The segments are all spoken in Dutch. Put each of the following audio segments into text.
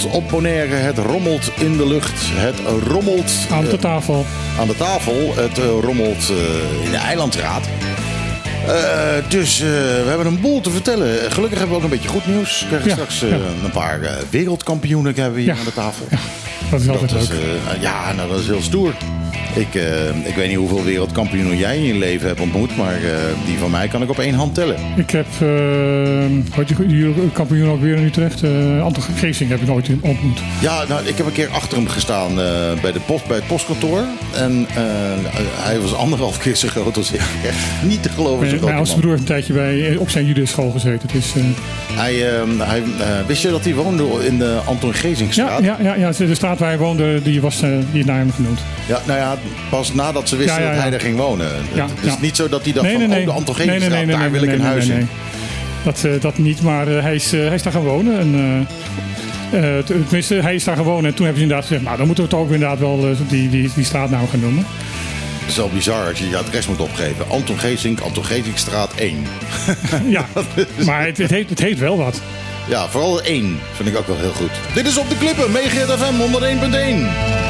Het rommelt op Bonaire, het rommelt in de lucht, het rommelt Aan de eh, tafel. aan de tafel, het eh, rommelt eh, in de eilandsraad. Eh, dus we hebben een boel te vertellen. Gelukkig hebben we ook een beetje goed nieuws. We krijgen Ja, straks ja. een paar wereldkampioenen hebben we hier Ja. aan de tafel. Dat is altijd Dat is, leuk. ja, nou, dat is heel stoer. Ik, eh, ik weet niet hoeveel wereldkampioenen jij in je leven hebt ontmoet, maar eh, die van mij kan ik op één hand tellen. Ik heb, uh, wat je kampioen ook weer in Utrecht, eh Anton Geesing heb ik nooit ontmoet. Ja, nou, ik heb een keer achter hem gestaan eh, bij, de post, bij het postkantoor. En eh, hij was anderhalf keer zo groot als ik. Echt niet te geloven. zo Mijn, groot mijn oudste broer heeft een tijdje bij, op zijn judeschool gezeten. Dus, eh, Hij, eh, hij, eh, wist je dat hij woonde in de Anton ja, Gezingstraat? ja, ja, ja, de straat waar hij woonde, die was eh, die naar hem genoemd. Ja, nou ja, pas nadat ze wisten dat hij daar ging wonen. Het is niet zo dat hij dacht van, oh, de Anton Nee, Gezingstraat, nee, nee, daar wil ik een huis in. Dat, eh, dat niet, maar eh, hij, is, eh, hij is daar gaan wonen. En, tenminste, hij is daar wonen. En toen hebben ze inderdaad gezegd, nou dan moeten we het ook inderdaad wel die, die, die straatnaam gaan noemen. Het is wel bizar als je je adres moet opgeven. Anton Gezink, Anton Gezingstraat 1. Ja, maar het, het, heet, het heet wel wat. Ja, vooral 1 vind ik ook wel heel goed. Dit is Op de Klippen, Megahit FM 101.1.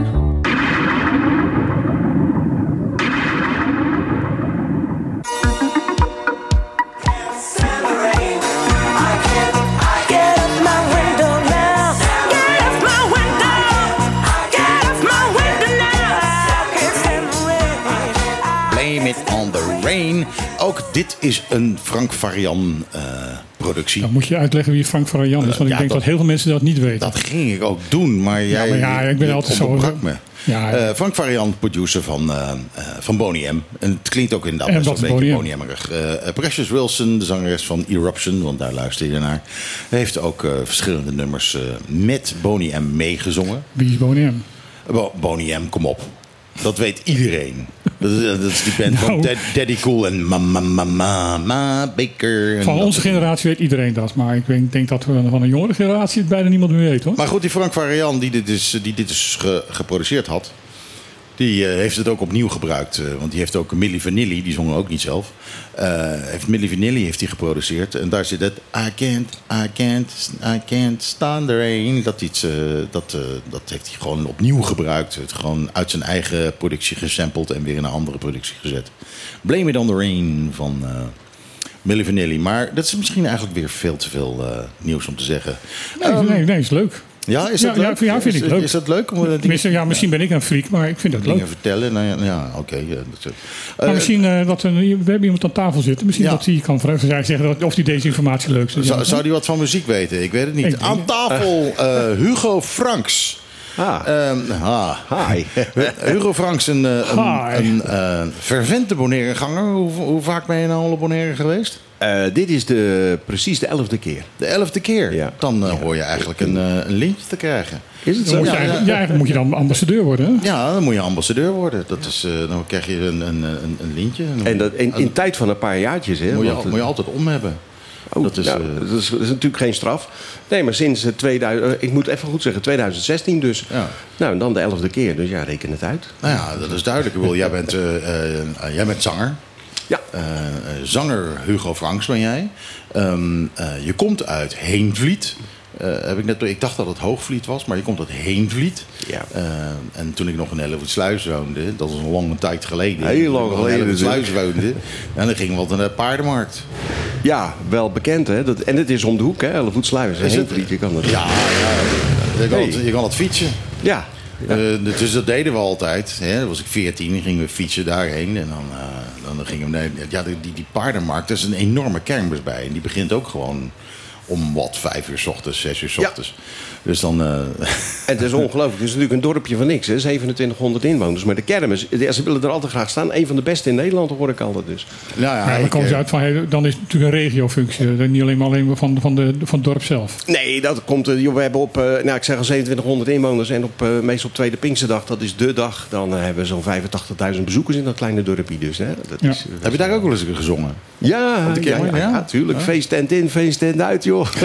Ook dit is een Frank Varian eh, productie. Dan moet je uitleggen wie Frank van Jan is. Want ja, ik denk dat- dat heel veel mensen dat niet weten. Dat ging ik ook doen, maar jij maar ja, ik ben je altijd zo- me. Ja. Eh, Frank Varian, producer van, eh eh, van Boney M. En het klinkt ook inderdaad best een beetje Boney M? Boney M'erig. Eh, Precious Wilson, de zangeres van Eruption, want daar luister je naar. Heeft ook eh, verschillende nummers eh, met Boney M meegezongen. Wie is Boniem? Bo- Boney M, kom op. Dat weet iedereen. Dat is, dat is die band van Nou. Dad- Daddy Cool en Mama Mama Ma Baker. Van onze generatie weet iedereen dat. Maar ik denk, denk dat we van een jongere generatie het bijna niemand meer weet hoor. Maar goed, die Frank Varian die dit dus, die dit dus ge- geproduceerd had... die eh, heeft het ook opnieuw gebruikt. eh, want die heeft ook Milli Vanilli, die zongen ook niet zelf... eh, heeft Milli Vanilli heeft hij geproduceerd. En daar zit het... I can't, I can't, I can't stand the rain. Dat, iets, dat, dat heeft hij gewoon opnieuw gebruikt. Het gewoon uit zijn eigen productie gesampled... en weer in een andere productie gezet. Blame It on the Rain van... Milli Vanilli. Maar dat is misschien eigenlijk weer veel te veel nieuws om te zeggen. Nee, nee, nee, is leuk. Ja, is dat ja, leuk? ja, vind ik is, leuk. Is dat leuk om dingen, Tenminste, ja, misschien ben ik een freak, maar ik vind het leuk. dingen vertellen? Nou ja, ja oké. dat, eh, Maar misschien eh, dat we hebben iemand aan tafel zitten. Misschien Ja. dat hij kan vragen, zeggen dat- of hij deze informatie leuk vindt. zou, Ja. zou die wat van muziek weten? Ik weet het niet. Ik Aan tafel eh, Hugo Franks. Ah, Ehm, ha. hi. Hugo Franks, een, een, een eh, fervente Bonaire-ganger. Hoe, hoe vaak ben je nou al op Bonaire geweest? Eh, dit is de, precies de elfde keer. De elfde keer. Ja. Dan eh, hoor je eigenlijk een, eh, een lintje te krijgen. Is het Dan zo? moet je Ja, eigenlijk, ja. ja, eigenlijk moet je dan ambassadeur worden. Hè? Ja, dan moet je ambassadeur worden. Dat is, eh, dan krijg je een, een, een, een lintje. En dat in, in tijd van een paar jaartjes, hè? moet, je, want, al- moet je altijd om hebben. Oh, dat is, nou, dat, is, dat is natuurlijk geen straf. Nee, maar sinds eh, 2000, eh, ik moet even goed zeggen, 2016 dus. Ja. Nou, en dan de elfde keer. Dus ja, reken het uit. Nou ja, dat is duidelijk. Ik bedoel, jij, bent, eh, eh, eh, jij bent zanger. Ja. Eh, eh, zanger Hugo Franks ben jij. Ehm, eh, je komt uit Heenvliet. Heb ik, net, ik dacht dat het Hoogvliet was, maar je komt uit Heenvliet. Ja. Eh, en toen ik nog in Hellevoetsluis woonde, dat is een lange tijd geleden. Heel lang geleden In Hellevoetsluis woonde. En dan ging wat naar de paardenmarkt. Ja, wel bekend, hè? Dat, en het is om de hoek, hè? Ellevoetsluis. Is het? Heenvliet, je kan dat. Ja, ja je, kan het, je kan het fietsen. Ja. Eh, dus dat deden we altijd. Hè. Dan was ik 14, dan gingen we fietsen daarheen. En dan, eh, dan gingen we naar. Ja, die, die, paardenmarkt, daar is een enorme kermis bij. En die begint ook gewoon om wat vijf uur s ochtends, zes uur s Ja. Dus dan... eh, En het is ongelooflijk. Het is natuurlijk een dorpje van niks, hè? 2700 inwoners. Maar de kermis, ze willen er altijd graag staan. Een van de beste in Nederland, hoor ik altijd dus. nou ja, Ja, dan ze eh, uit van, dan is het natuurlijk een regiofunctie. Niet alleen maar alleen van, van, de, van het dorp zelf. Nee, dat komt. eh, joh, we hebben op, eh, nou, ik zeg al 2700 inwoners. En op, eh, meestal op Tweede Pinksterdag, dat is de dag. Dan hebben we zo'n 85.000 bezoekers in dat kleine dorpje. Dus, hè? Dat Ja. is, Heb je daar ook wel eens gezongen? Ja, ja, ja? natuurlijk. Feesttent in, feesttent uit, joh.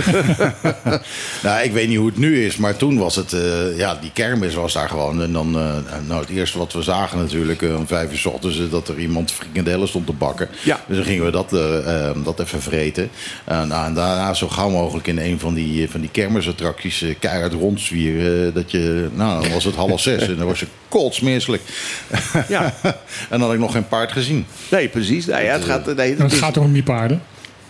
Nou, ik weet niet hoe het nu is, maar toen was het... eh, ja, die kermis was daar gewoon. En dan, eh, nou, het eerste wat we zagen natuurlijk... eh, om vijf uur s ochtends, eh, dat er iemand frikandellen stond te bakken. Ja. Dus dan gingen we dat, dat even vreten. Nou, en daarna zo gauw mogelijk in een van die, van die kermisattracties... keihard rondzwieren. eh, dat je, nou, dan was het half zes en dan was je kotsmisselijk. Ja. en dan had ik nog geen paard gezien. Nee, precies. Nee, ja, het gaat, nee, het het is- gaat toch om die paarden?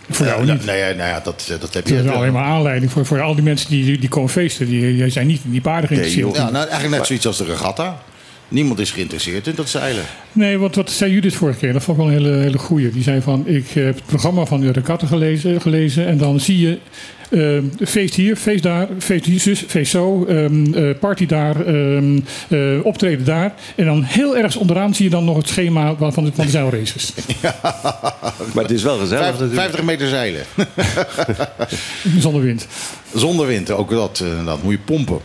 Voor jou Ja, niet. nou, ja, nou ja, dat, dat heb Dat je... is alleen maar aanleiding voor, voor al die mensen die, die, die komen feesten. Die, die zijn niet in die paarden geïnteresseerd. Ja, nou, eigenlijk net zoiets als de regatta. Niemand is geïnteresseerd in dat zeilen. Nee, want wat zei Judith vorige keer? Dat vond ik wel een hele, hele goeie. Die zei van, ik heb het programma van de Regatta gelezen, gelezen en dan zie je eh, feest hier, feest daar, feest hier, zus, feest zo, ehm, eh, party daar, ehm, eh, optreden daar. En dan heel ergens onderaan zie je dan nog het schema van de, van de zeilraces. maar het is wel gezellig Vijf- natuurlijk. 50 meter zeilen. Zonder wind. Zonder wind, ook dat, eh, dat moet je pompen.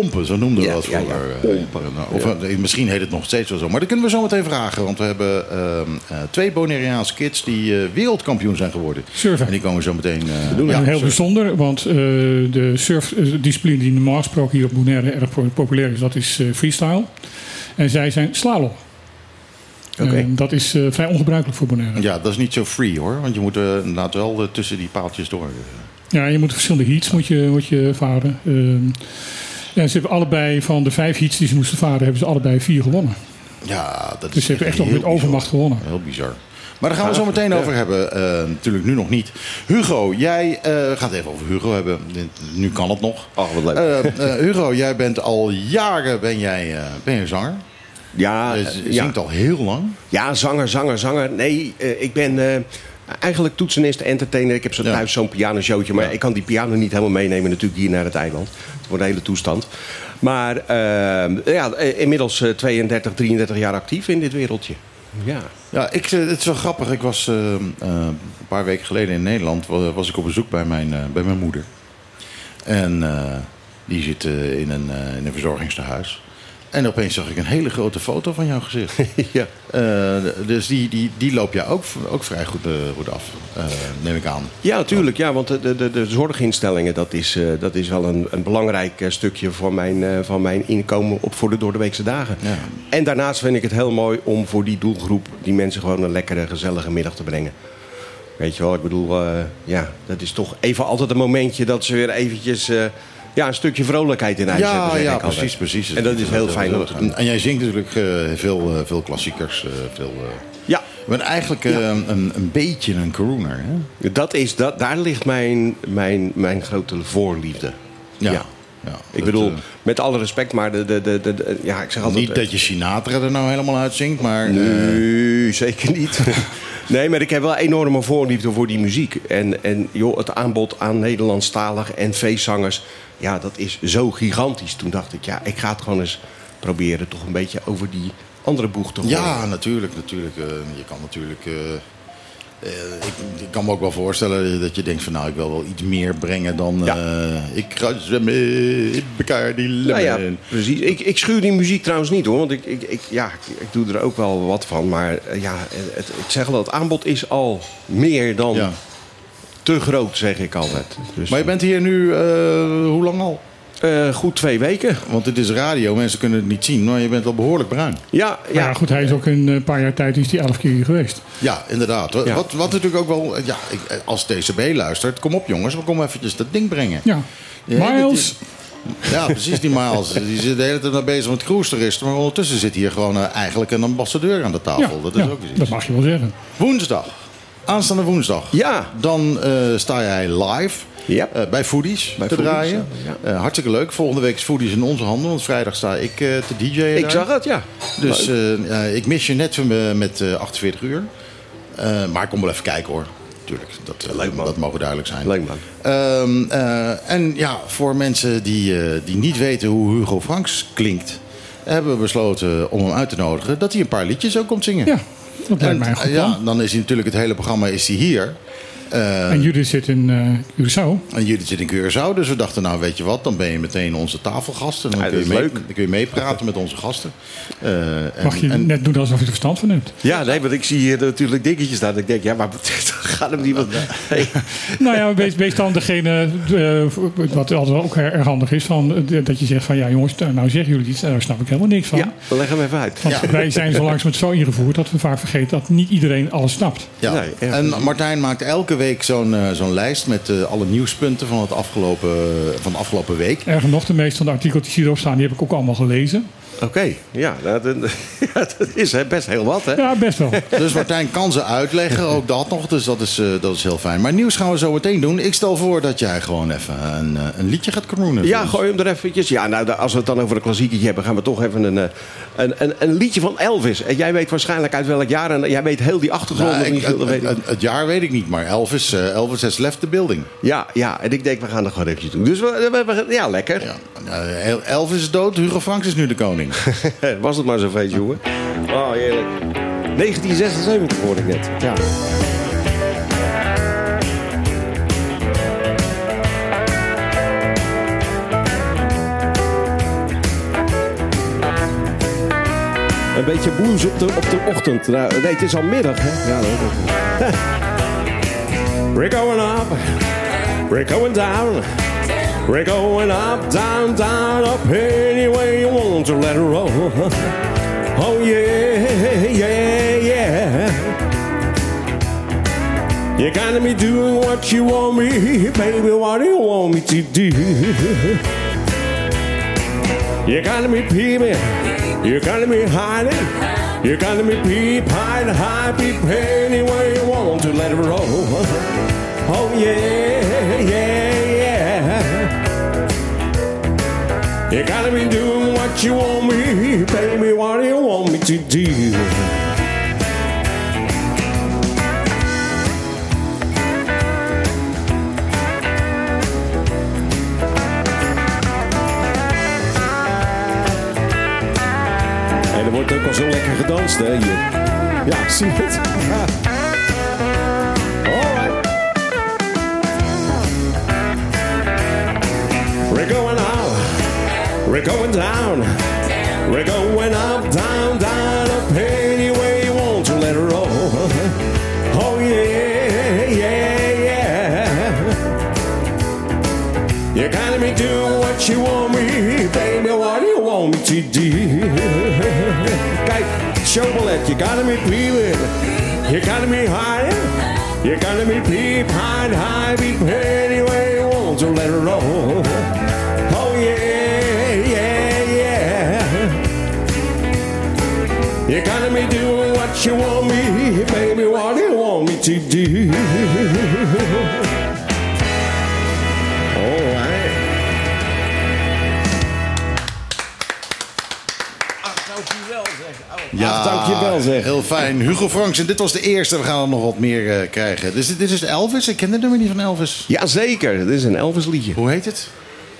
Pompen, zo noemden we Ja, dat ja, vroeger. eh, pompen. Of, eh, Misschien heet het nog steeds wel zo. Maar dat kunnen we zo meteen vragen. Want we hebben ehm, eh, twee Bonaireaanse kids die eh, wereldkampioen zijn geworden. Surfen. En die komen zo meteen... eh, En ja, heel surfen. bijzonder, want eh, de surfdiscipline die normaal gesproken hier op Bonaire erg po- populair is, dat is eh, freestyle. En zij zijn slalom. Oké. En dat is eh, vrij ongebruikelijk voor Bonaire. Ja, dat is niet zo free hoor. Want je moet eh, inderdaad wel tussen die paaltjes door. Ja, je moet verschillende heats moet je, moet je varen. En ze hebben allebei van de vijf heats die ze moesten varen, hebben ze allebei vier gewonnen. Ja, dat Dus is ze hebben echt nog met overmacht bizar. gewonnen. Heel bizar. Maar daar gaan we zo meteen over hebben. Eh, natuurlijk nu nog niet. Hugo, jij eh, gaat even over Hugo hebben. Nu kan het nog. Ach, wat leuk. Eh, eh, Hugo, jij bent al jaren ben jij, eh, ben je zanger. ja, Je ja. zingt al heel lang. ja, zanger, zanger, zanger. Nee, eh, ik ben eh, eigenlijk toetsenist, entertainer. Ik heb zo thuis zo'n pianoshowtje. Maar ik kan die piano niet helemaal meenemen natuurlijk hier naar het eiland. Het wordt een hele toestand. Maar eh, ja, eh, inmiddels eh, 32, 33 jaar actief in dit wereldje. Ja. Ja, ik, eh, het is wel grappig. Ik was eh, eh, een paar weken geleden in Nederland. wa- Was ik op bezoek bij mijn, eh, bij mijn moeder. En eh, die zit eh, in, een, eh, in een verzorgingstehuis. En opeens zag ik een hele grote foto van jouw gezicht. ja. Eh, dus die, die, die loop je ook, ook vrij goed, eh, goed af, eh, neem ik aan. Ja, natuurlijk. Ja, want de, de, de, zorginstellingen, dat is, dat is wel een, een belangrijk stukje voor mijn, van mijn inkomen op voor de doordeweekse dagen. Ja. En daarnaast vind ik het heel mooi om voor die doelgroep die mensen gewoon een lekkere, gezellige middag te brengen. Weet je wel, ik bedoel, ja, dat is toch even altijd een momentje dat ze weer eventjes ja, een stukje vrolijkheid in huis hebben. Ja, zeg ja ik altijd. precies, precies. En dat is heel fijn. En, en jij zingt natuurlijk eh, veel, eh, veel klassiekers. eh, veel. Ja, Je bent eigenlijk een, een beetje een crooner, hè? dat is, dat, daar ligt mijn, mijn, mijn grote voorliefde. Ja. Ja. ja. Ik bedoel, met alle respect, maar de, de, de, de- ja, ik zeg altijd... niet dat je Sinatra er nou helemaal uitzingt, maar... Nee, zeker niet. nee, maar ik heb wel enorme voorliefde voor die muziek. En, en joh, het aanbod aan Nederlandstalig en feestzangers... ja, dat is zo gigantisch. Toen dacht ik, ja, ik ga het gewoon eens proberen... toch een beetje over die andere boeg te gooien. Ja, natuurlijk. natuurlijk eh, je kan natuurlijk. eh, eh, ik, ik kan me ook wel voorstellen dat je denkt van nou, ik wil wel iets meer brengen dan Ja. ik ga zwemmen in Bacardi Nou ja, Lemon. precies. Ik, ik schuur die muziek trouwens niet hoor. Want ik, ik, ik, ja, ik, ik doe er ook wel wat van. Maar ja, het, ik zeg al, het aanbod is al meer dan Ja. Te groot, zeg ik altijd. Dus, Maar je bent hier nu, eh, hoe lang al? eh, goed twee weken. Want het is radio, mensen kunnen het niet zien, maar je bent al behoorlijk bruin. Ja, Ja, ja, goed, hij is ook in een paar jaar tijd is hij elf keer hier geweest. Ja, inderdaad. Wat, Ja. wat, wat natuurlijk ook wel, ja, ik, als DCB luistert, kom op jongens, we komen eventjes dat ding brengen. Ja. Ja, Miles, Ja, precies, die Miles. Die zit de hele tijd maar bezig met cruisteristen. Maar ondertussen zit hier gewoon eh, eigenlijk een ambassadeur aan de ja, tafel. dat is ja, ook iets. dat mag je wel zeggen. Woensdag. Aanstaande woensdag. Ja. Dan eh, sta jij live Ja. eh, bij Foodies Bij te Foodies, draaien. ja. Eh, hartstikke leuk. Volgende week is Foodies in onze handen. Want vrijdag sta ik eh, te DJ'en ik daar. zag het, ja. Dus ik mis je net met eh, 48 uur. Eh, maar ik kom wel even kijken hoor. tuurlijk. Dat, Leuk, man. dat mogen duidelijk zijn. Leuk man. Ehm, eh, en ja, voor mensen die, eh, die niet weten hoe Hugo Franks klinkt... hebben we besloten om hem uit te nodigen... dat hij een paar liedjes ook komt zingen. Ja, dat lijkt En, mij een goed ja, dan is hij natuurlijk het hele programma is hij hier. Eh, En Judith zit in eh Curaçao. en jullie zitten in Curaçao, dus we dachten, nou weet je wat, dan ben je meteen onze tafelgast. En dan, Ja, kun, dat je is mee, leuk. dan kun je meepraten met onze gasten. Eh, en- Mag je en- net doen alsof je er verstand van hebt. Ja, nee, want ik zie hier natuurlijk dingetjes staan. Ik denk, ja, maar gaat hem niet wat... Nee. Nou ja, wees, wees dan degene, eh, wat altijd ook erg handig is, van, dat je zegt van ja jongens, nou zeggen jullie iets, daar snap ik helemaal niks van. Ja, leg hem even uit. Want wij zijn zo langzamerhand zo ingevoerd dat we vaak vergeten dat niet iedereen alles snapt. Ja. Nee, en Martijn maakt elke week zo'n eh, zo'n lijst met eh, alle nieuwspunten van, het afgelopen, van de afgelopen week. Erger nog, de meeste van de artikeltjes die erop staan, die heb ik ook allemaal gelezen. Oké, ja, dat, is hè, best heel wat, hè? Ja, best wel. Dus Martijn kan ze uitleggen, ook dat nog. Dus dat is, eh, dat is heel fijn. Maar nieuws gaan we zo meteen doen. Ik stel voor dat jij gewoon even een, eh, een liedje gaat kroenen. Ja, gooi hem er eventjes. Ja, nou, als we het dan over een klassieketje hebben, gaan we toch even een, eh, een, een, een liedje van Elvis. En jij weet waarschijnlijk uit welk jaar. En jij weet heel die achtergrond Nou, ik- niet. het, dat weet ik. het- het jaar weet ik niet, maar Elvis, eh, Elvis has left the building. Ja, ja, en ik denk, we gaan er gewoon eventjes doen. Dus we, we- we- ja, lekker. Ja. Elvis is dood, Hugo Franks is nu de koning. Was het maar zo'n feest, jongen. Oh, heerlijk. 1976 hoorde ik net. Ja. Een beetje blues op de, op de ochtend. Nou, nee, het is al middag, hè? Ja, dat ook. We're going up, we're going down. We're going up, down, down, up any way you want to let it roll. Oh yeah, yeah, yeah. You gotta be doing what you want me, baby. What do you want me to do? You gotta be peeping, you gotta be hiding, you gotta be peep, hide, hide, peep any way you want to let it roll. Oh yeah, yeah. You gotta be doing what you want me, baby. What do you want me to do? En er wordt ook al zo lekker gedanst, hè, hier. Ja, zie het? Ja. We're going down, we're going up, down, down, up any way you want to let it roll. Oh yeah, yeah, yeah. You gotta be doing what you want me, baby. What do you want me to do? Kijk, showballet, you gotta be peeping, you gotta be hiding, you gotta be peep, hide, hide, peep any you want to let it roll. What you want me, baby. What do you want me to do? Alright. Ja, Ach, dankjewel, zeg. Heel fijn. Hugo Franks, en dit was de eerste. We gaan er nog wat meer eh, krijgen. Dus dit, dit is Elvis. Ik ken het nummer niet van Elvis. Jazeker, dit is een Elvis liedje. Hoe heet het?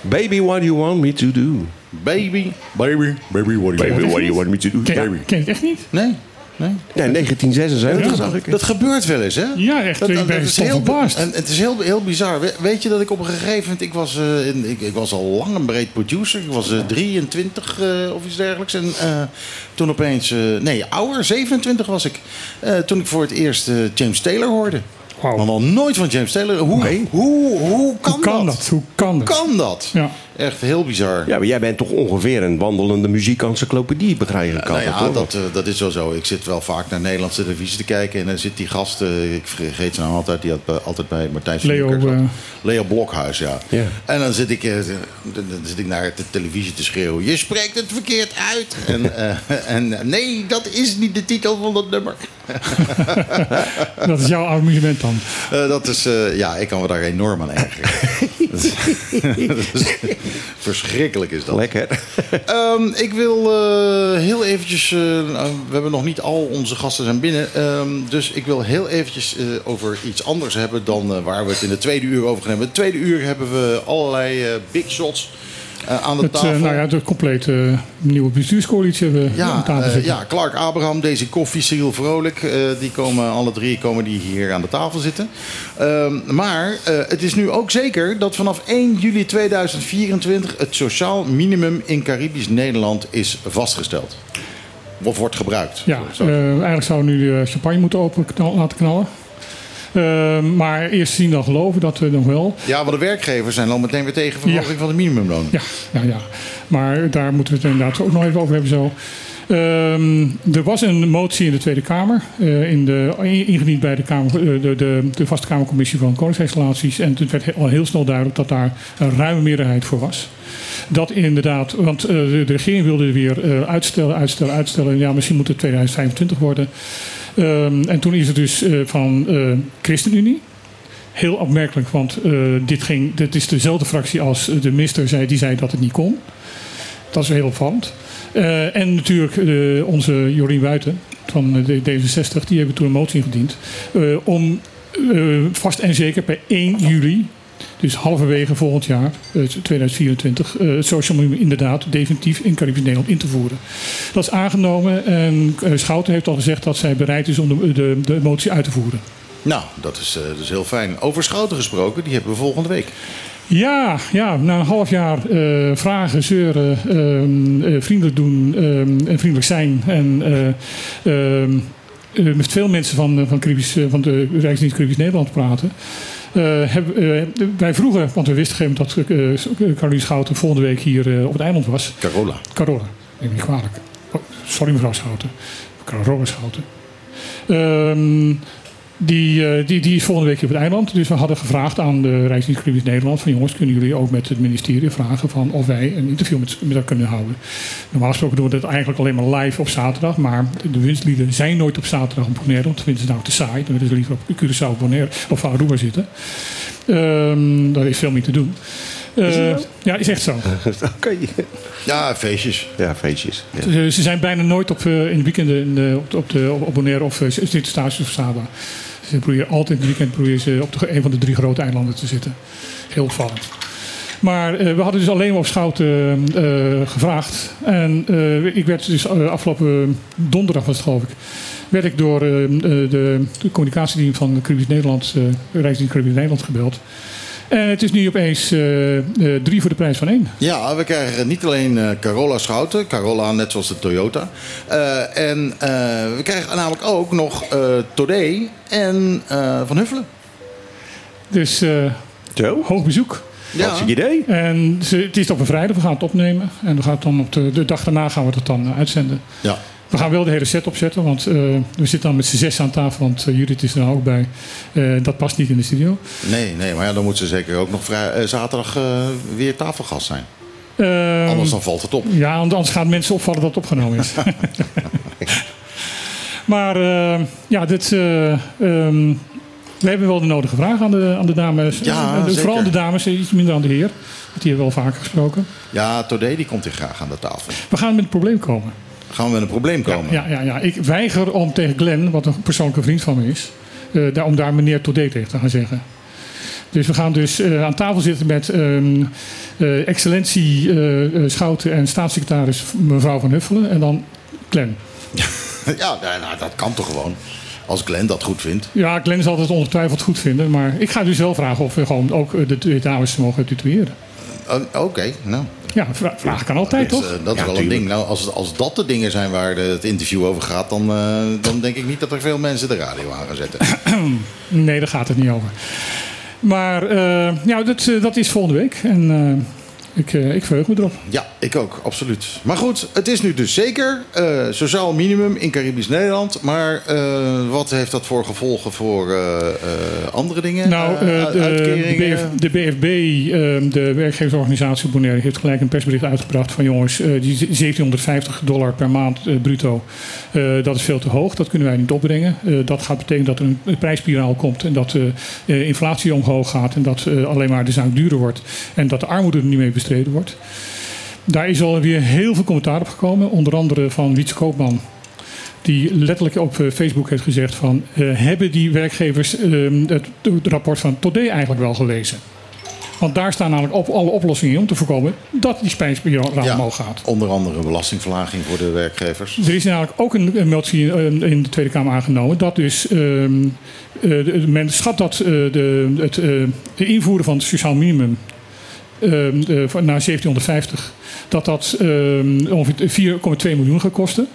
Baby, what do you want me to do? Baby, baby, baby, what do you want? what do you want me to do? Ken, ken je het echt niet? Nee, nee. Nee, 1976 Ja. zag ik. Dat gebeurt wel eens, hè? Ja, echt. ben is heel, verbaasd. en het is heel, heel bizar. We- Weet je dat ik op een gegeven moment... Ik was, eh, in, ik, ik was al lang een breed producer. Ik was eh, 23 eh, of iets dergelijks. En eh, toen opeens... eh, nee, ouder, 27 was ik. Eh, toen ik voor het eerst eh, James Taylor hoorde. Wauw. Maar nog nooit van James Taylor. Hoe, Nee. hoe, hoe kan, Hoe kan dat? Hoe kan dat? Kan dat? Ja. Echt heel bizar. Ja, maar jij bent toch ongeveer een wandelende muziekencyclopedie, begrijp ik Nou altijd, ja, dat, eh, dat is wel zo. Ik zit wel vaak naar Nederlandse televisie te kijken. En dan zit die gast, eh, ik vergeet zijn naam altijd, die had bij- altijd bij Martijn Leo, eh, Leo Blokhuis, ja. Ja. En dan zit, ik, eh, dan dan zit ik naar de televisie te schreeuwen. Je spreekt het verkeerd uit. en, eh, en eh, nee, dat is niet de titel van dat nummer. Dat is jouw amusement dan. Eh, dat is, eh, ja, ik kan me daar enorm aan ergeren. Verschrikkelijk is dat. Lekker. Ehm, ik wil eh, heel eventjes... eh, nou, we hebben nog niet al onze gasten zijn binnen. ehm, dus ik wil heel eventjes eh, over iets anders hebben... dan waar we het in de tweede uur over gaan hebben. In het tweede uur hebben we allerlei big shots eh, aan de Het, eh, tafel. nou ja, de complete eh, nieuwe bestuurscoalitie hebben we Ja, aan tafel zitten. ja, Clark Abraham, Daisy Koffie, Cyril Vrolijk. die komen, alle drie komen die hier aan de tafel zitten. Ehm, maar het is nu ook zeker dat vanaf 1 juli 2024... het sociaal minimum in Caribisch Nederland is vastgesteld. Of wordt gebruikt. Ja, eigenlijk zou nu de champagne moeten open knal- laten knallen. Eh, maar eerst zien dan geloven dat we nog wel. ja, want de werkgevers zijn al meteen weer tegen verhoging Ja. van de minimumloon. Ja, ja, ja. Maar daar moeten we het inderdaad ook nog even over hebben zo. Ehm, er was een motie in de Tweede Kamer, eh, in de, ingediend bij de, Kamer, eh, de, de, de Vaste Kamercommissie van Koningsrelaties. En het werd al heel snel duidelijk dat daar een ruime meerderheid voor was. Dat inderdaad, want eh, de, regering wilde weer eh, uitstellen, uitstellen, uitstellen. Ja, misschien moet het 2025 worden. Ehm, en toen is het dus eh, van eh, ChristenUnie. Heel opmerkelijk, want eh, dit, ging, dit is dezelfde fractie als de minister zei, die zei dat het niet kon. Dat is heel opvallend. En natuurlijk onze Jorien Buiten van de D66, die hebben toen een motie ingediend. om vast en zeker per 1 juli, dus halverwege volgend jaar, eh, 2024, eh, het social minimum inderdaad definitief in Caribisch Nederland in te voeren. Dat is aangenomen en eh, Schouten heeft al gezegd dat zij bereid is om de, de, de motie uit te voeren. Nou, dat is, eh, dat is heel fijn. Over Schouten gesproken, die hebben we volgende week. Ja, ja, na een half jaar eh, vragen, zeuren, ehm, eh, vriendelijk doen ehm, en vriendelijk zijn. En eh, ehm, eh, met veel mensen van, eh, van, eh, van de Rijksdienst Caribisch Nederland praten. Eh, hebben, eh, wij vroegen, want we wisten geen dat uh, Caroline Schouten volgende week hier eh, op het eiland was. Carola. Carola, neem me niet kwalijk. Oh, sorry mevrouw Schouten. Carola Schouten. Ehm, die, eh, die, die is volgende week op het eiland. Dus we hadden gevraagd aan de Rijksdienst Nederland... van jongens, kunnen jullie ook met het ministerie vragen... van of wij een interview met, met haar kunnen houden. Normaal gesproken doen we dat eigenlijk alleen maar live op zaterdag... maar de winstlieden zijn nooit op zaterdag op Bonaire... want vinden ze nou te saai. Dan willen ze liever op Curaçao Bonaire of Aruba zitten. Ehm daar is veel meer te doen. Eh, ja, is echt zo. Oké. Ja, feestjes. Ja, feestjes. Ja. Ze, ze zijn bijna nooit op, eh, in de weekenden in de, op, de- op, de, op Bonaire of uh, zitten stages of Saba. Ze proberen altijd in het weekend proberen ze op de, een van de drie grote eilanden te zitten. Heel opvallend. Maar eh, we hadden dus alleen maar op Schouten eh, gevraagd. En eh, ik werd dus eh, afgelopen donderdag was het geloof ik. Werd ik door eh, eh, de, de communicatiedienst van Caribisch Nederland, eh Rijksdienst Caribisch Nederland gebeld. En het is nu opeens eh, eh, drie voor de prijs van één. Ja, we krijgen niet alleen eh, Carola Schouten. Carola net zoals de Toyota. Eh, en eh, we krijgen namelijk ook nog eh Todé en eh, Van Huffelen. Dus eh, Zo, hoog bezoek. hartstikke idee. En ze, het is op een vrijdag, we gaan het opnemen. En we gaan het dan op de, de dag daarna gaan we het dan uitzenden. Ja. We gaan wel de hele set opzetten, want eh, we zitten dan met z'n zes aan tafel, want eh, Judith is er ook bij. Eh, dat past niet in de studio. Nee, nee, maar ja, dan moet ze zeker ook nog vrij, zaterdag weer tafelgast zijn. Ehm, Anders dan valt het op. Ja, anders gaan mensen opvallen dat het opgenomen is. maar ja, dit, eh, ehm, we hebben wel de nodige vragen aan de, aan de dames. Ja, de- Vooral de dames, iets minder aan de heer. Want die hebben we wel vaker gesproken. Ja, Todé die komt hier graag aan de tafel. We gaan met een probleem komen. Gaan we met een probleem komen? Ja, ja, ja. Ik weiger om tegen Glenn, wat een persoonlijke vriend van me is, daar, om daar meneer Todé tegen te gaan zeggen. Dus we gaan dus eh, aan tafel zitten met ehm, eh, excellentie Schouten en staatssecretaris mevrouw Van Huffelen en dan Glenn. Ja, nou, dat kan toch gewoon. Als Glenn dat goed vindt. Ja, Glenn zal het ongetwijfeld goed vinden, maar ik ga dus wel vragen of we gewoon ook de twee dames mogen tutoyeren. Oh, Oké, nou. Ja, vra vragen kan altijd, Dat is, toch? eh, dat is Ja, wel een ding. Nou, als, als dat de dingen zijn waar de- het interview over gaat, dan, eh, dan denk ik niet dat er veel mensen de radio aan gaan zetten. Nee, daar gaat het niet over. Maar eh, ja, dat, eh, dat is volgende week. En Ik, eh, ik verheug me erop. Ja, ik ook, absoluut. Maar goed, het is nu dus zeker eh, sociaal minimum in Caribisch Nederland. Maar eh, wat heeft dat voor gevolgen voor andere dingen? Nou, de, de? BF, de BFB, eh, de werkgeversorganisatie Bonaire, heeft gelijk een persbericht uitgebracht van jongens, die 1750 dollar per maand bruto, dat is veel te hoog. Dat kunnen wij niet opbrengen. Dat gaat betekenen dat er een, een prijsspiraal komt en dat eh, inflatie omhoog gaat en dat alleen maar de zaak duurder wordt en dat de armoede er niet mee bestreden wordt. Daar is alweer heel veel commentaar op gekomen, onder andere van Wietse Koopman. Die letterlijk op eh, Facebook heeft gezegd van... eh, hebben die werkgevers eh, het, het rapport van Todé eigenlijk wel gelezen? Want daar staan namelijk op alle oplossingen in om te voorkomen dat die spijnspiraal Ja, omhoog gaat. onder andere belastingverlaging voor de werkgevers. Er is namelijk ook een, een motie in, in de Tweede Kamer aangenomen. Dat dus ehm, de- men schat dat de, het de invoeren van het sociaal minimum ehm, naar 1750, dat dat ehm, ongeveer 4,2 miljoen gaat kosten.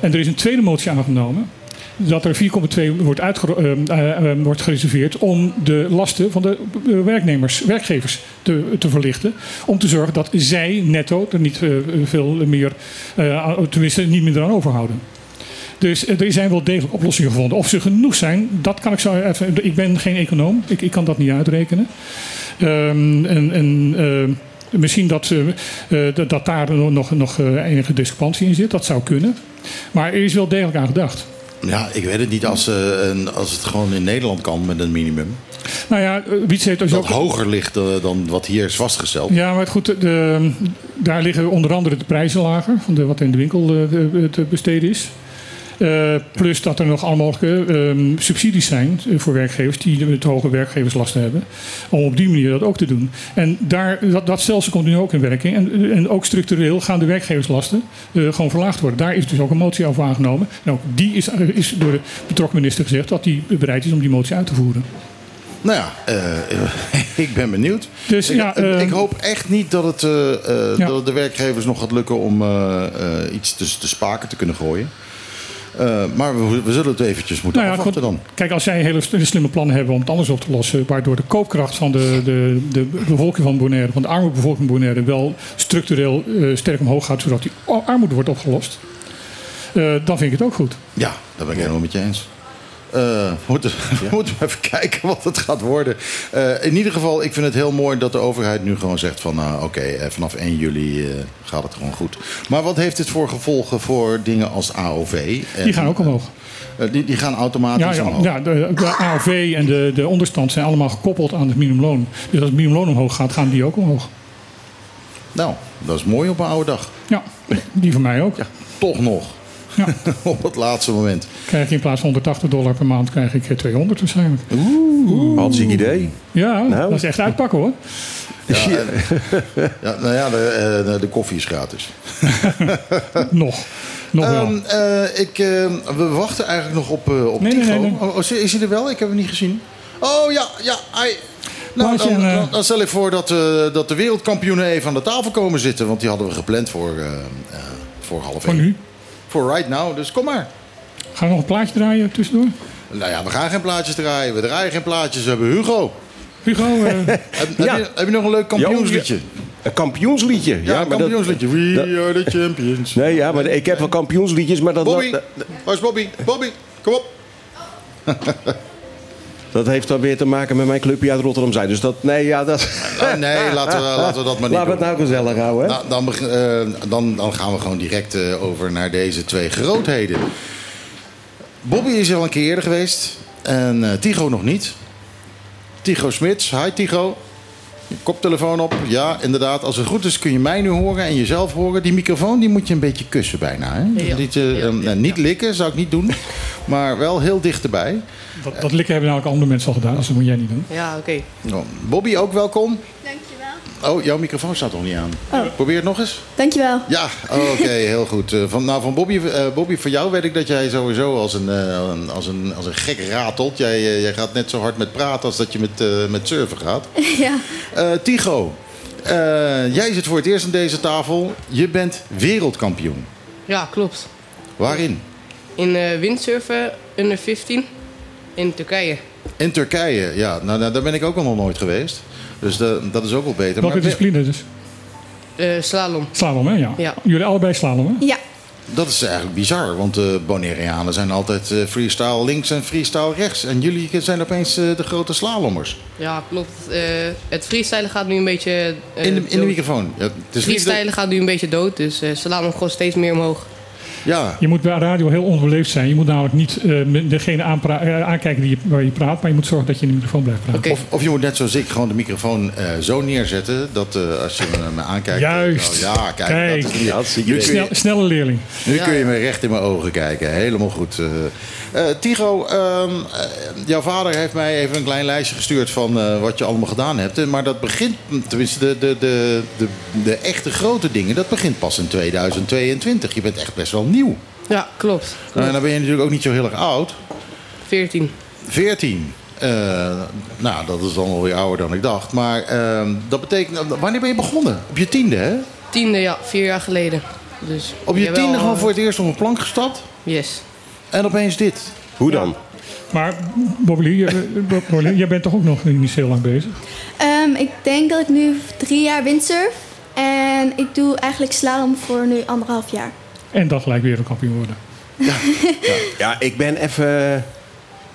En er is een tweede motie aangenomen. Dat er 4,2 wordt, ehm, eh, eh, wordt gereserveerd om de lasten van de eh, werknemers, werkgevers te, te verlichten. Om te zorgen dat zij netto er niet eh, veel meer, eh, tenminste niet minder aan overhouden. Dus eh, er zijn wel degelijk oplossingen gevonden. Of ze genoeg zijn, dat kan ik zo even. Ik ben geen econoom, ik, ik kan dat niet uitrekenen. Ehm, en en eh, misschien dat, eh, dat, dat daar nog, nog enige discrepantie in zit, dat zou kunnen. Maar er is wel degelijk aan gedacht. Ja, ik weet het niet als, als het gewoon in Nederland kan met een minimum. Nou ja, Wietse heeft dus Dat ook. hoger ligt dan wat hier is vastgesteld. Ja, maar goed, de, daar liggen onder andere de prijzen lager van de, wat in de winkel te besteden is. Eh, plus dat er nog allemaal mogelijke ehm, subsidies zijn eh, voor werkgevers die de- te hoge werkgeverslasten hebben. Om op die manier dat ook te doen. En daar, dat, dat stelsel komt nu ook in werking. En, en ook structureel gaan de werkgeverslasten eh, gewoon verlaagd worden. Daar is dus ook een motie over aangenomen. En ook die is, is door de betrokken minister gezegd dat hij bereid is om die motie uit te voeren. Nou ja, eh, ik ben benieuwd. Dus ik, ja, ik- eh, ik hoop echt niet dat het, eh, eh, Ja. dat het de werkgevers nog gaat lukken om eh, eh, iets tussen de spaken te kunnen gooien. Eh, maar we, we zullen het eventjes moeten Nou ja, afwachten dan. Kijk, als zij hele hele slimme plannen hebben om het anders op te lossen, waardoor de koopkracht van de, de, de bevolking van Bonaire, van de arme bevolking van Bonaire, wel structureel eh, sterk omhoog gaat, zodat die armoede wordt opgelost, eh, dan vind ik het ook goed. Ja, daar ben ik helemaal met je eens. We moeten, we even kijken wat het gaat worden. Eh, in ieder geval, ik vind het heel mooi dat de overheid nu gewoon zegt van... nou, oké, eh, vanaf 1 juli gaat het gewoon goed. Maar wat heeft dit voor gevolgen voor dingen als AOV? En, Die gaan ook omhoog. die, die gaan automatisch Ja, ja, omhoog. ja de, de AOV en de, de onderstand zijn allemaal gekoppeld aan het minimumloon. Dus als het minimumloon omhoog gaat, gaan die ook omhoog. Nou, dat is mooi op een oude dag. Ja, die van mij ook. Ja, toch nog. Ja. op het laatste moment. Krijg je in plaats van 180 dollar per maand, krijg ik eh, 200 waarschijnlijk. Hartstikke idee. Ja, Nou. dat is echt uitpakken hoor. Ja, nou ja, de, eh, de koffie is gratis. Nog. Nog wel. Ehm, eh, ik, eh, we wachten eigenlijk nog op, eh op Nee, nee, Tycho. nee, nee. Oh, oh, is hij er wel? Ik heb hem niet gezien. Oh ja, ja. Hij... Nou, dan, eh, dan, dan stel ik voor dat, eh, dat de wereldkampioenen even aan de tafel komen zitten. Want die hadden we gepland voor, eh, eh, voor half Voor één. nu. Voor right now, dus kom maar. Gaan we nog een plaatje draaien tussendoor? Nou ja, we gaan geen plaatjes draaien. We draaien geen plaatjes. We hebben Hugo. Hugo, eh, Heb, Ja. heb, je, heb je nog een leuk kampioensliedje? Een kampioensliedje. Ja, Ja, een maar dat, kampioensliedje. We are the champions. nee, ja, maar ik heb wel kampioensliedjes, maar dat, Bobby, dat, waar is Bobby? Bobby, kom op. dat heeft dan weer te maken met mijn clubje uit Rotterdam zijn. Dus dat, nee, ja, dat... Ah, nee, laten we, laten we dat maar niet Laten we het nou gezellig houden, hè? Nou, dan, eh, dan, dan gaan we gewoon direct eh, over naar deze twee grootheden. Bobby is al een keer eerder geweest. En eh Tigo nog niet. Tigo Smits. Hi Tigo. Koptelefoon op. Ja, inderdaad. Als het goed is kun je mij nu horen en jezelf horen. Die microfoon die moet je een beetje kussen bijna. Hè? Ja. Niet, Ja, ja, niet likken, zou ik niet doen. Maar wel heel dichterbij. Dat, dat likken hebben namelijk andere mensen al gedaan, dus dat moet jij niet doen. Ja, oké. Oh, Bobby, ook welkom. Dankjewel. Oh, jouw microfoon staat nog niet aan. Oh. Probeer het nog eens. Dankjewel. Ja, oh, oké, heel goed. Eh, Van, nou, van Bobby, eh, Bobby, voor jou weet ik dat jij sowieso als een, eh, een- als een, als een gek ratelt. Jij, jij gaat net zo hard met praten als dat je met, eh, met surfen gaat. ja. Eh Tigo, eh, jij zit voor het eerst aan deze tafel. Je bent wereldkampioen. Ja, klopt. Waarin? In eh, windsurfen, under 15, in Turkije. In Turkije, ja. Nou, nou, daar ben ik ook al nog nooit geweest. Dus da- dat is ook wel beter. Welke Maar- discipline dus? Eh, slalom. Slalom, hè? Ja. Ja. Jullie allebei slalom, hè? Ja, Dat is eigenlijk bizar, want de Bonaireanen zijn altijd eh, freestyle links en freestyle rechts. En jullie zijn opeens eh, de grote slalommers. Ja, klopt. Eh, het freestylen gaat nu een beetje... eh, In de, in de microfoon. Ja, Freestylen gaat nu een beetje dood, dus eh slalom gewoon steeds meer omhoog. Ja, Je moet bij radio heel onbeleefd zijn. Je moet namelijk niet eh, met degene aanpra- eh, aankijken die je, waar je praat, maar je moet zorgen dat je in de microfoon blijft praten. Of, of je moet net zoals ik gewoon de microfoon eh, zo neerzetten dat eh, als je me, me aankijkt. Juist. nou, ja, kijk. Kijk. Dat is niet, nu kun je, Snel, snelle leerling. nu Ja, kun je me recht in mijn ogen kijken. Helemaal goed. eh Eh, Tigo, ehm, eh, jouw vader heeft mij even een klein lijstje gestuurd van eh, wat je allemaal gedaan hebt. Maar dat begint, tenminste de, de, de, de, de echte grote dingen, dat begint pas in 2022. Je bent echt best wel nieuw. Ja, klopt. Nou, en dan ben je natuurlijk ook niet zo heel erg oud. 14. 14. Eh, nou, dat is dan alweer ouder dan ik dacht. Maar ehm, dat betekent... Wanneer ben je begonnen? Op je tiende, hè? Tiende, ja, vier jaar geleden. Dus Op je jawel, tiende gewoon eh, voor het eerst op een plank gestapt. Yes. En opeens dit. Hoe dan? Maar Bobbelie, jij- bent toch ook nog niet zo heel lang bezig? Ehm, ik denk dat ik nu drie jaar windsurf. En ik doe eigenlijk slalom voor nu anderhalf jaar. En dan gelijk wereldkampioen worden. Ja, ik ben even...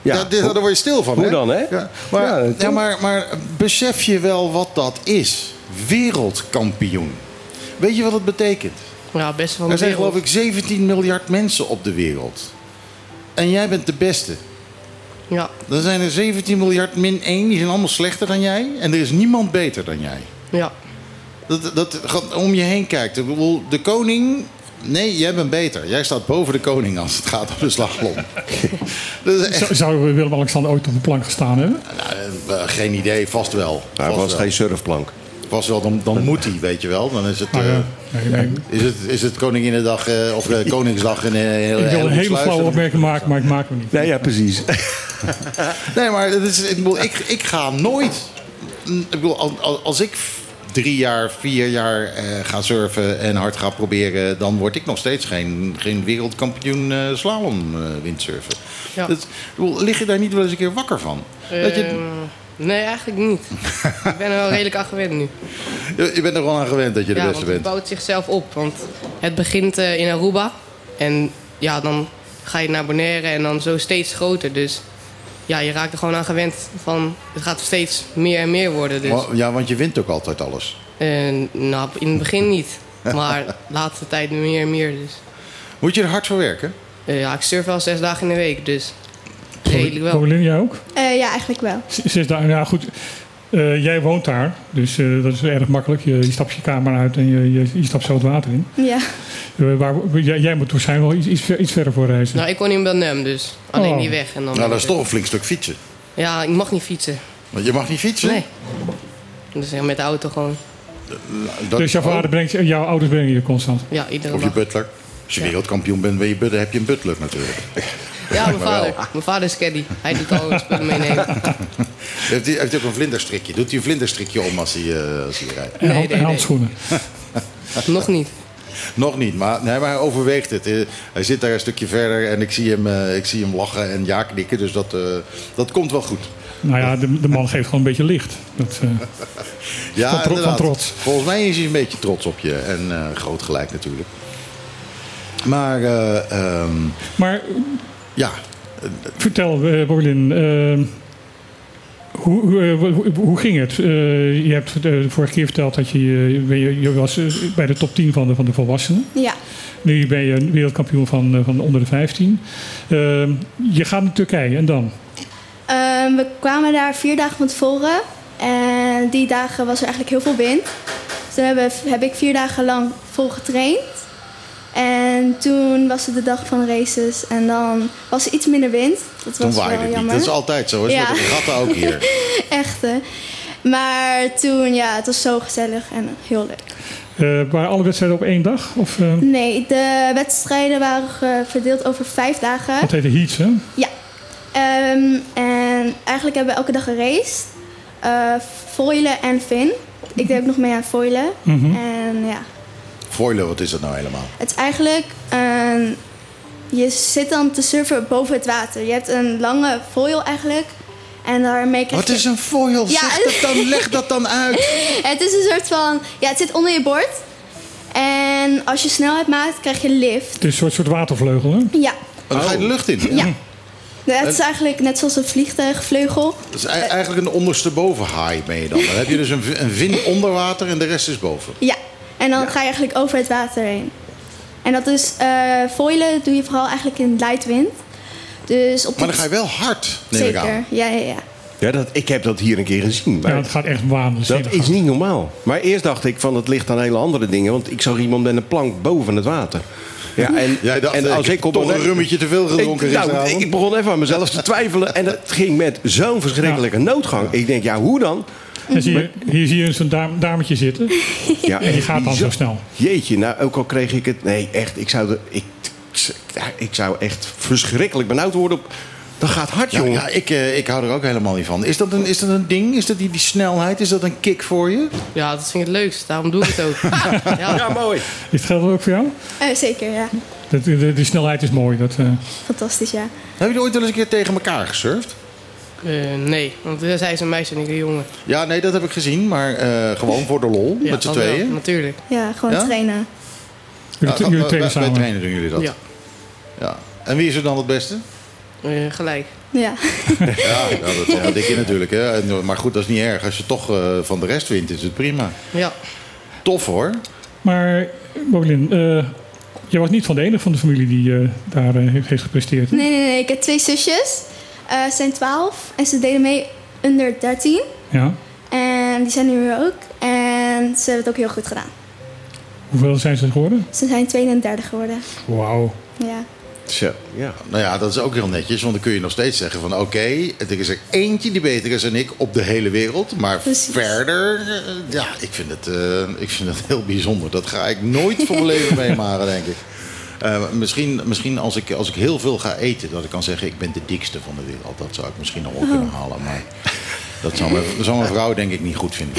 Ja, Ja, dit, daar word je stil van, hoe hè? dan, hè? Ja, maar, Ja, ja, maar, maar besef je wel wat dat is? Wereldkampioen. Weet je wat het betekent? Ja, best van de Er zijn wereld. geloof ik 17 miljard mensen op de wereld. En jij bent de beste. Ja, Dan zijn er 17 miljard min 1, die zijn allemaal slechter dan jij. En er is niemand beter dan jij. ja. Dat, dat gaat om je heen kijkt. Ik bedoel, de koning. Nee, jij bent beter. Jij staat boven de koning als het gaat om de is echt, Zou- Willem-Alexander ooit op de plank gestaan hebben? nou, eh, geen idee, vast wel. Hij Vast was wel. geen surfplank. Vast wel, dan, dan moet hij, weet je wel. Dan is het, Nou eh, ja, nee, nee. is het, is het Koninginnedag eh, of eh, Koningsdag in een hele Ik wil een hele flauwe opmerking maken, maar ik maak hem niet. Nee, ja, precies. Nee, maar is, ik, bedoel, ik, ik ga nooit. Ik bedoel, als ik drie jaar, vier jaar eh, ga surfen en hard ga proberen, dan word ik nog steeds geen, geen wereldkampioen eh, slalom eh, windsurfen. Ja. Dat, lig je daar niet wel eens een keer wakker van? dat je, Ehm, nee, eigenlijk niet. ik ben er wel redelijk aan gewend nu. je, je bent er wel aan gewend dat je de beste want het bent. bouwt zichzelf op. Want het begint in Aruba. En ja, dan ga je naar Bonaire en dan zo steeds groter. Dus ja, je raakt er gewoon aan gewend van... Het gaat steeds meer en meer worden. Dus. Ja, want je wint ook altijd alles. En, nou, in het begin niet. Maar de laatste tijd meer en meer. Dus. Moet je er hard voor werken? Eh, ja, ik surf wel zes dagen in de week. Dus redelijk wel. Bobbelie, jij ook? Eh, ja, eigenlijk wel. Zes dagen, ja goed. Eh, jij woont daar, dus eh, dat is erg makkelijk. Je, je stapt je kamer uit en je, je, je stapt zo het water in. Ja. Eh, waar, jij, jij moet waarschijnlijk wel iets, iets, ver- iets verder voor reizen. Nou, ik woon in Belnem, dus alleen Oh. die weg. En dan Nou, dat is toch een flink stuk fietsen. Ja, ik mag niet fietsen. Want je mag niet fietsen. Nee. Dus ja, met de auto gewoon. Dat- dus jouw, vader oh, brengt, je- jouw ouders brengen je constant. Ja, iedere Of je dag. butler. Als je wereldkampioen bent, ben je butler, heb je een butler natuurlijk. Ja, mijn vader. Mijn vader is caddy. Hij doet al spullen meenemen. Heeft hij, heeft hij ook een vlinderstrikje? Doet hij een vlinderstrikje om als hij, eh, als hij rijdt? En, Nee, hand- nee, en nee. handschoenen. Nog niet. Nog niet, maar, nee, maar hij overweegt het. Hij zit daar een stukje verder en ik zie hem, eh, ik zie hem lachen en ja knikken. Dus dat, eh, dat komt wel goed. Nou ja, de, de man geeft gewoon een beetje licht. Dat, eh, Ja, Van tro- van inderdaad. trots. Volgens mij is hij een beetje trots op je. En eh, groot gelijk natuurlijk. Maar eh, ehm, maar ja, vertel, eh Borlin, eh, hoe, hoe, eh, hoe, hoe ging het? Eh, je hebt eh, de vorige keer verteld dat je, je, je was bij de top 10 van de, van de volwassenen. Ja. Nu ben je wereldkampioen van, eh, van onder de 15. Eh, je gaat naar Turkije en dan? Ehm, we kwamen daar vier dagen van tevoren. En die dagen was er eigenlijk heel veel wind. Dus toen hebben, heb ik vier dagen lang vol getraind. En toen was het de dag van races. En dan was er iets minder wind. Dat toen was waaide wel het niet. jammer. Dat is altijd zo. Is Ja. Met de gatten ook hier. Echt, hè. Maar toen, ja, het was zo gezellig en heel leuk. Eh, waren alle wedstrijden op één dag? Of, eh, Nee, de wedstrijden waren eh, verdeeld over vijf dagen. dat heet de heats, hè? Ja. Ehm, en eigenlijk hebben we elke dag geraced. Eh foilen en fin. Ik deed ook nog mee aan foilen. Mhm. En ja, Foilen, wat is dat nou helemaal? het is eigenlijk... een- je zit dan te surfen boven het water. Je hebt een lange foil eigenlijk. En daarmee krijg Wat je... is een foil? Ja. Zeg dat dan, leg dat dan uit. Het is een soort van... Ja, het zit onder je bord. En als je snelheid maakt, krijg je lift. Het is een soort, soort watervleugel, hè? Ja. Oh, dan ga je de lucht in. Ja. Het is eigenlijk net zoals een vliegtuigvleugel. Dat is ei- eigenlijk een ondersteboven haai ben je dan. Dan heb je dus een, een vin onder water en de rest is boven. Ja. En dan ga je eigenlijk over het water heen. En dat is, eh foilen doe je vooral eigenlijk in light wind. Dus op Maar dan ga je wel hard, neem ik Zeker, aan. ja, ja, ja. Ja, dat, ik heb dat hier een keer gezien. maar Ja, het gaat echt waanzinnig. dat is niet normaal. Maar eerst dacht ik van het ligt aan hele andere dingen. Want ik zag iemand met een plank boven het water. Ja, en, Jij dacht, en als ik ik op toch een rummetje te veel gedronken ik, nou, ik begon even aan mezelf te twijfelen. En het ging met zo'n verschrikkelijke noodgang. Ik denk, ja, hoe dan? Zie je, hier zie je zo'n dam- dametje zitten. Ja, En die gaat dan zo snel. Jeetje, nou, ook al kreeg ik het... Nee, echt, ik zou, de, ik, ik zou echt verschrikkelijk benauwd worden. op- Dat gaat hard, Ja, jongen. ja ik, eh, ik hou er ook helemaal niet van. Is dat een, is dat een ding? Is dat die, die snelheid? Is dat een kick voor je? Ja, dat vind ik het leukst. Daarom doe ik het ook. ja. Ja, mooi. Dit geldt ook voor jou? Eh, zeker, ja. Dat, de, de snelheid is mooi. Dat, eh, Fantastisch, ja. Hebben jullie ooit wel eens een keer tegen elkaar gesurfd? Eh, nee, want zij is een meisje en ik een jongen. Ja, nee, dat heb ik gezien. Maar eh, gewoon voor de lol, Ja, met z'n wel, tweeën. Natuurlijk. Ja, gewoon Ja? trainen. jullie, Ja, jullie trainen bij samen. trainen doen jullie dat. Ja. Ja. En wie is er dan het beste? Eh, gelijk. Ja. Ja, ja dat zegt Dikkie natuurlijk. Hè. Maar goed, dat is niet erg. Als je toch eh, van de rest wint, is het prima. Ja. Tof hoor. Maar, Boglin, eh jij was niet van de enige van de familie die eh, daar eh, heeft, heeft gepresteerd. hè? Nee, nee, nee. Ik heb twee zusjes. Eh, ze zijn 12 en ze deden mee onder 13. Ja. En die zijn nu weer ook. En ze hebben het ook heel goed gedaan. Hoeveel zijn ze geworden? Ze zijn 32 geworden. Wauw. Ja. Zo, ja. Nou ja, dat is ook heel netjes. Want dan kun je nog steeds zeggen van... oké, er is er eentje die beter is dan ik op de hele wereld. Maar Precies. verder... eh, ja, ik vind, het, eh, ik vind het heel bijzonder. Dat ga ik nooit van mijn leven meemaken, denk ik. Eh, misschien misschien als, ik, als ik heel veel ga eten... dat ik kan zeggen, ik ben de dikste van de wereld. Dat zou ik misschien nog wel kunnen halen. Maar dat zou mijn, dat zou mijn vrouw denk ik niet goed vinden.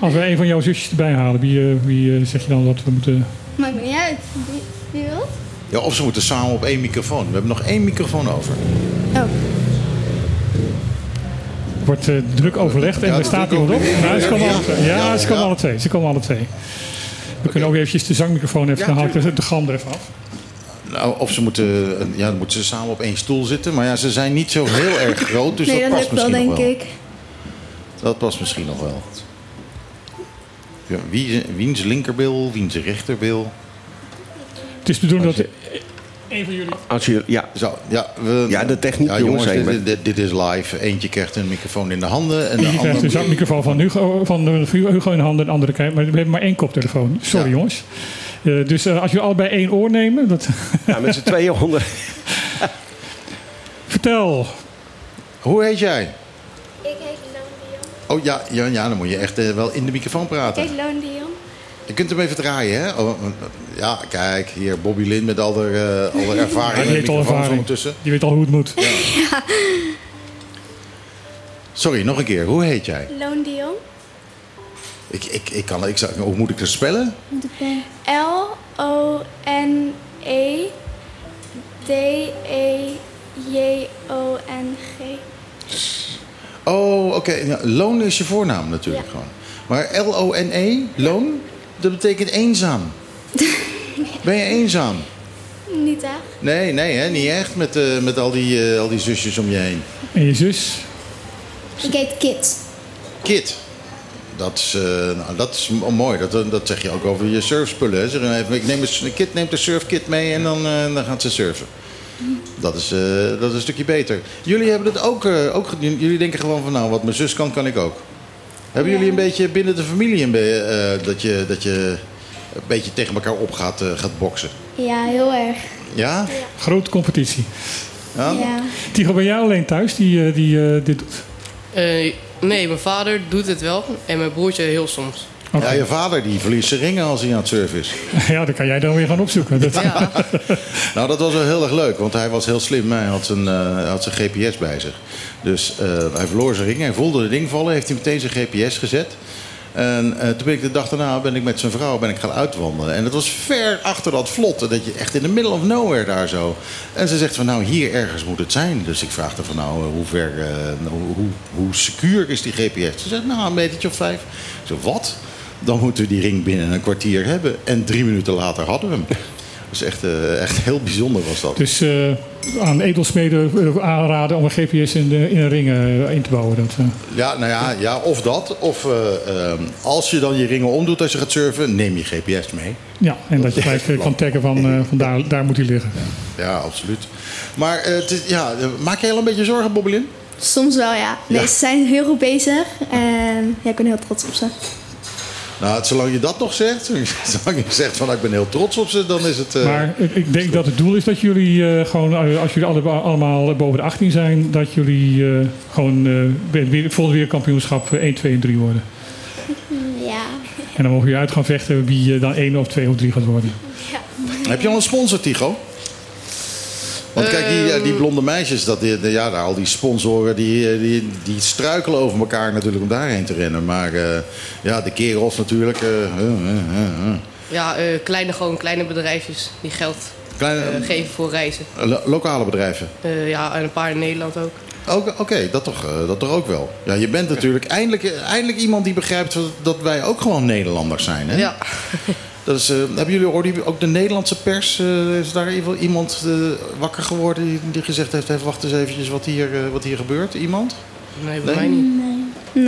Als we een van jouw zusjes erbij halen, wie, eh, wie eh, zeg je dan dat we moeten... Maakt niet uit. Wie, wie wil? Ja, of ze moeten samen op één microfoon. We hebben nog één microfoon over. Oh. wordt eh, druk overlegd en Ja, er staat iemand op. overlegd. Nou, ze komen Ja. alle twee. Ja, Ja, ze komen ja. alle twee. Ze komen alle twee. We kunnen ook eventjes de zangmicrofoon even, Ja, dan haal ik de, de gram er even af. Nou, of ze moeten, ja, dan moeten ze samen op één stoel zitten. Maar ja, ze zijn niet zo heel erg groot. Dus nee, dat dat past lukt wel, misschien nog denk wel. ik. Dat past misschien nog wel. Ja, wie, wiens linkerbil, wiens rechterbil. Het is de bedoeling dat een van jullie... Als je, ja, Zo, ja, we, Ja, de techniek, ja, jongens, dit, dit, dit is live. Eentje krijgt een microfoon in de handen. En de Die krijgt andere... de zangmicrofoon van Hugo, van eh, Hugo in de handen en de andere krijgt. Maar we hebben maar één koptelefoon. Sorry Ja. jongens. Eh, dus eh, als jullie allebei één oor nemen, dat... ja, met z'n tweeën onder. Vertel. Hoe heet jij? Ik heet Loon Dion. Oh ja, ja, ja dan moet je echt eh, wel in de microfoon praten. Loon Dion. Je kunt hem even draaien, hè? Oh, ja, kijk, hier Bobby Lin met al de, eh, al de ervaring. Ja, die heeft al microfoons ervaring. ondertussen. Die weet al hoe het moet. Sorry, nog een keer. Hoe heet jij? Loon Dion. Ik, ik, ik kan, ik zou, hoe moet ik het spellen? L-O-N-E D-E-J-O-N-G. Oh, oké. Ja, loon is je voornaam natuurlijk Ja. gewoon. Maar L-O-N-E, loon, dat betekent eenzaam. Ben je eenzaam? Niet echt. Nee, nee, hè, niet echt met, eh, met al, die, eh, al die zusjes om je heen. En je zus? Ik heet Kit. Kit. Dat is, eh, nou, dat is mooi. Dat, dat zeg je ook over je surfspullen. Hè. Zeg even, ik neem een, Kit neemt een surfkit mee en dan, eh, dan gaat ze surfen. Dat is, eh, dat is een stukje beter. Jullie hebben het ook, eh, ook gedaan. Jullie denken gewoon van, nou, wat mijn zus kan, kan ik ook. Hebben jullie een beetje binnen de familie een be- eh, dat, je, dat je een beetje tegen elkaar op gaat, eh, gaat boksen? Ja, heel erg. Ja? Grote competitie. Ja? Ja. Tigo, ben jij alleen thuis die, eh, die eh, dit doet? Nee, mijn vader doet het wel. En mijn broertje heel soms. Ja, je vader die verliest zijn ringen als hij aan het surfen is. Ja, dan kan jij dan weer gaan opzoeken. Dat, Ja, Nou, dat was wel heel erg leuk, want hij was heel slim. Hij had zijn, eh, had zijn GPS bij zich. Dus eh, hij verloor zijn ring, hij voelde het ding vallen, heeft hij meteen zijn GPS gezet. En eh, toen ben ik de dag daarna ben ik met zijn vrouw ben ik gaan uitwandelen. En dat was ver achter dat vlot. Dat je echt in the middle of nowhere daar zo. En ze zegt van nou, hier ergens moet het zijn. Dus ik vraag haar van nou, eh, hoe ver, eh, nou, hoe, hoe secuur is die GPS? Ze zegt nou, een metertje of vijf. Ik wat? dan moeten we die ring binnen een kwartier hebben. En drie minuten later hadden we hem. Dus echt, eh, echt heel bijzonder was dat. Dus eh, aan edelsmeden eh, aanraden om een GPS in, de, in een ring eh, in te bouwen. Dat, eh, Ja, nou ja, ja of dat. Of eh, ehm, als je dan je ringen omdoet als je gaat surfen, neem je GPS mee. ja, en dat je gelijk kan taggen van, eh, van daar, daar moet hij liggen. Ja, absoluut. Maar het is- ja, maak je heel een beetje zorgen, Bobbelin? Soms wel, ja. Nee, Ja. ze zijn heel goed bezig. En ja, ik ben heel trots op ze. Nou, zolang je dat nog zegt, zolang je zegt van ik ben heel trots op ze, dan is het... eh, Maar ik, ik denk dat het doel is dat jullie eh, gewoon, eh, als jullie alle, allemaal boven de 18 zijn, dat jullie eh, gewoon eh, het weer- volgende wereldkampioenschap eh, 1, 2 en 3 worden. Ja. En dan mogen jullie uit gaan vechten wie dan 1 of 2 of 3 gaat worden. Heb je al een sponsor, Tigo? Want kijk, die, Ehm. eh, die blonde meisjes, dat, die, ja, al die sponsoren, die, eh, die, die struikelen over elkaar natuurlijk om daarheen te rennen. Maar eh, ja, de kerels natuurlijk. Ja, kleine, gewoon kleine bedrijfjes die geld Kleine, geven voor reizen. lo- lokale bedrijven. Ja, en een paar in Nederland ook. Oké, dat, toch, dat toch ook wel. Ja, je bent natuurlijk eindelijk, eindelijk iemand die begrijpt dat- dat wij ook gewoon Nederlanders zijn. Hè? Ja. Dat is, eh, hebben jullie ook de Nederlandse pers? eh, is daar even iemand eh, wakker geworden die, die gezegd heeft: even, wacht eens eventjes wat hier, eh, wat hier gebeurt? Iemand? Nee, bij Nee? mij niet. Nee.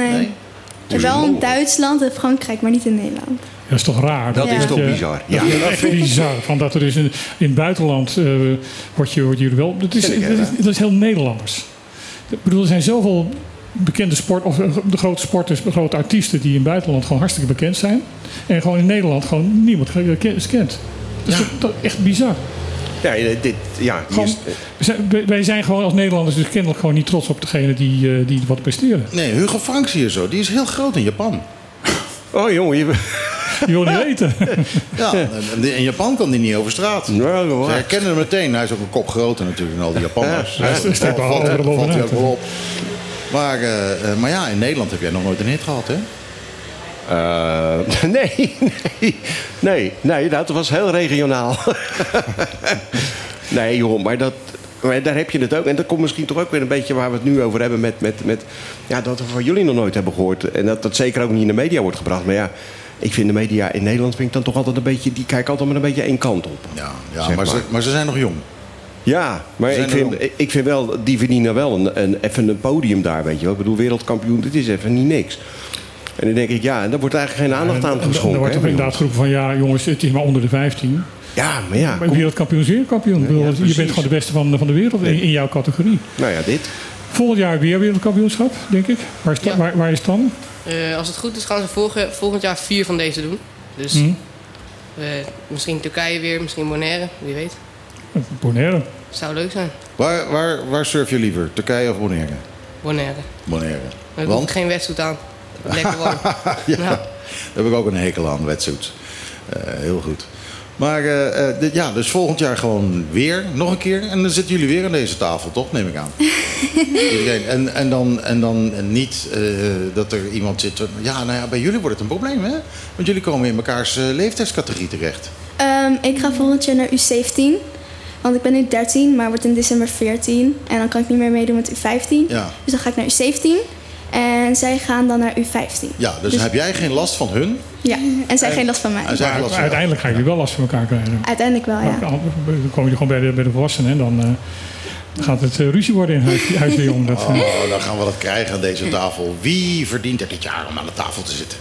Nee? Wel in Duitsland en Frankrijk, maar niet in Nederland. Dat is toch raar? Dat is toch je- bizar. Dat Ja. is echt bizar. Van dat er is in, in het buitenland eh word je, word je er wel. Dat is, dat, is, dat is heel Nederlanders. Ik bedoel, er zijn zoveel bekende sport, of eh, de grote sporters, de grote artiesten die in het buitenland gewoon hartstikke bekend zijn. En gewoon in Nederland gewoon niemand kent. Dat is toch- toch echt bizar. Ja, eh, dit, ja, Gewoon, is- zijn- wij- zijn gewoon als Nederlanders dus kennelijk gewoon niet trots op degene die, eh, die wat presteren. Nee, Hugo Franks hier zo. Die is heel groot in Japan. Oh jongen, je... Je wil niet weten. Ja, en in Japan kan die niet over straat. Nou, Ze herkennen hem meteen. Hij is ook een kop groter natuurlijk dan al die Japanners. Ja, hij staat wel valt, hij ook wel op. Maar, eh, eh, maar ja, in Nederland heb jij nog nooit een hit gehad, hè? Eh, nee, nee, nee, nee, dat was heel regionaal. nee, joh, maar, dat, maar daar heb je het ook. En dat komt misschien toch ook weer een beetje waar we het nu over hebben. Met, met, met, ja, dat we van jullie nog nooit hebben gehoord. En dat dat zeker ook niet in de media wordt gebracht. Maar ja, ik vind de media in Nederland vind ik dan toch altijd een beetje. Die kijken altijd maar een beetje één kant op. Ja, ja Zeg maar, Ze, maar ze zijn nog jong. Ja, maar ik vind, wel. ik- vind wel, die verdienen wel een, een, even een podium daar, weet je wel. Ik bedoel, wereldkampioen, dit is even niet niks. En dan denk ik, ja, en daar wordt eigenlijk geen aandacht aan En- en- en geschonken. Er wordt inderdaad geroepen van ja jongens, het is maar onder de 15. Ja, maar ja, Maar wereldkampioen is wereldkampioen. Ik bedoel, ja, je bent gewoon de beste van, van de wereld in, in jouw categorie. nou ja, dit. Volgend jaar weer wereldkampioenschap, denk ik. Waar is, Ja. waar, waar is het dan? Eh, als het goed is gaan ze volge- volgend jaar vier van deze doen. Dus Hm? eh, misschien Turkije weer, misschien Bonaire, wie weet. Bonaire. Zou leuk zijn. Waar, waar, waar surf je liever? Turkije of Bonaire? Bonaire. Bonaire. Ik Want? geen wetsuit aan. Lekker warm. Ja, Ja. Daar heb ik ook een hekel aan, wetsuits. Eh, heel goed. Maar eh, eh, dit- ja, dus volgend jaar gewoon weer, nog een keer. En dan zitten jullie weer aan deze tafel, toch? Neem ik aan. Iedereen. En, en dan, en dan niet eh, dat er iemand zit... Ja, nou ja, bij jullie wordt het een probleem, hè? Want jullie komen in mekaars leeftijdscategorie terecht. Ehm, ik ga volgend jaar naar U17. Want ik ben nu 13, maar word in december 14. En dan kan ik niet meer meedoen met U15. Ja. Dus dan ga ik naar U17. En zij gaan dan naar U15. Ja, dus, heb jij geen last van hun? Ja, en zij geen last van mij. En zij geen Maar last van uiteindelijk ga je wel last van elkaar krijgen. Uiteindelijk wel, ja. Dan kom je gewoon bij de, bij de volwassenen en dan eh, gaat het eh, ruzie worden in huis, huis. Dat, eh, Oh, dan gaan we dat krijgen aan deze tafel. Wie verdient er dit jaar om aan de tafel te zitten?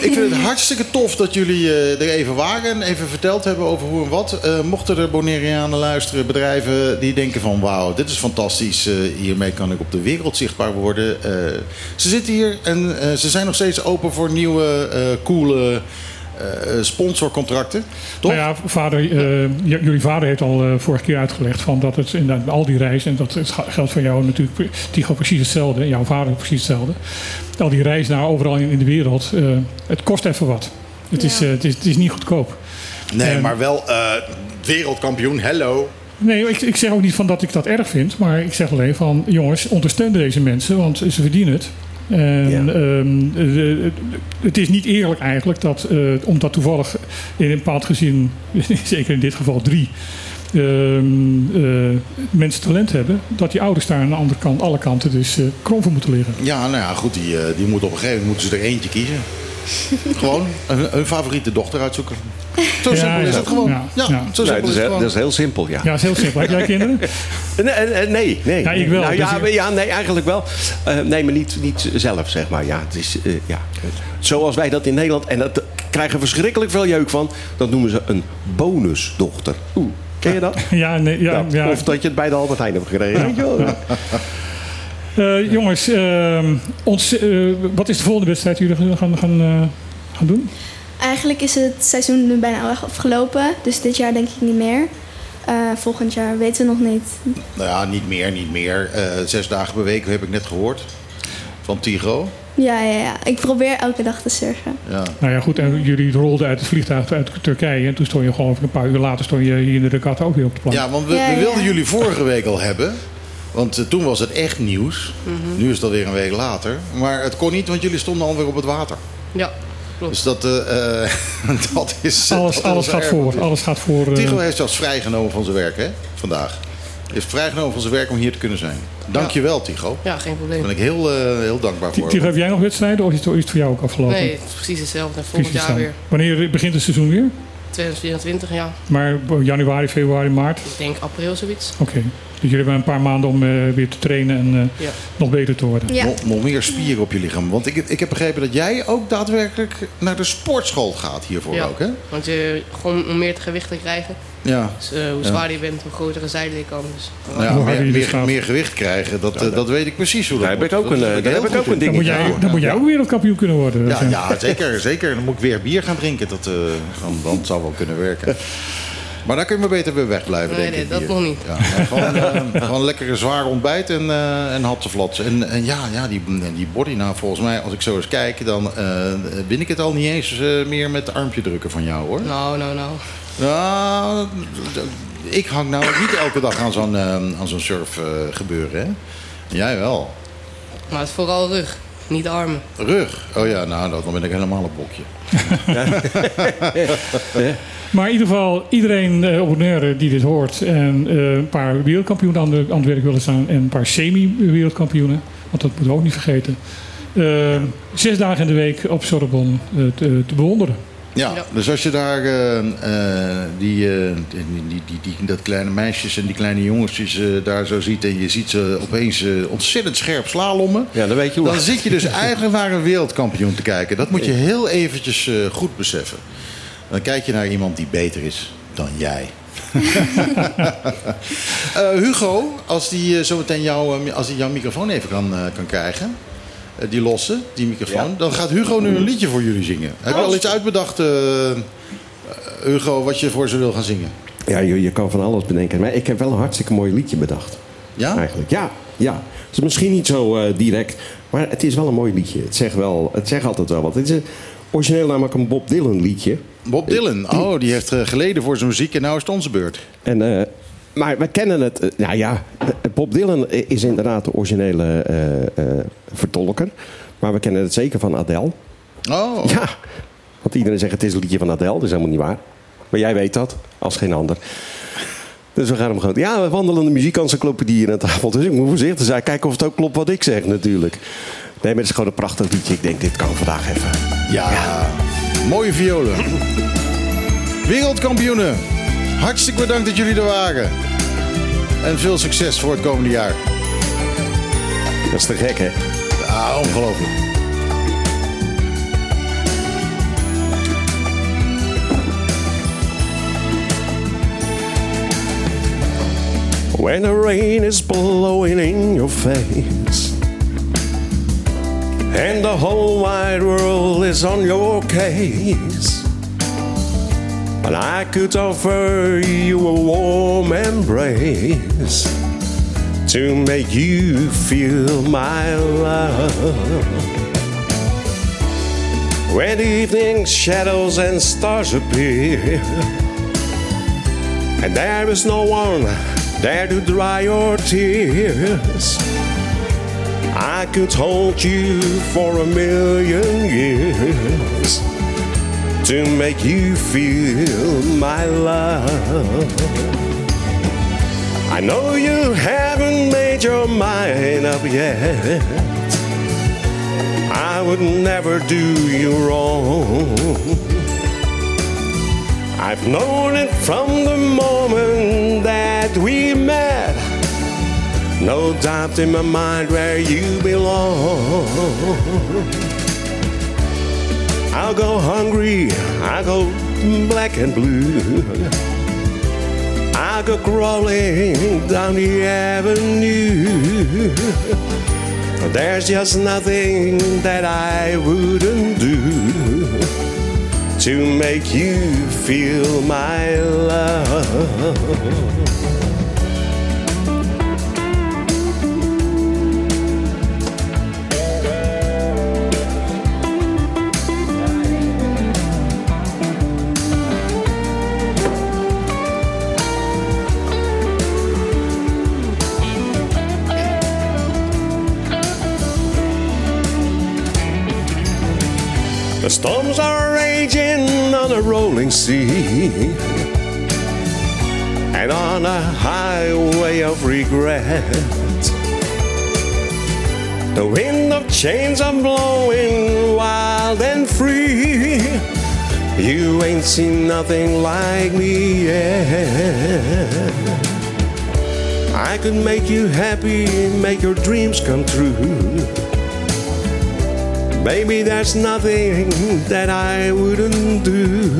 Ik vind het hartstikke tof dat jullie eh, er even waren en even verteld hebben over hoe en wat. Mochten er Bonaireanen luisteren, bedrijven die denken van wauw, dit is fantastisch. hiermee kan ik op de wereld zichtbaar worden. Ze zitten hier en ze zijn nog steeds open voor nieuwe, coole sponsorcontracten. Toch? Nou ja, vader, eh, jullie vader heeft al eh, vorige keer uitgelegd van dat het inderdaad al die reizen, en dat geldt voor jou natuurlijk, Tigo precies hetzelfde, en jouw vader precies hetzelfde. Al die reizen naar overal in, in de wereld, eh, het kost even wat. Het, is, Ja. eh, het, is, het is niet goedkoop. nee, en- maar wel eh, wereldkampioen, hello. Nee, ik, ik zeg ook niet van dat ik dat erg vind, maar ik zeg alleen van jongens, ondersteun deze mensen, want ze verdienen het. En, Ja. ehm, eh, het is niet eerlijk eigenlijk dat, eh, omdat toevallig in een bepaald gezin, zeker in dit geval drie, ehm, eh, mensen talent hebben, dat die ouders daar aan de andere kant, alle kanten, dus krom voor moeten liggen. Ja, nou ja, goed, die, die moet op een gegeven moment moeten ze er eentje kiezen. Gewoon hun, hun favoriete dochter uitzoeken. Zo Ja, simpel is het gewoon. Ja, Ja, ja. zo simpel dat, is het gewoon. dat is heel simpel, ja. Ja, dat is heel simpel. Heb jij kinderen? Nee, eh, nee, nee. Ja, ik wel, Nou, ja, dus ik- ja, nee, eigenlijk wel. Eh, nee, maar niet, niet zelf, zeg maar. Ja, het is, eh, ja. Zoals wij dat in Nederland... En dat krijgen verschrikkelijk veel jeuk van. Dat noemen ze een bonusdochter. Oeh, ken je dat? Ja, nee, ja, Ja, ja. Of dat je het bij de Albert Heijn hebt gekregen. weet je wel. Eh, jongens, ehm, ons, eh, wat is de volgende wedstrijd die jullie gaan, gaan, eh, gaan doen? Eigenlijk is het seizoen nu bijna al afgelopen. Dus dit jaar denk ik niet meer. Eh, volgend jaar weten we nog niet. Nou ja, niet meer, niet meer. Eh, zes dagen per week heb ik net gehoord. Van Tigo. Ja, ja, ja. Ik probeer elke dag te surfen. Ja. Nou ja, goed. En jullie rolden uit het vliegtuig uit Turkije. En toen stond je gewoon een paar uur later stond je hier in de regatta ook weer op het plan. ja, want we, Ja, we ja. wilden jullie vorige week al hebben. Want eh, toen was het echt nieuws. Nu is het alweer een week later. Maar het kon niet, want jullie stonden alweer op het water. Ja, klopt. Dus dat, eh, eh, dat is... alles dat alles gaat voor. Alles gaat voor. eh, Tigo heeft zelfs vrijgenomen van zijn werk, hè? Vandaag. Hij heeft vrijgenomen van zijn werk om hier te kunnen zijn. Dankjewel, Tigo. Ja, geen Daar probleem. ben ik heel, eh, heel dankbaar voor. Tigo, heb jij nog wedstrijden of is het, voor jou ook afgelopen? Nee, het is precies hetzelfde. Volgend Precies jaar weer. Wanneer begint het seizoen weer? 2024, ja. Maar januari, februari, maart? Ik denk april zoiets. Oké. Jullie hebben een paar maanden om eh, weer te trainen en eh, Ja. nog beter te worden. Ja. Nog, nog meer spieren op je lichaam. Want ik, ik heb begrepen dat jij ook daadwerkelijk naar de sportschool gaat hiervoor Ja. ook, hè? Want je, gewoon om meer te gewicht te krijgen. Ja. Dus eh, hoe Ja. zwaarder je bent, hoe grotere zijde je kan. Dus, Nou ja, Hoe harder meer, gewicht krijgen, dat, eh, dat weet ik precies hoe dat Daar heb ik moet. ook een, Dat eh, ben daar heel heb ik goed ook een in. Dan moet jij, dan moet jij ook wereldkampioen kunnen worden. Ja, ja, zeker, zeker. Dan moet ik weer bier gaan drinken. Dat, eh, dan, dan zou wel kunnen werken. Maar daar kun je maar beter weer wegblijven, Nee, denk nee, ik. dat bier. nog niet. Ja, gewoon, eh, gewoon lekker een zwaar ontbijt en, eh en hapseflats. En, en ja, ja die, die body, nou volgens mij, als ik zo eens kijk, dan eh win ik het al niet eens meer met het armpje drukken van jou, hoor. Nou, nou, nou. Ik hang nou niet elke dag aan zo'n aan zo'n surf gebeuren, hè? Jij wel. Maar het is vooral rug, niet armen. Rug. Oh ja, nou, dan ben ik helemaal een bokje. Maar in ieder geval, iedereen eh, op Bonaire die dit hoort... en eh, een paar wereldkampioenen aan, de, het werk willen staan... en een paar semi-wereldkampioenen, want dat moeten we ook niet vergeten... Eh, zes dagen in de week op Sorbonne te bewonderen. Ja, Ja. dus als je daar eh, eh, die, eh, die, die, die, die- dat kleine meisjes en die kleine jongetjes daar zo ziet... en je ziet ze opeens eh, ontzettend scherp slalommen... Ja, dan weet je hoe. dan zit je dus eigenlijk naar een wereldkampioen te kijken. Dat moet je heel eventjes goed beseffen. Dan kijk je naar iemand die beter is dan jij. Eh, Hugo, als die eh, zometeen jou, als die jouw microfoon even kan, kan krijgen... eh, die losse, die microfoon. Ja. Dan gaat Hugo nu een liedje voor jullie zingen. Heb je al iets uitbedacht, eh, eh, Hugo, wat je voor ze wil gaan zingen? Ja, je, je kan van alles bedenken. Maar ik heb wel een hartstikke mooi liedje bedacht. Ja? Eigenlijk. Ja, ja. Het is misschien niet zo eh, direct, maar het is wel een mooi liedje. Het zegt, wel, het zegt altijd wel wat. Het is een, origineel namelijk een Bob Dylan liedje. Bob Dylan. Oh, die heeft eh, geleden voor zijn muziek en nou is het onze beurt. En, eh, maar we kennen het. eh, nou ja, eh, Bob Dylan is inderdaad de originele eh, vertolker. Maar we kennen het zeker van Adele. Oh, Ja, want iedereen zegt het is een liedje van Adele. Dat is helemaal niet waar. Maar jij weet dat, als geen ander. Dus we gaan hem gewoon... Ja, we wandelen de muziekencyclopedie hier aan tafel. Dus ik moet voorzichtig zijn. Kijken of het ook klopt wat ik zeg natuurlijk. Nee, maar het is gewoon een prachtig liedje. Ik denk, dit kan vandaag even. ja. Mooie violen. Wereldkampioenen. Hartstikke bedankt dat jullie er waren. En veel succes voor het komende jaar. Dat is te gek, hè? Ah, ongelooflijk. When the rain is blowing in your face And the whole wide world is on your case And I could offer you a warm embrace To make you feel my love When evening shadows and stars appear and there is no one there to dry your tears. I could hold you for a million years to make you feel my love. I know you haven't made your mind up yet, I would never do you wrong. I've known it from the moment that we met. No doubt in my mind where you belong. I'll go hungry, I'll go black and blue. I'll go crawling down the avenue. There's just nothing that I wouldn't do to make you feel my love. The storms are raging on a rolling sea and on a highway of regret. The wind of change are blowing wild and free. You ain't seen nothing like me yet. I could make you happy, make your dreams come true. Baby, there's nothing that I wouldn't do.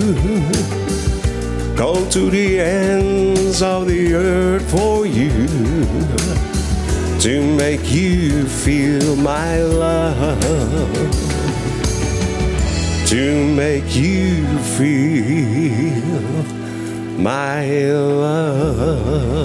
Go to the ends of the earth for you to make you feel my love. To make you feel my love.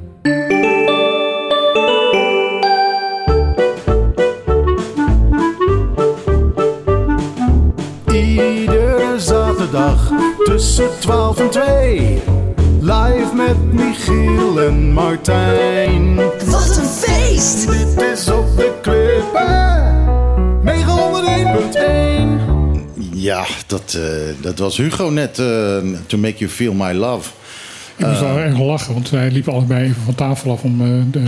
Zaterdag tussen 12 en 2. Live met Michiel en Martijn. Wat een feest! Dit is op de klippen. 901.1. Ja, dat, eh, dat was Hugo net. eh, to make you feel my love. Ik moest wel erg lachen, want wij liepen allebei even van tafel af om eh, de,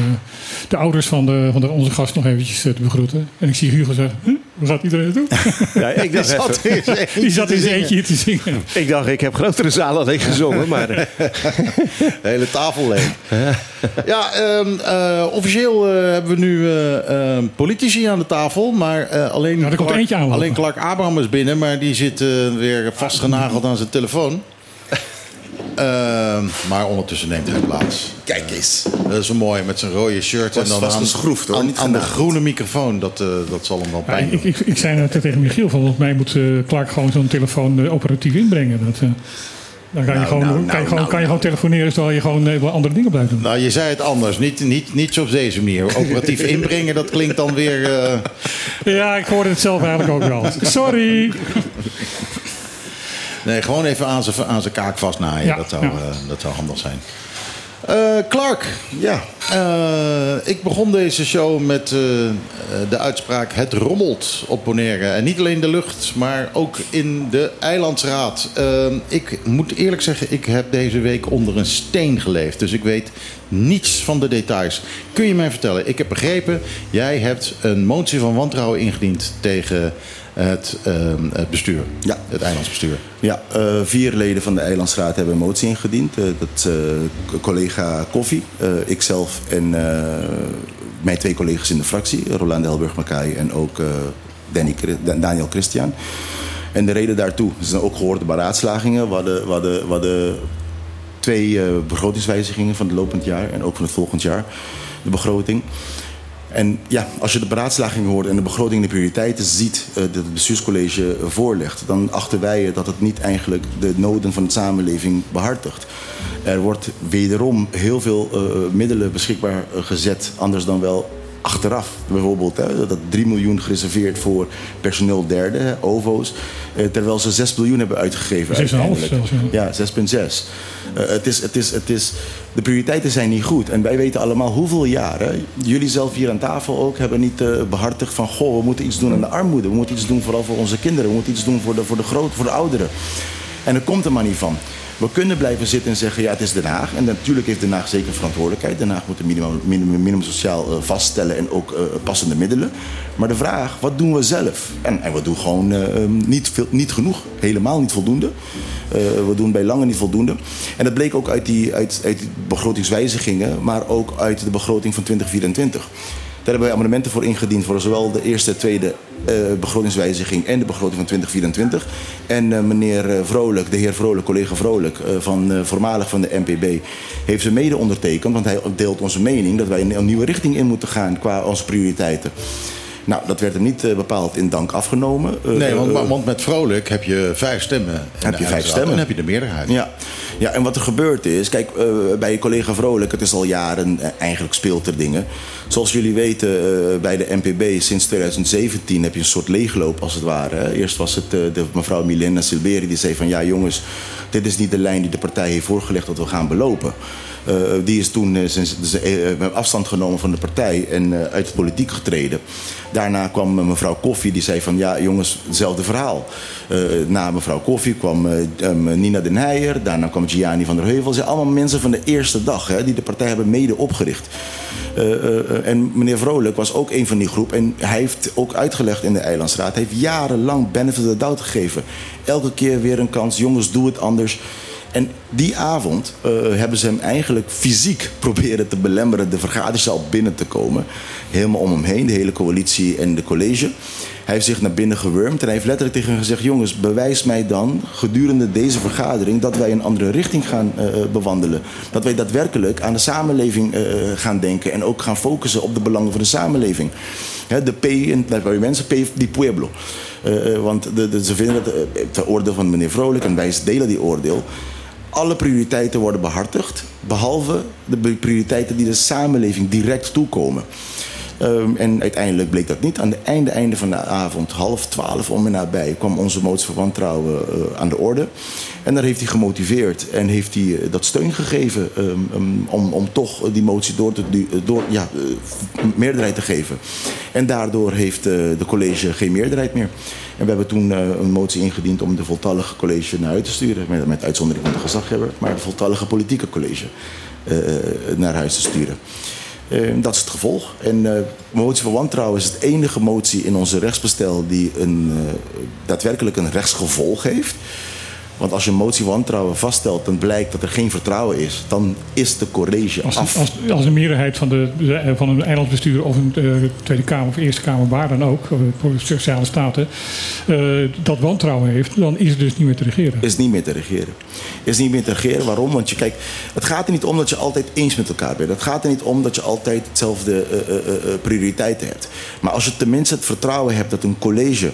de ouders van, de, van de, onze gast nog eventjes eh, te begroeten. En ik zie Hugo zeggen, huh? waar gaat iedereen naartoe? Ja, ik dacht Die zat even- in zijn eentje Die zat in te zijn eentje te zingen. Ik dacht, ik heb grotere zalen dan ik gezongen, maar... De hele tafel leeg. ja, ehm, eh, officieel eh, hebben we nu eh, eh, politici aan de tafel. Maar eh, alleen, Clark, alleen Clark Abraham is binnen. Maar die zit eh, weer vastgenageld aan zijn telefoon. Ehm, maar ondertussen neemt hij plaats. Kijk eens. Dat is zo mooi met zijn rode shirt. Was- en dan was aan, geschroefd, hoor, aan, de groene microfoon. Dat, eh, dat zal hem wel Ja, pijn doen. ik, ik, ik zei net tegen Michiel van, volgens mij moet eh, Clark gewoon zo'n telefoon eh, operatief inbrengen. Dat, eh, dan kan je, Nou, gewoon, nou, kan je, nou, gewoon, nou, kan je gewoon telefoneren terwijl je gewoon andere dingen blijft doen. Nou, je zei het anders. Niet, niet, niet zo op deze manier. Operatief inbrengen, dat klinkt dan weer... eh, Ja, ik hoorde het zelf eigenlijk ook wel. Sorry. Nee, gewoon even aan zijn, aan zijn kaak vastnaaien. Ja, dat, zou, ja. eh, dat zou handig zijn. Eh, Clark, ja. eh, ik begon deze show met de uitspraak... het rommelt op Bonaire. En niet alleen in de lucht, maar ook in de eilandsraad. Ik moet eerlijk zeggen, ik heb deze week onder een steen geleefd. Dus ik weet niets van de details. Kun je mij vertellen? Ik heb begrepen, jij hebt een motie van wantrouwen ingediend... tegen het, eh, het bestuur, Ja. het eilandsbestuur. Ja, eh, vier leden van de Eilandsraad hebben een motie ingediend. Eh, dat eh, collega Koffie, ikzelf en mijn twee collega's in de fractie, Rolande Helburg-Makai en ook Danny, Daniel Christian. En de reden daartoe, er zijn ook gehoorde beraadslagingen. We hadden, we hadden, we hadden twee begrotingswijzigingen van het lopend jaar en ook van het volgend jaar, de begroting. En ja, als je de beraadslaging hoort en de begroting en de prioriteiten ziet eh, dat het bestuurscollege voorlegt, dan achten wij dat het niet eigenlijk de noden van de samenleving behartigt. Er wordt wederom heel veel eh, middelen beschikbaar eh, gezet, anders dan wel achteraf. Bijvoorbeeld hè, dat 3 miljoen gereserveerd voor personeel derde, hè, OVO's, eh, terwijl ze 6 miljoen hebben uitgegeven 6,5 uiteindelijk. zelfs, ja. Ja, 6,6. Eh, het is, het is, het is, de prioriteiten zijn niet goed. En wij weten allemaal hoeveel jaren, jullie zelf hier aan tafel ook, hebben niet eh, behartigd van... goh, we moeten iets doen aan de armoede. We moeten iets doen vooral voor onze kinderen. We moeten iets doen voor de, voor de, groot, voor de ouderen. En dat komt er maar niet van. We kunnen blijven zitten en zeggen, ja, het is Den Haag. En natuurlijk heeft Den Haag zeker verantwoordelijkheid. Den Haag moet een minimum, minimum, minimum sociaal eh, vaststellen en ook eh, passende middelen. Maar de vraag, wat doen we zelf? En, en we doen gewoon eh, niet, veel, niet genoeg, helemaal niet voldoende. We doen bij lange niet voldoende. En dat bleek ook uit die, uit, uit die begrotingswijzigingen, maar ook uit de begroting van 2024. Daar hebben wij amendementen voor ingediend voor zowel de eerste en tweede eh, begrotingswijziging en de begroting van 2024. En eh, meneer eh, Vrolijk, de heer Vrolijk, collega Vrolijk, van, voormalig van de NPB, heeft ze mede ondertekend. Want hij deelt onze mening dat wij een, een nieuwe richting in moeten gaan qua onze prioriteiten. Nou, dat werd hem niet bepaald in dank afgenomen. Nee, want, want met Vrolijk heb je vijf stemmen. heb je vijf stemmen. Dan heb je de meerderheid. Ja. Ja, en wat er gebeurd is... Kijk, eh, bij je collega Vrolijk, het is al jaren... eh, eigenlijk speelt er dingen. Zoals jullie weten, eh, bij de NPB sinds 2017 heb je een soort leegloop als het ware. Eerst was het de mevrouw Milena Silberi die zei van... ja jongens, dit is niet de lijn die de partij heeft voorgelegd dat we gaan belopen. Eh, die is toen eh, dus, eh, eh, afstand genomen van de partij en eh, uit de politiek getreden. Daarna kwam eh, mevrouw Koffie, die zei van ja jongens, hetzelfde verhaal. Eh, na mevrouw Koffie kwam eh, em, Nina Den Heijer, daarna kwam Gianni van der Heuvel. Ze zijn allemaal mensen van de eerste dag hè, die de partij hebben mede opgericht. Eh, eh, eh, en meneer Vrolijk was ook een van die groep. En hij heeft ook uitgelegd in de Eilandsraad. Hij heeft jarenlang benefit of doubt gegeven. Elke keer weer een kans. Jongens, doe het anders. En die avond eh, hebben ze hem eigenlijk fysiek proberen te belemmeren de vergaderzaal binnen te komen. Helemaal om hem heen, de hele coalitie en de college. Hij heeft zich naar binnen gewurmd en hij heeft letterlijk tegen hen gezegd: Jongens, bewijs mij dan gedurende deze vergadering dat wij een andere richting gaan eh, bewandelen. Dat wij daadwerkelijk aan de samenleving eh, gaan denken en ook gaan focussen op de belangen van de samenleving. De P in bij mensen, P die Pueblo. Eh, eh, want de, ze vinden dat, eh, het oordeel van meneer Vrolijk, en wij delen die oordeel. Alle prioriteiten worden behartigd, behalve de prioriteiten die de samenleving direct toekomen. Ehm, en uiteindelijk bleek dat niet. Aan het einde, einde van de avond, half twaalf om en nabij, kwam onze motie van wantrouwen eh, aan de orde. En daar heeft hij gemotiveerd en heeft hij eh, dat steun gegeven ehm, ehm, om, om toch die motie door te, door, ja, eh, meerderheid te geven. En daardoor heeft eh, de college geen meerderheid meer. En we hebben toen eh, een motie ingediend om de voltallige college naar uit te sturen. Met, met uitzondering van de gezaghebber, maar het voltallige politieke college eh, naar huis te sturen. Eh, dat is het gevolg. En eh motie van wantrouwen is het enige motie in onze rechtsbestel die een, eh, daadwerkelijk een rechtsgevolg heeft. Want als je een motie wantrouwen vaststelt en blijkt dat er geen vertrouwen is, dan is de college Als, af. als, als een meerderheid van, de, de- van een eilandsbestuur of een eh, Tweede Kamer of Eerste Kamer, waar dan ook, of voor de Sociale Staten, eh, dat wantrouwen heeft, dan is het dus niet meer te regeren. Is niet meer te regeren. Is niet meer te regeren. Waarom? Want je kijkt, het gaat er niet om dat je altijd eens met elkaar bent. Het gaat er niet om dat je altijd hetzelfde eh, eh, eh, eh, prioriteiten hebt. Maar als je tenminste het vertrouwen hebt dat een college eh,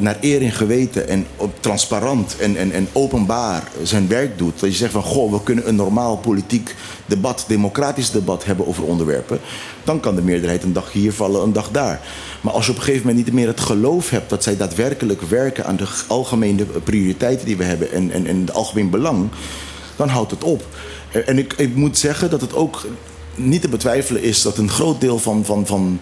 naar eer en geweten en op, transparant en, en, en openbaar zijn werk doet. Dat je zegt van goh, we kunnen een normaal politiek debat, democratisch debat hebben over onderwerpen. Dan kan de meerderheid een dag hier vallen, een dag daar. Maar als je op een gegeven moment niet meer het geloof hebt dat zij daadwerkelijk werken aan de algemene prioriteiten die we hebben en, en, en het algemeen belang, dan houdt het op. Eh, En ik, ik moet zeggen dat het ook niet te betwijfelen is dat een groot deel van, van, van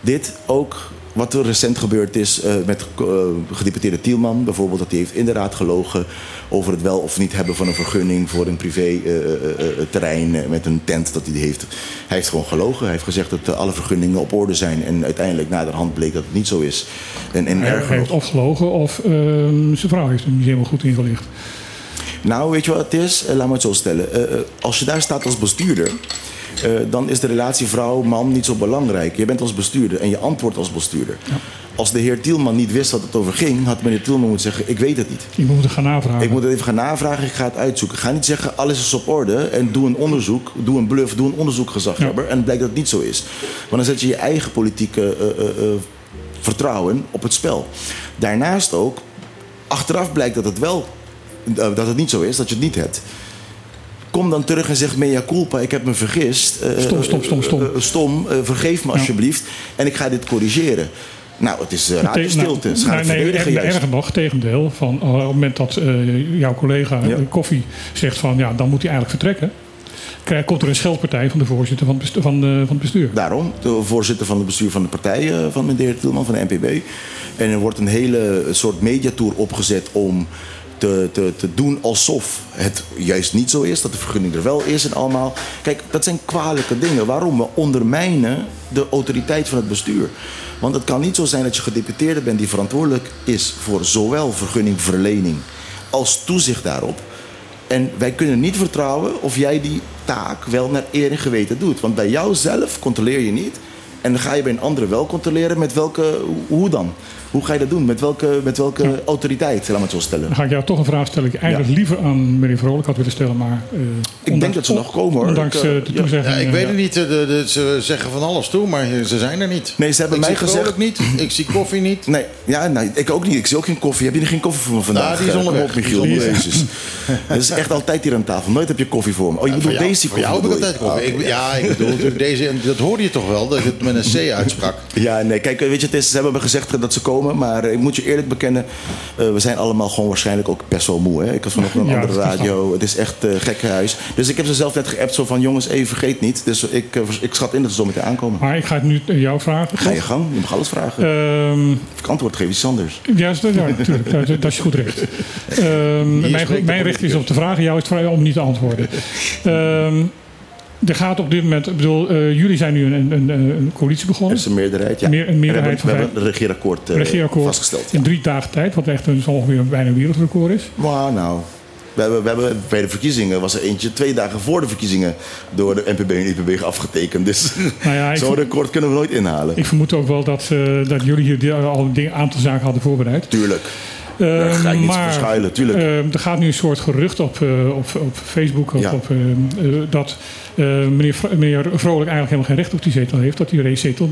dit ook. Wat er recent gebeurd is eh, met eh, gedeputeerde Tielman, bijvoorbeeld, dat hij heeft inderdaad gelogen over het wel of niet hebben van een vergunning voor een privé eh, eh, met een tent dat hij heeft. Hij heeft gewoon gelogen. Hij heeft gezegd dat alle vergunningen op orde zijn en uiteindelijk naderhand bleek dat het niet zo is. En, en Hij erger heeft of gelogen of ehm, zijn vrouw heeft hem niet helemaal goed ingelicht. Nou, weet je wat het is? Laat me het zo stellen. Als je daar staat als bestuurder, eh, dan is de relatie vrouw-man niet zo belangrijk. Je bent als bestuurder en je antwoordt als bestuurder. Als de heer Tielman niet wist wat het over ging, had meneer Tielman moeten zeggen: Ik weet het niet. Je moet het gaan navragen. Ik moet het even gaan navragen, ik ga het uitzoeken. Ga niet zeggen, alles is op orde en doe een onderzoek, doe een bluff, doe een onderzoek, gezaghebber. En het blijkt dat het niet zo is. Want dan zet je je eigen politieke eh, eh, vertrouwen op het spel. Daarnaast ook, achteraf blijkt dat het wel, dat het niet zo is, dat je het niet hebt. Kom dan terug en zeg mea culpa, ik heb me vergist. Eh, Stom, stom, stom, stom. eh, eh, stom, eh, vergeef me alsjeblieft. En ik ga dit corrigeren. Nou, het is uh, Te- radiostilte. nou, het nee, verdedigen en- juist. erger nog, tegendeel. Van, eh, op het moment dat eh, jouw collega Ja. eh, Koffie zegt van ja, dan moet hij eigenlijk vertrekken. Krijg, komt er een scheldpartij van de voorzitter van het bestuur. Van, de- van het bestuur. Daarom, de voorzitter van het bestuur van de partij eh, van meneer Tielman van de NPB. En er wordt een hele soort mediatour opgezet om te, te, te doen alsof het juist niet zo is. Dat de vergunning er wel is en allemaal. Kijk, dat zijn kwalijke dingen. Waarom? We ondermijnen de autoriteit van het bestuur. Want het kan niet zo zijn dat je gedeputeerde bent die verantwoordelijk is voor zowel vergunningverlening als toezicht daarop. En wij kunnen niet vertrouwen of jij die taak wel naar eer en geweten doet. Want bij jou zelf controleer je niet. En dan ga je bij een andere wel controleren. Met welke, hoe dan? Hoe ga je dat doen? Met welke, met welke autoriteit, laat me het zo stellen. Dan ga ik jou toch een vraag stellen die ik eigenlijk liever aan meneer Vrolijk had willen stellen. Maar, eh, Ik denk dat ze nog komen hoor. Ondanks Ik, eh, eh, de ja. toezegging. Ja, ik eh, weet het niet. De, de- ze zeggen van alles toe, maar ze zijn er niet. Nee, ze hebben ik mij zie gezegd- Vrolijk niet. Ik zie koffie niet. Nee, ja, nou, ik ook niet. Ik zie ook geen koffie. Heb je geen koffie voor me vandaag? Ja, die is Eh, onderweg. Op, Michiel. Die is- Jezus. Dat is echt altijd hier aan tafel. Nooit heb je koffie voor me. Oh, je bedoelt jou- deze voor koffie? jou heb ik je? altijd koffie. Ah. Ik, ja, ik bedoel natuurlijk deze. En dat hoorde je toch wel, dat ik het met een C uitsprak. Ja, nee, kijk, weet je, het is, ze hebben me gezegd dat ze komen, maar ik moet je eerlijk bekennen, eh, we zijn allemaal gewoon waarschijnlijk ook best wel moe. Hè? Ik was vanochtend op een Ja, andere radio, het is echt uh, gekke huis. Dus ik heb ze zelf net geappt zo van, jongens, even vergeet niet. Dus ik, eh, ik schat in dat ze zo meteen aankomen. Maar ik ga het nu jou vragen. Ga je gang, je mag alles vragen. Ehm, Of ik antwoord geef iets anders. ja, dat- ja, natuurlijk. Dat, dat is je goed recht. Ehm, mijn mijn de recht is om te vragen, jou is om niet te antwoorden. Ehm, er gaat op dit moment, ik bedoel, eh, jullie zijn nu een, een, een, coalitie Er begonnen. is een meerderheid, ja. Meer- een meerderheid we hebben, we hebben een regeerakkoord, eh, regeerakkoord vastgesteld. Ja. in drie dagen tijd, wat echt een, zo ongeveer bijna een wereldrecord is. Maar nou, we hebben, we hebben, bij de verkiezingen was er eentje twee dagen voor de verkiezingen door de NPB en IPB afgetekend. Dus Nou ja, zo'n record kunnen we nooit inhalen. Ik vermoed ook wel dat, eh, dat jullie hier al een aantal zaken hadden voorbereid. Tuurlijk. Daar ga ik niet maar, verschuilen, tuurlijk. eh, er gaat nu een soort gerucht op, eh, op, op Facebook Ja. op, eh, eh, dat eh, meneer, meneer Vrolijk eigenlijk helemaal geen recht op die zetel heeft. Dat die racezetel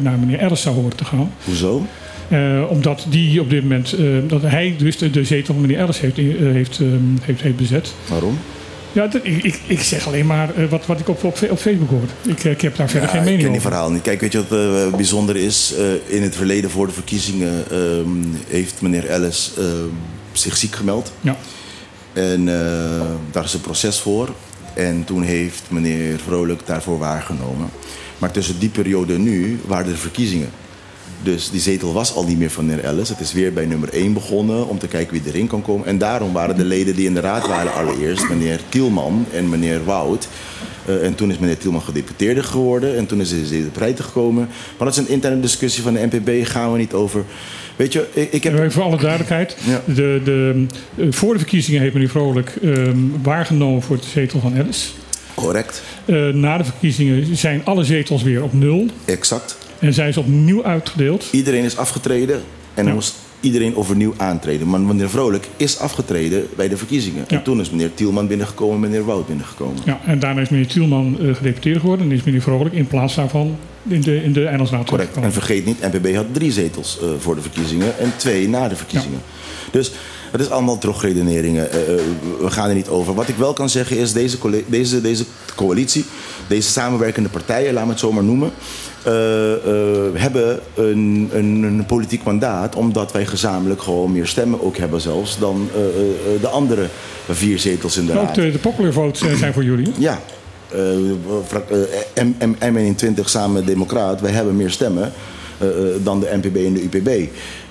naar meneer Ellis zou horen te gaan. Hoezo? Eh, omdat die op dit moment, eh, dat hij dus de, de zetel van meneer Ellis heeft, eh, heeft, heeft, heeft bezet. Waarom? Ja, ik, ik, ik zeg alleen maar eh, wat, wat ik op, op, op Facebook hoor. Ik, eh, ik heb daar verder Ja, geen ik mening ken die over. verhaal niet. Kijk, weet je wat eh, bijzonder is? In het verleden voor de verkiezingen ehm, heeft meneer Ellis ehm, zich ziek gemeld. Ja. En daar is een proces voor. En toen heeft meneer Vrolijk daarvoor waargenomen. Maar tussen die periode en nu waren er verkiezingen. Dus die zetel was al niet meer van meneer Ellis. Het is weer bij nummer 1 begonnen om te kijken wie erin kan komen. En daarom waren de leden die in de raad waren allereerst, meneer Kielman en meneer Wout, Eh, en toen is meneer Tielman gedeputeerde geworden. En toen is hij de breedte gekomen. Maar dat is een interne discussie van de NPB. Gaan we niet over. Weet je, ik, ik heb... Even voor alle duidelijkheid. De, de, eh, voor de verkiezingen heeft meneer Vrolijk ehm, waargenomen voor de zetel van Ellis. Correct. Eh, na de verkiezingen zijn alle zetels weer op nul. Exact. En zijn ze opnieuw uitgedeeld. Iedereen is afgetreden. En dan moest iedereen overnieuw aantreden. Maar meneer Vrolijk is afgetreden bij de verkiezingen. En toen is meneer Tielman binnengekomen meneer Wout binnengekomen. Ja, en daarna is meneer Tielman eh, gedeputeerd geworden. En is meneer Vrolijk in plaats daarvan in de, in de Eilandsraad Correct. En vergeet niet, NPB had drie zetels eh, voor de verkiezingen en twee na de verkiezingen. Dus het is allemaal terugredeneringen. Eh, we gaan er niet over. Wat ik wel kan zeggen is, deze, deze, deze coalitie, deze samenwerkende partijen, laat me het zo maar noemen, hebben een, een, een politiek mandaat, omdat wij gezamenlijk gewoon meer stemmen ook hebben zelfs dan eh, eh, de andere vier zetels in de Ook raad. de, de popular votes eh, zijn voor jullie. Ja. Eh, vrak- eh, M- M- M21 samen Democraat, wij hebben meer stemmen eh, eh, dan de NPB en de UPB.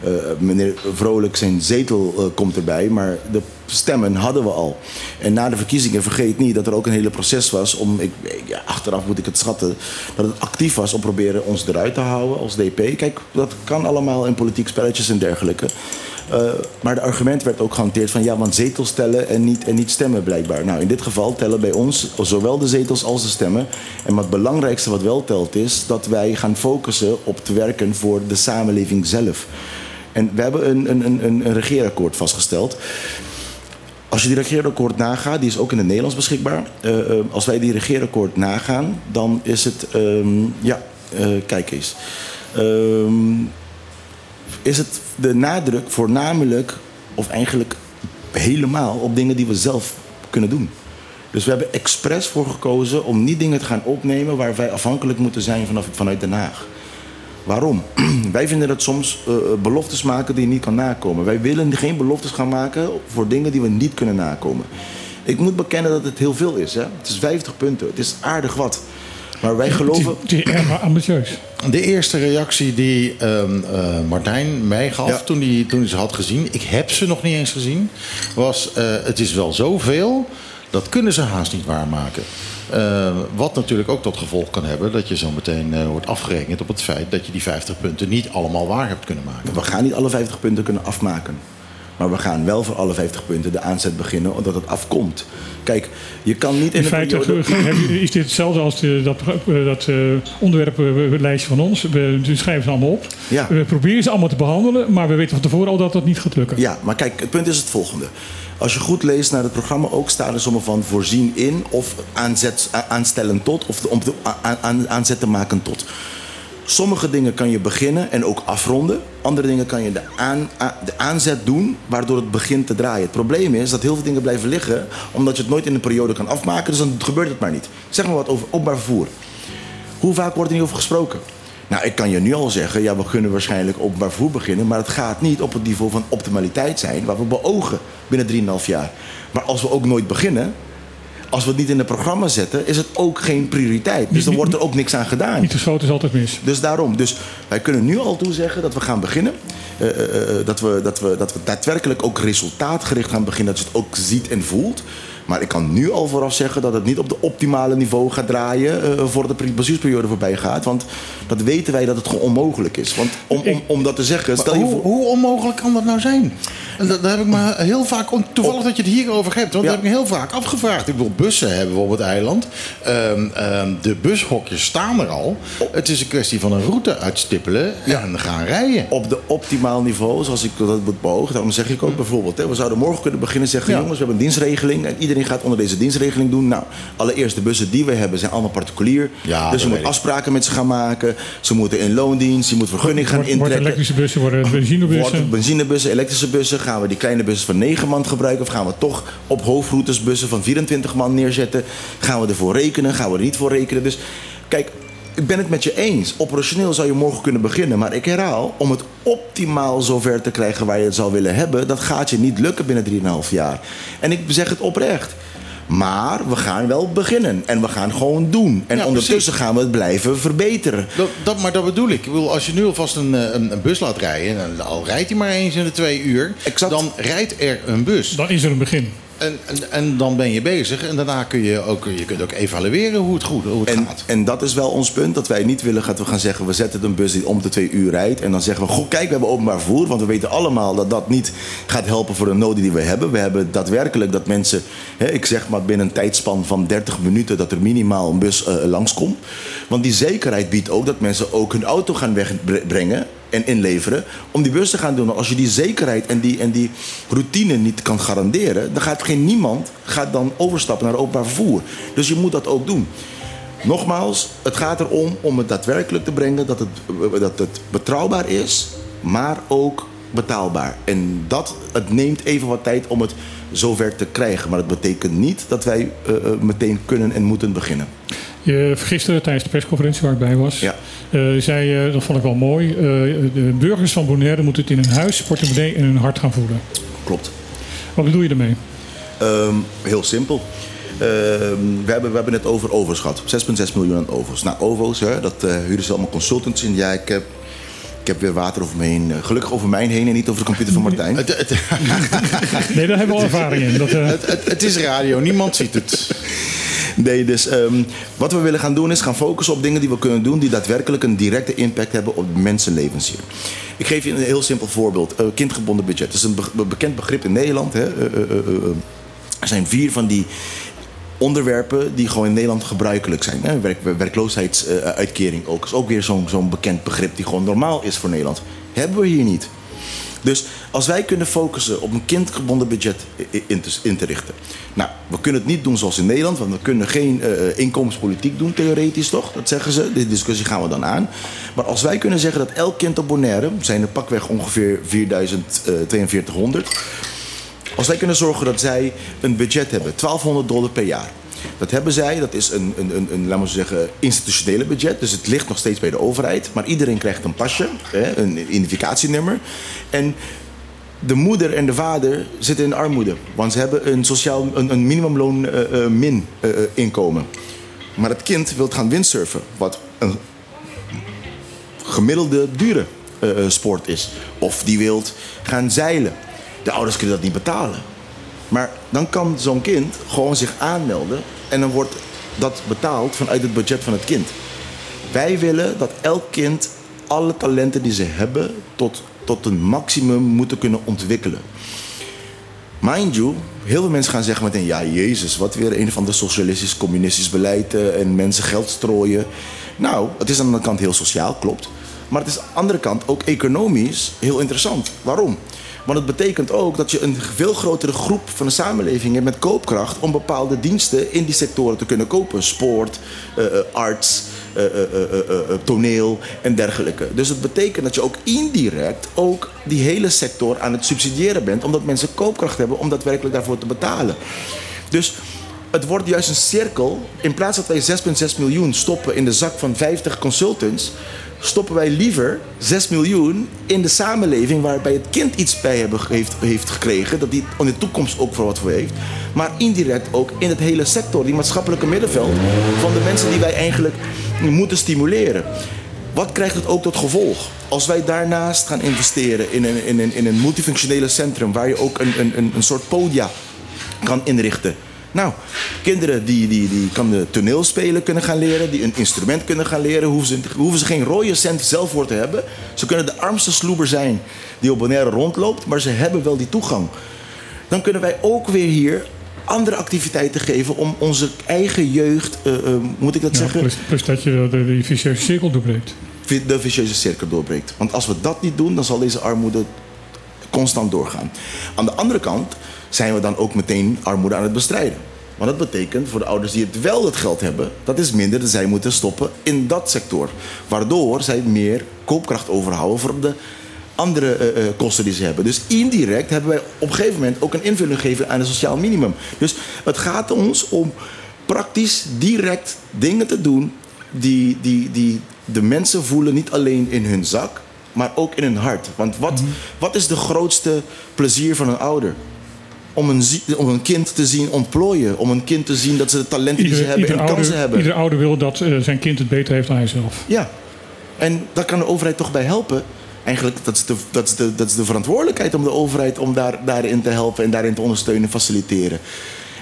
Eh, meneer Vrolijk, zijn zetel eh, komt erbij, maar de stemmen hadden we al. En na de verkiezingen, vergeet niet dat er ook een hele proces was om, ik- ja, achteraf moet ik het schatten, dat het actief was om proberen ons eruit te houden als DP. Kijk, dat kan allemaal in politiek spelletjes en dergelijke. Eh, maar de argument werd ook gehanteerd van ja, want zetels tellen en niet, en niet stemmen blijkbaar. Nou, in dit geval tellen bij ons zowel de zetels als de stemmen. En wat het belangrijkste wat wel telt is dat wij gaan focussen op te werken voor de samenleving zelf. En we hebben een, een, een, een- regeerakkoord vastgesteld. Als je die regeerakkoord nagaat, die is ook in het Nederlands beschikbaar. Eh, eh, als wij die regeerakkoord nagaan, dan is het. ehm, ja, kijk eens. Ehm, is het de nadruk voornamelijk, of eigenlijk helemaal, op dingen die we zelf kunnen doen. Dus we hebben expres voor gekozen om niet dingen te gaan opnemen waar wij afhankelijk moeten zijn vanaf, vanuit Den Haag. Waarom? Wij vinden dat soms eh, beloftes maken die je niet kan nakomen. Wij willen geen beloftes gaan maken voor dingen die we niet kunnen nakomen. Ik moet bekennen dat het heel veel is. Hè? Het is 50 punten. Het is aardig wat. Maar wij geloven. Het is, het is erg ambitieus. De eerste reactie die ehm, eh, Martijn mij gaf toen, hij, toen hij ze had gezien... ik heb ze nog niet eens gezien... was eh, het is wel zoveel, dat kunnen ze haast niet waarmaken. Eh, wat natuurlijk ook tot gevolg kan hebben... dat je zo meteen eh, wordt afgerekend op het feit... dat je die 50 punten niet allemaal waar hebt kunnen maken. We gaan niet alle 50 punten kunnen afmaken. Maar we gaan wel voor alle 50 punten de aanzet beginnen, omdat het afkomt. Kijk, je kan niet in In feite periode... is dit hetzelfde als de, dat, eh, dat eh, onderwerpenlijstje van ons. We schrijven ze allemaal op. Ja. We proberen ze allemaal te behandelen, maar we weten van tevoren al dat dat niet gaat lukken. Ja, maar kijk, het punt is het volgende. Als je goed leest naar het programma, ook staan er sommen van voorzien in of aanzet, aanstellen tot of de, om aan, aan, aanzet te maken tot. Sommige dingen kan je beginnen en ook afronden. Andere dingen kan je de, aan, de aanzet doen, waardoor het begint te draaien. Het probleem is dat heel veel dingen blijven liggen, omdat je het nooit in een periode kan afmaken. Dus dan gebeurt het maar niet. Zeg maar wat over openbaar vervoer. Hoe vaak wordt er niet over gesproken? Nou, ik kan je nu al zeggen, ja, we kunnen waarschijnlijk openbaar vervoer beginnen, maar het gaat niet op het niveau van optimaliteit zijn waar we beogen binnen 3,5 jaar. Maar als we ook nooit beginnen, als we het niet in het programma zetten, is het ook geen prioriteit. Dus dan wordt er ook niks aan gedaan. Niet geschoten is altijd mis. Dus daarom. Dus wij kunnen nu al toezeggen dat we gaan beginnen. Eh, eh, eh, dat, we, dat, we, dat we daadwerkelijk ook resultaatgericht gaan beginnen. Dat je het ook ziet en voelt. Maar ik kan nu al vooraf zeggen dat het niet op de optimale niveau gaat draaien. eh voor de bestuursperiode voorbij gaat. Want dat weten wij dat het gewoon onmogelijk is. Want om, om, om dat te zeggen. Stel je hoe, voor. hoe onmogelijk kan dat nou zijn? En dat, daar heb ik me heel vaak... on- Toevallig dat je het hierover hebt. Want Ja. dat heb ik me heel vaak afgevraagd. Ik bedoel, bussen hebben we op het eiland. Ehm, ehm, de bushokjes staan er al. Het is een kwestie van een route uitstippelen en gaan rijden. op de optimaal niveau, zoals ik dat moet beogen. Daarom zeg ik ook bijvoorbeeld, hè, we zouden morgen kunnen beginnen zeggen... Ja. jongens, we hebben een dienstregeling en iedereen gaat onder deze dienstregeling doen. Nou, allereerst de bussen die we hebben zijn allemaal particulier. Ja, dus je moet weet ik. afspraken met ze gaan maken. Ze moeten in loondienst, je moet vergunning gaan intrekken. elektrische bussen, worden benzinebussen. Wordt benzinebussen, elektrische bussen. Gaan we die kleine bussen van 9 man gebruiken? Of gaan we toch op hoofdroutes bussen van 24 man neerzetten? Gaan we ervoor rekenen? Gaan we er niet voor rekenen? Dus kijk, ik ben het met je eens. Operationeel zou je morgen kunnen beginnen. Maar ik herhaal, om het optimaal zover te krijgen waar je het zou willen hebben... dat gaat je niet lukken binnen 3,5 jaar. En ik zeg het oprecht. Maar we gaan wel beginnen. En we gaan gewoon doen. En Ja, ondertussen gaan we het blijven verbeteren. Dat, dat, maar dat bedoel ik. ik bedoel, als je nu alvast een, eh, een, een bus laat rijden... en al rijdt hij maar eens in de twee uur... Exact. dan rijdt er een bus. Dan is er een begin. En, en, en dan ben je bezig. En daarna kun je ook, je kunt ook evalueren hoe het, goed, hoe het En, gaat. en dat is wel ons punt. Dat wij niet willen dat we gaan zeggen... we zetten een bus die om de twee uur rijdt. En dan zeggen we, goh, kijk, we hebben openbaar vervoer. Want we weten allemaal dat dat niet gaat helpen voor de noden die we hebben. We hebben daadwerkelijk dat mensen... Hè, ik zeg maar binnen een tijdspan van 30 minuten... dat er minimaal een bus eh, langskomt. Want die zekerheid biedt ook dat mensen ook hun auto gaan wegbrengen... en inleveren om die bus te gaan doen. Als je die zekerheid en die, en die routine niet kan garanderen... dan gaat geen niemand gaat dan overstappen naar openbaar vervoer. Dus je moet dat ook doen. Nogmaals, het gaat erom om het daadwerkelijk te brengen dat het, dat het betrouwbaar is, maar ook betaalbaar. En dat, het neemt even wat tijd om het zover te krijgen. Maar dat betekent niet dat wij eh, eh, meteen kunnen en moeten beginnen. Je, gisteren tijdens de persconferentie waar ik bij was, Ja. eh, zei je, dat vond ik wel mooi, de burgers van Bonaire moeten het in hun huis, portemonnee en hun hart gaan voelen. Klopt. Wat bedoel je ermee? Ehm, heel simpel. Ehm, we, hebben, we hebben het over overs gehad. 6,6 miljoen aan overs. Nou, OVO's, hè, dat huren ze allemaal consultants in. Ja, ik heb, ik heb weer water over me heen. Eh, gelukkig over mijn heen en niet over de computer van Martijn. Het, het, Nee, daar hebben we al ervaring in. Dat, eh, het, het, het is radio, niemand ziet het. Nee, dus ehm, wat we willen gaan doen is gaan focussen op dingen die we kunnen doen... die daadwerkelijk een directe impact hebben op mensenlevens hier. Ik geef je een heel simpel voorbeeld. Eh, kindgebonden budget. Dat is een be- bekend begrip in Nederland. Hè. Eh, eh, eh, eh, er zijn vier van die onderwerpen die gewoon in Nederland gebruikelijk zijn. Hè. Werk, werkloosheidsuitkering ook. is ook weer zo'n zo'n bekend begrip die gewoon normaal is voor Nederland. Hebben we hier niet. Dus als wij kunnen focussen op een kindgebonden budget in te, richten. Nou, we kunnen het niet doen zoals in Nederland, want we kunnen geen eh, inkomenspolitiek doen, theoretisch toch? Dat zeggen ze. Die discussie gaan we dan aan. Maar als wij kunnen zeggen dat elk kind op Bonaire, zijn er pakweg ongeveer 4200. Als wij kunnen zorgen dat zij een budget hebben, 1200 dollar per jaar. Dat hebben zij, dat is een, een, een, een laten we zeggen, institutionele budget. Dus het ligt nog steeds bij de overheid. Maar iedereen krijgt een pasje, een identificatienummer. En de moeder en de vader zitten in armoede. Want ze hebben een, sociaal, een, een minimumloon eh, eh, min eh, inkomen. Maar het kind wil gaan windsurfen. Wat een gemiddelde dure sport is. Of die wilt gaan zeilen. De ouders kunnen dat niet betalen. Maar dan kan zo'n kind gewoon zich aanmelden en dan wordt dat betaald vanuit het budget van het kind. Wij willen dat elk kind alle talenten die ze hebben tot, tot een maximum moeten kunnen ontwikkelen. Mind you, heel veel mensen gaan zeggen meteen... ja, Jezus, wat weer een of ander socialistisch, communistisch beleid... eh, en mensen geld strooien. Nou, het is aan de ene kant heel sociaal, klopt. Maar het is aan de andere kant ook economisch heel interessant. Waarom? Want het betekent ook dat je een veel grotere groep van de samenleving hebt met koopkracht... om bepaalde diensten in die sectoren te kunnen kopen. Sport, eh, eh, arts, eh, toneel en dergelijke. Dus het betekent dat je ook indirect ook die hele sector aan het subsidiëren bent... omdat mensen koopkracht hebben om daadwerkelijk daarvoor te betalen. Dus het wordt juist een cirkel. In plaats dat wij 6,6 miljoen stoppen in de zak van 50 consultants... stoppen wij liever 6 miljoen in de samenleving... waarbij het kind iets bij heeft, heeft gekregen... dat die in de toekomst ook voor wat voor heeft. Maar indirect ook in het hele sector, die maatschappelijke middenveld... van de mensen die wij eigenlijk moeten stimuleren. Wat krijgt het ook tot gevolg? Als wij daarnaast gaan investeren in een, in een, in een multifunctionele centrum... waar je ook een, een, een, een soort podia kan inrichten... Nou, kinderen die, die, die kan de toneelspelen kunnen gaan leren, die een instrument kunnen gaan leren, hoeven ze, hoeven ze geen rode cent zelf voor te hebben. Ze kunnen de armste sloeber zijn die op Bonaire rondloopt, maar ze hebben wel die toegang. Dan kunnen wij ook weer hier andere activiteiten geven om onze eigen jeugd, eh, moet ik dat ja, zeggen, plus, plus dat je de, de vicieuze cirkel doorbreekt. de vicieuze cirkel doorbreekt. Want als we dat niet doen, dan zal deze armoede constant doorgaan. Aan de andere kant zijn we dan ook meteen armoede aan het bestrijden. Want dat betekent voor de ouders die het wel het geld hebben, dat is minder dat zij moeten stoppen in dat sector. Waardoor zij meer koopkracht overhouden voor de andere eh, eh, kosten die ze hebben. Dus indirect hebben wij op een gegeven moment ook een invulling gegeven aan het sociaal minimum. Dus het gaat ons om praktisch, direct dingen te doen die, die, die de mensen voelen niet alleen in hun zak, maar ook in hun hart. Want wat, wat is de grootste plezier van een ouder? Om een, zie- om een kind te zien ontplooien. Om een kind te zien dat ze de talenten die ze hebben en ouder, kansen hebben. ieder ouder wil dat eh, zijn kind het beter heeft dan hijzelf. Ja. En daar kan de overheid toch bij helpen. Eigenlijk, dat is, de, dat, is de, dat is de verantwoordelijkheid om de overheid om daar, daarin te helpen en daarin te ondersteunen en faciliteren.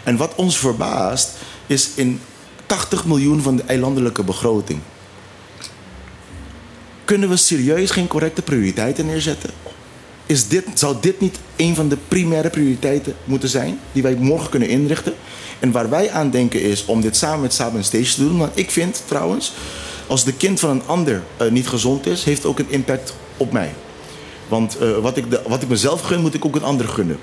En wat ons verbaast, is in 80 miljoen van de eilandelijke begroting. Kunnen we serieus geen correcte prioriteiten neerzetten? Is dit, zou dit niet een van de primaire prioriteiten moeten zijn die wij morgen kunnen inrichten? En waar wij aan denken is om dit samen met Samen Stage te doen. Want ik vind trouwens, als de kind van een ander eh, niet gezond is, heeft het ook een impact op mij. Want eh, wat, ik de, wat ik mezelf gun, moet ik ook een ander gunnen.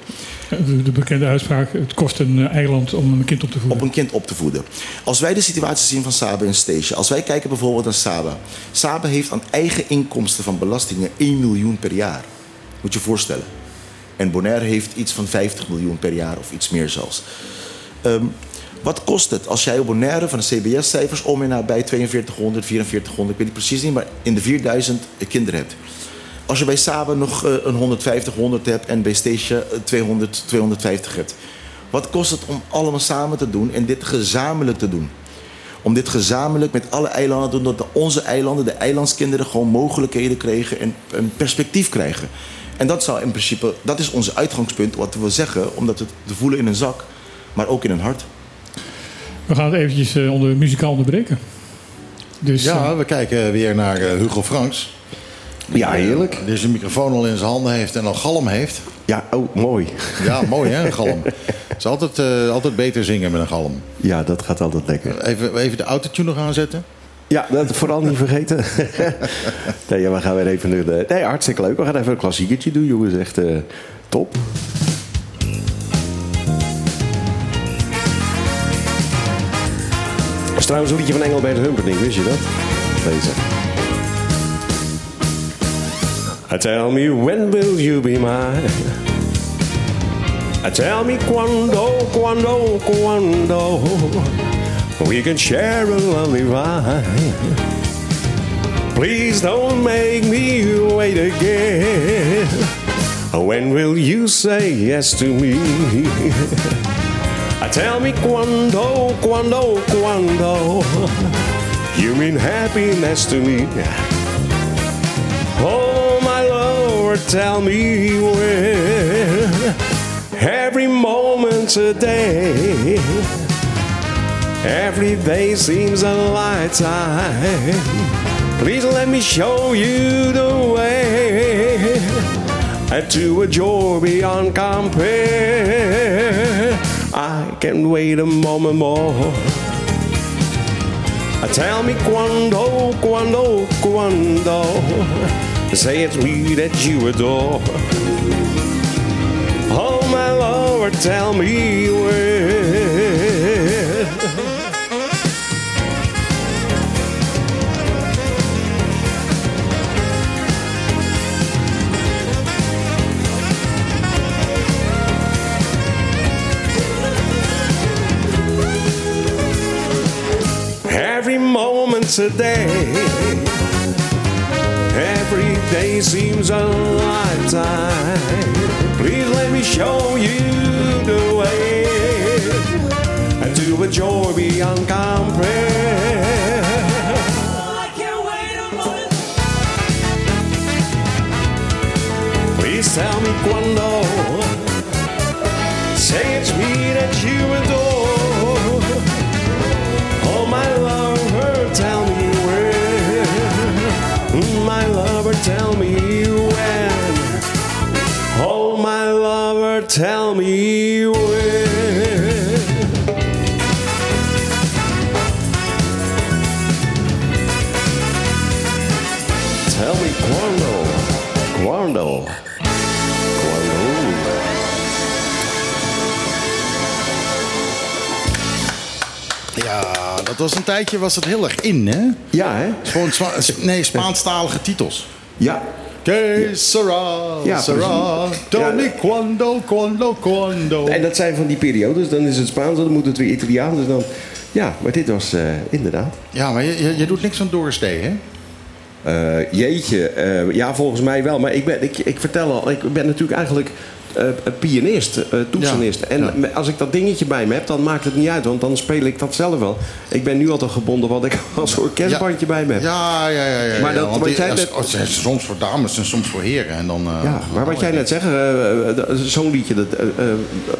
De, de bekende uitspraak: het kost een eh, eiland om een kind op te voeden. Op een kind op te voeden. Als wij de situatie zien van Saba en Station, als wij kijken bijvoorbeeld naar Saba. Saba heeft aan eigen inkomsten van belastingen 1 miljoen per jaar. Moet je je voorstellen. En Bonaire heeft iets van 50 miljoen per jaar of iets meer zelfs. Ehm, wat kost het als jij op Bonaire van de CBS-cijfers om en nabij 4200, 4400, ik weet het precies niet, maar in de 4000 kinderen hebt? Als je bij Saba nog eh, een 150, 100 hebt en bij Station eh, 200, 250 hebt. Wat kost het om allemaal samen te doen en dit gezamenlijk te doen? Om dit gezamenlijk met alle eilanden te doen, dat onze eilanden, de eilandskinderen, gewoon mogelijkheden kregen en een perspectief krijgen. En dat zou in principe, dat is ons uitgangspunt, wat we zeggen, omdat we het te voelen in een zak, maar ook in een hart. We gaan het eventjes eh, onder muzikaal onderbreken. Dus, Ja, we kijken weer naar eh, Hugo Franks. Ja, heerlijk. Die zijn microfoon al in zijn handen heeft en al galm heeft. Ja, oh, mooi. Ja, mooi hè, een galm. Het is altijd, eh, altijd beter zingen met een galm. Ja, dat gaat altijd lekker. Even, even de autotune nog aanzetten. Ja, dat vooral niet vergeten. nee, we gaan weer even... De, nee, hartstikke leuk. We gaan even een klassiekertje doen, jongens. Echt eh, top. Dat is trouwens een liedje van Engelbert Humperdinck, wist je dat? Deze. Tell me when will you be mine? Tell me quando, quando, quando we can share a lovely ride. Please don't make me wait again. When will you say yes to me? Tell me quando, quando, quando you mean happiness to me. Oh, my Lord, tell me when. Every moment today, every day seems a lifetime. Please let me show you the way to a joy beyond compare. I can't wait a moment more. Tell me quando, quando, quando. Say it's me that you adore. Oh, my Lord, tell me when. Today, every day seems a lifetime. Please let me show you the way and to a joy beyond compare. I can't wait a moment. Please tell me quando. Say it's me that you adore. Tell me when. Tell me quando. Quando. Quando. Ja, dat was een tijdje was het heel erg in, hè? Ja, hè? Gewoon Spa- nee, Spaanstalige titels. Ja. Que sera, Ja, sera. Tony Ja. quando, quando, quando. En dat zijn van die periodes. Dan is het Spaans, dan moet het weer Italiaans. Dus dan... Ja, maar dit was eh, inderdaad. Ja, maar je, je, je doet niks aan doorstee, hè? Eh, jeetje, eh, ja, volgens mij wel. Maar ik, ben, ik, ik vertel al, ik ben natuurlijk eigenlijk eh, pianist, eh, toetsenist. Ja, en ja. als ik dat dingetje bij me heb, dan maakt het niet uit. Want dan speel ik dat zelf wel. Ik ben nu altijd gebonden wat ik als orkestbandje bij me heb. Ja, ja, ja. ja, Maar dat- want wat jij als- net- als- soms voor dames en soms voor heren. En dan, Ja, maar wat jij net zegt, zo'n liedje, dat,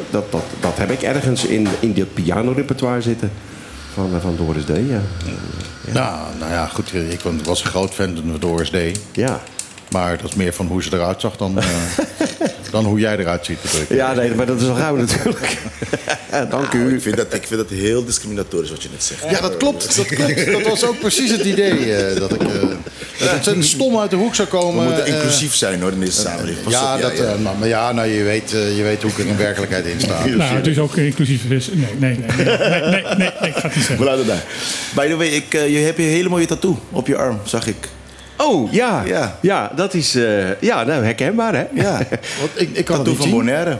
dat, dat, dat heb ik ergens in, in dit pianorepertoire zitten. Van, van Doris D. Ja. Ja, nou ja, goed. Ik was een groot fan van Doris D. Ja. Maar dat is meer van hoe ze eruit zag dan, dan hoe jij eruit ziet. ja, nee, maar dat is wel gauw natuurlijk. Dank u. Nou, Ik vind, dat, ik vind dat heel discriminatorisch wat je net zegt. Ja, dat klopt. Dat, klopt. dat was ook precies het idee. eh, dat ik eh, dat het ontzettend stom uit de hoek zou We komen. moeten eh, inclusief zijn hoor in deze samenleving. Ja, dat, eh, maar, maar ja, nou, je, weet, eh, je weet hoe ik er in werkelijkheid in sta. Nou, het is ook inclusief. is- Nee, nee, nee. Nee, nee, nee, nee, nee, ik ga het niet We zeggen. laten het daar. By the way, ik, eh, je hebt een hele mooie tattoo op je arm, zag ik. Oh, ja. Ja. Ja, dat is eh, ja, nou, herkenbaar, hè? Ja, Want ik, ik kan niet van zien. Bonaire.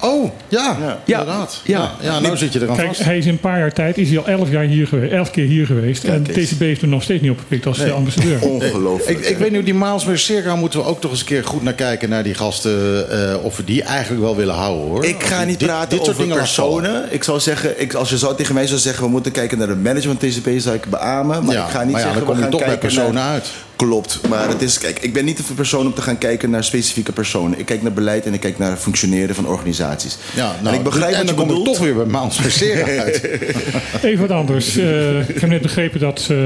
Oh, ja, Ja. inderdaad. Ja. Ja, ja, nou zit je er aan Kijk, vast. hij is in een paar jaar tijd is hij al elf jaar hier geweest, elf keer hier geweest. en. TCB is er nog steeds niet opgepikt als ambassadeur. Ongelooflijk. Ik, ik weet niet, die Miles Circa moeten we ook toch eens een keer goed naar kijken naar die gasten. eh, of we die eigenlijk wel willen houden hoor. Ik ga niet Dit- praten dit soort over vallen. personen. Ik zou zeggen, ik, als je zou tegen mij zou zeggen... we moeten kijken naar het management TCP, zou ik beamen. Maar Ja, ik ga niet maar ja, zeggen, dan kom we je gaan toch bij personen naar- uit. Klopt, maar het is, kijk, ik ben niet de persoon om te gaan kijken naar specifieke personen. Ik kijk naar beleid en ik kijk naar functioneren van organisaties. Ja, nou, en ik begrijp en wat je dan kom ik toch weer bij Circa uit. Even wat anders. Eh, ik heb net begrepen dat eh,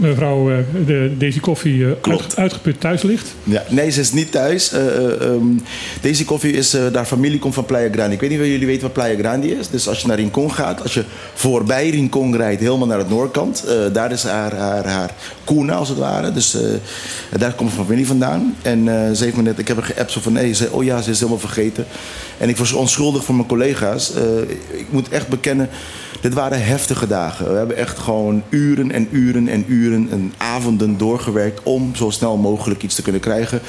mevrouw eh, de, deze koffie uit- uitgeput thuis ligt. Ja, nee, ze is niet thuis. Eh, eh, ehm, deze koffie is, daar familie komt van Playa Grande. Ik weet niet of jullie weten wat Playa Grande is. Dus als je naar Rincon gaat, als je voorbij Rincon rijdt, helemaal naar het noordkant. daar is haar, haar, haar kuna, als het ware. Dus daar komt mijn familie vandaan. En ze heeft me net, ik heb haar geappt zo van, nee, ze, oh ja, ze is helemaal vergeten. En ik was onschuldig voor mijn collega's. Ik moet echt bekennen, dit waren heftige dagen. We hebben echt gewoon uren en uren en uren en avonden doorgewerkt om zo snel mogelijk iets te kunnen krijgen.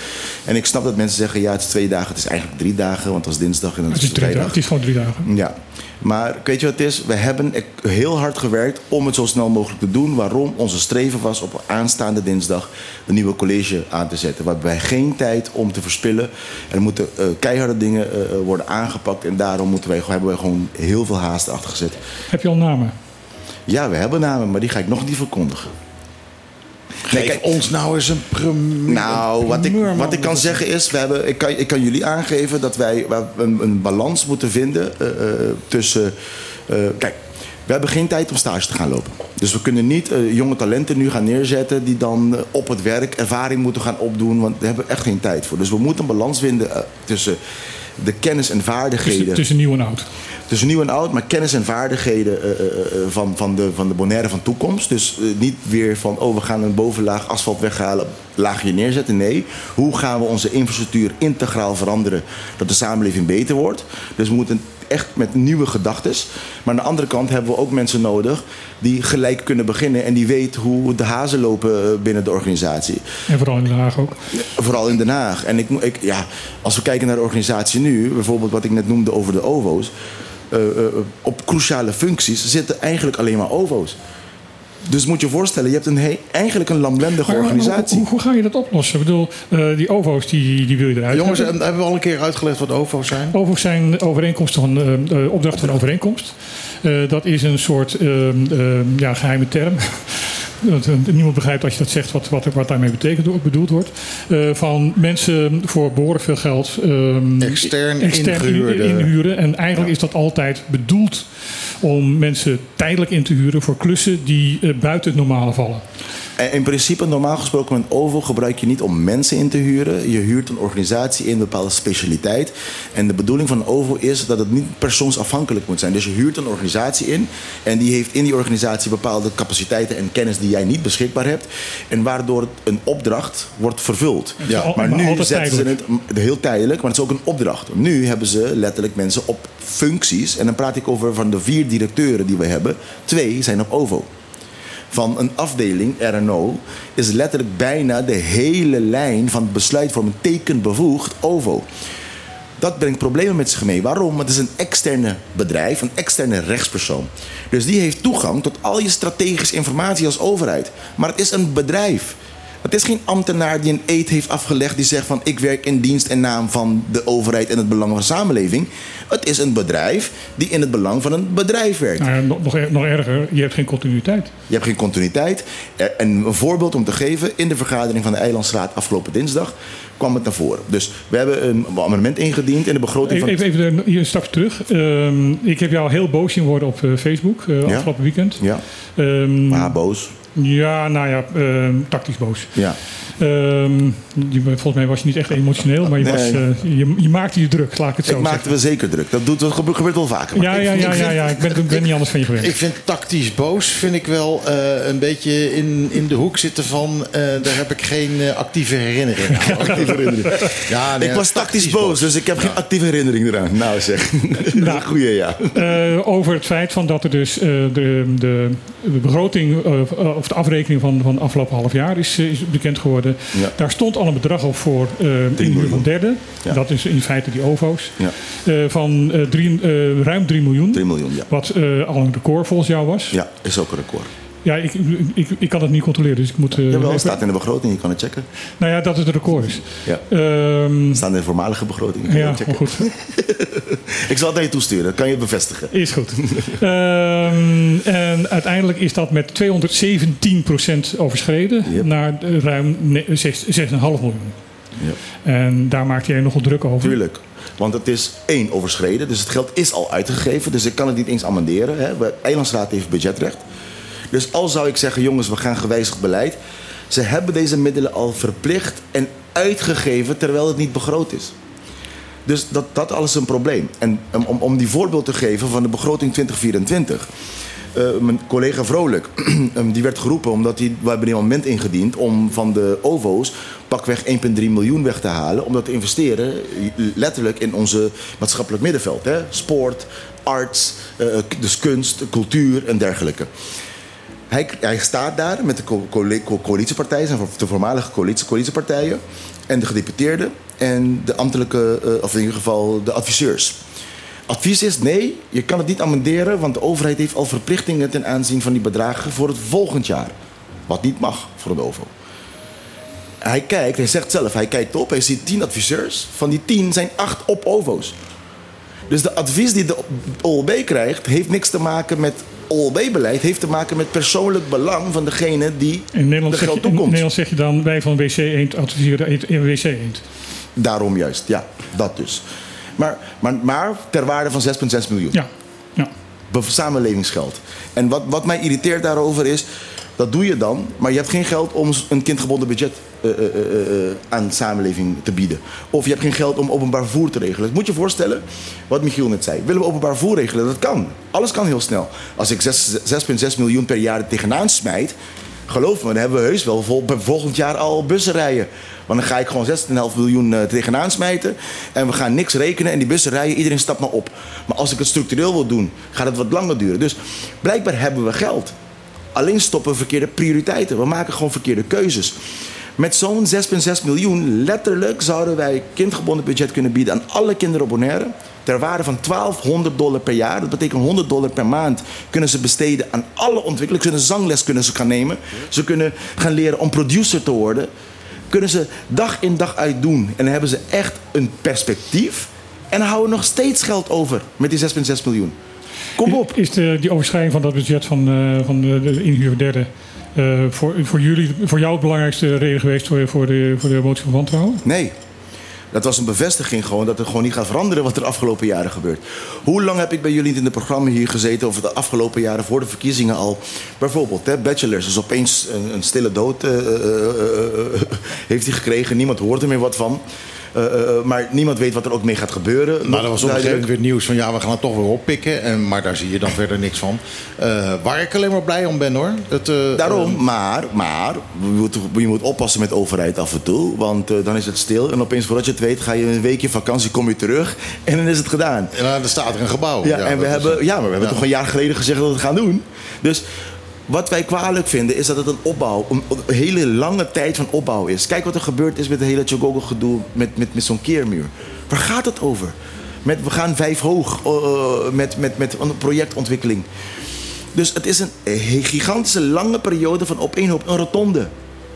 En ik snap dat mensen zeggen, ja, het is twee dagen, het is eigenlijk drie dagen, want het was dinsdag en dan Het is is, vrijdag. dagen, het is gewoon drie dagen. Ja, maar weet je wat het is? We hebben heel hard gewerkt om het zo snel mogelijk te doen. Waarom? Onze streven was op aanstaande dinsdag een nieuwe college aan te zetten. We hebben geen tijd om te verspillen. Er moeten eh, keiharde dingen eh, eh, worden aangepakt. En daarom moeten wij, hebben wij gewoon heel veel haast achter gezet. Heb je al namen? Ja, we hebben namen, maar die ga ik nog niet verkondigen. Nee, Geef ons nou eens een primeur. Nou, wat ik, wat ik kan zeggen is, we hebben, ik, kan, ik kan jullie aangeven dat wij we een, een balans moeten vinden eh, eh, tussen. eh, kijk, we hebben geen tijd om stage te gaan lopen. Dus we kunnen niet jonge talenten nu gaan neerzetten die dan op het werk ervaring moeten gaan opdoen, want daar hebben we echt geen tijd voor. Dus we moeten een balans vinden tussen de kennis en vaardigheden Tussen, tussen nieuw en oud. Tussen nieuw en oud, maar kennis en vaardigheden eh, eh, eh, van, van, de, van de Bonaire van toekomst. Dus niet weer van, oh, we gaan een bovenlaag asfalt weghalen, laagje neerzetten. Nee, hoe gaan we onze infrastructuur integraal veranderen, dat de samenleving beter wordt. Dus we moeten echt met nieuwe gedachten. Maar aan de andere kant hebben we ook mensen nodig die gelijk kunnen beginnen en die weten hoe de hazen lopen binnen de organisatie. En vooral in Den Haag ook. Vooral in Den Haag. En ik, ik, ja, als we kijken naar de organisatie nu, bijvoorbeeld wat ik net noemde over de OVO's. Eh, eh, op cruciale functies zitten eigenlijk alleen maar OVO's. Dus moet je je voorstellen, je hebt een he- eigenlijk een lamlendige organisatie. Hoe, hoe ga je dat oplossen? Ik bedoel, eh, die OVO's die, die wil je eruit Jongens, hebben. en hebben we al een keer uitgelegd wat OVO's zijn? OVO's zijn overeenkomsten van, opdrachten van overeenkomst. Dat is een soort eh, eh, ja, geheime term. Dat, niemand begrijpt als je dat zegt wat, wat, wat daarmee betekent, bedoeld wordt. Eh, van mensen voor behoorlijk veel geld ehm, Extern inhuren. En eigenlijk is dat altijd bedoeld om mensen tijdelijk in te huren voor klussen die eh, buiten het normale vallen. En in principe, normaal gesproken met OVO gebruik je niet om mensen in te huren. Je huurt een organisatie in een bepaalde specialiteit. En de bedoeling van OVO is dat het niet persoonsafhankelijk moet zijn. Dus je huurt een organisatie in. En die heeft in die organisatie bepaalde capaciteiten en kennis die jij niet beschikbaar hebt. En waardoor een opdracht wordt vervuld. Ja, maar maar nu zetten ze het heel tijdelijk, maar het is ook een opdracht. Nu hebben ze letterlijk mensen op functies. En dan praat ik over van de vier directeuren die we hebben. Twee zijn op OVO van een afdeling, RNO, is letterlijk bijna de hele lijn van besluitvorming tekenbevoegd OVO. Dat brengt problemen met zich mee. Waarom? Want het is een externe bedrijf, een externe rechtspersoon. Dus die heeft toegang tot al je strategische informatie als overheid. Maar het is een bedrijf. Het is geen ambtenaar die een eed heeft afgelegd die zegt van ik werk in dienst en naam van de overheid en het belang van de samenleving. Het is een bedrijf die in het belang van een bedrijf werkt. Nou ja, nog, nog, er- nog erger, je hebt geen continuïteit. Je hebt geen continuïteit. Eh, En een voorbeeld om te geven, in de vergadering van de Eilandsraad afgelopen dinsdag kwam het naar voren. Dus we hebben een amendement ingediend in de begroting van... even, even hier een stapje terug. Ehm, ik heb jou heel boos zien worden op eh, Facebook Ja. afgelopen weekend. Ja, Ehm, maar boos. Ja, nou ja, ehm, tactisch boos. Ja. Ehm, je, volgens mij was je niet echt emotioneel, maar je, Nee. was, eh, je, je maakte je druk, laat ik het zo Ik maakte zeggen. we zeker druk. Dat, doet, dat gebeurt, wel vaker. Ja, ik- ja, ik ja, vind- ja, ja, ik ben, ik ben niet anders van je gewend. Ik vind tactisch boos vind ik wel eh, een beetje in, in de hoek zitten van... eh, daar heb ik geen actieve herinnering aan. Actieve herinnering. Ja, nee, ik was tactisch boos, dus ik heb geen actieve herinnering eraan. Nou zeg, een goeie, ja. Eh, over het feit van dat er dus eh, de, de, de begroting of de afrekening van, van afgelopen half jaar is, eh, is bekend geworden. Ja. Daar stond al een bedrag op voor eh inhuur van derde. Ja. Dat is in feite die OVO's. Ja. Eh, van drie, ruim 3 miljoen. 3 miljoen, ja. Wat al een record volgens jou was. Ja, is ook een record. Ja, ik, ik, ik kan het niet controleren, dus ik moet... eh, Jawel, het staat in de begroting, je kan het checken. Nou ja, dat het record is. Ja. Ehm, Het staat in de voormalige begroting. je ja, het checken. goed. Ik zal het naar je toesturen, dat kan je bevestigen. Is goed. Ehm, en uiteindelijk is dat met 217% overschreden Yep. naar eh, ruim ne- zes- 6,5 miljoen. Ja. En daar maakte jij nogal druk over. Tuurlijk. Want het is één overschreden, dus het geld is al uitgegeven. Dus ik kan het niet eens amenderen. Hè. De Eilandsraad heeft budgetrecht. Dus al zou ik zeggen, jongens, we gaan gewijzigd beleid. Ze hebben deze middelen al verplicht en uitgegeven terwijl het niet begroot is. Dus dat, dat alles een probleem. En om, om die voorbeeld te geven van de begroting 2024. eh, mijn collega Vrolijk, um, die werd geroepen omdat hij, we hebben een moment ingediend om van de OVO's pakweg 1,3 miljoen weg te halen. Om dat te investeren, letterlijk in onze maatschappelijk middenveld. Hè? Sport, arts, eh, dus kunst, cultuur en dergelijke. Hij, hij staat daar met de co- coali- co- coalitiepartijen, zijn de voormalige coalitie, coalitiepartijen, en de gedeputeerden en de ambtelijke, eh, of in ieder geval de adviseurs. Advies is nee, je kan het niet amenderen, want de overheid heeft al verplichtingen ten aanzien van die bedragen voor het volgend jaar. Wat niet mag voor de OVO. Hij kijkt, hij zegt zelf, hij kijkt op, hij ziet tien adviseurs. Van die tien zijn acht op OVO's. Dus de advies die de OLB krijgt, heeft niks te maken met OLB-beleid. Heeft te maken met persoonlijk belang van degene die In Nederland, de geld in toekomt. Nederland zeg je dan, wij van WC Eend adviseren in WC Eend. Daarom juist, ja, dat dus. Maar, maar, maar ter waarde van 6,6 miljoen. Ja, ja. Samenlevingsgeld. En wat, wat mij irriteert daarover is, dat doe je dan, maar je hebt geen geld om een kindgebonden budget eh, eh, eh, aan samenleving te bieden. Of je hebt geen geld om openbaar vervoer te regelen. Moet je voorstellen, wat Michiel net zei. Willen we openbaar vervoer regelen? Dat kan. Alles kan heel snel. Als ik zes- 6,6 miljoen per jaar tegenaan smijt, geloof me, dan hebben we heus wel vol, volgend jaar al bussen rijden. Want dan ga ik gewoon 6,5 miljoen tegenaan smijten. En we gaan niks rekenen en die bussen rijden, iedereen stapt maar op. Maar als ik het structureel wil doen, gaat het wat langer duren. Dus blijkbaar hebben we geld. Alleen stoppen verkeerde prioriteiten. We maken gewoon verkeerde keuzes. Met zo'n 6,6 miljoen, letterlijk zouden wij kindgebonden budget kunnen bieden aan alle kinderen op Bonaire. Ter waarde van 1200 dollar per jaar. Dat betekent 100 dollar per maand. Kunnen ze besteden aan alle ontwikkelingen. Kunnen zangles kunnen ze gaan nemen. Ze kunnen gaan leren om producer te worden. Kunnen ze dag in dag uit doen. En hebben ze echt een perspectief. En houden nog steeds geld over met die 6,6 miljoen. Kom op. Is de, die overschrijding van dat budget van, eh, van de, de inhuur derde eh, voor, voor, jullie, voor jou het belangrijkste reden geweest voor, voor, de, voor de motie van wantrouwen? Nee. Dat was een bevestiging gewoon dat het gewoon niet gaat veranderen wat er de afgelopen jaren gebeurt. Hoe lang heb ik bij jullie niet in het programma hier gezeten over de afgelopen jaren voor de verkiezingen al? Bijvoorbeeld, hè, bachelors is opeens een, een stille dood eh, eh, eh, eh, heeft hij gekregen. Niemand hoort er meer wat van. Eh, eh, eh, maar niemand weet wat er ook mee gaat gebeuren. Maar er was op een gegeven moment nieuws van ja, we gaan het toch weer oppikken. En, maar daar zie je dan verder niks van. Waar ik alleen maar blij om ben hoor. Dat, Daarom, maar, maar je moet, oppassen met overheid af en toe. Want dan is het stil. En opeens, voordat je het weet, ga je een weekje vakantie, kom je terug. En dan is het gedaan. En dan staat er een gebouw. Ja, en we hebben, ja, maar we hebben ja. toch een jaar geleden gezegd dat we het gaan doen. Dus wat wij kwalijk vinden is dat het een opbouw, een, hele lange tijd van opbouw is. Kijk wat er gebeurd is met het hele Chogogo gedoe met, met, met zo'n keermuur. Waar gaat het over? Met, we gaan vijf hoog eh, met, met, met een projectontwikkeling. Dus het is een eh, gigantische lange periode van opeenhoop, een rotonde.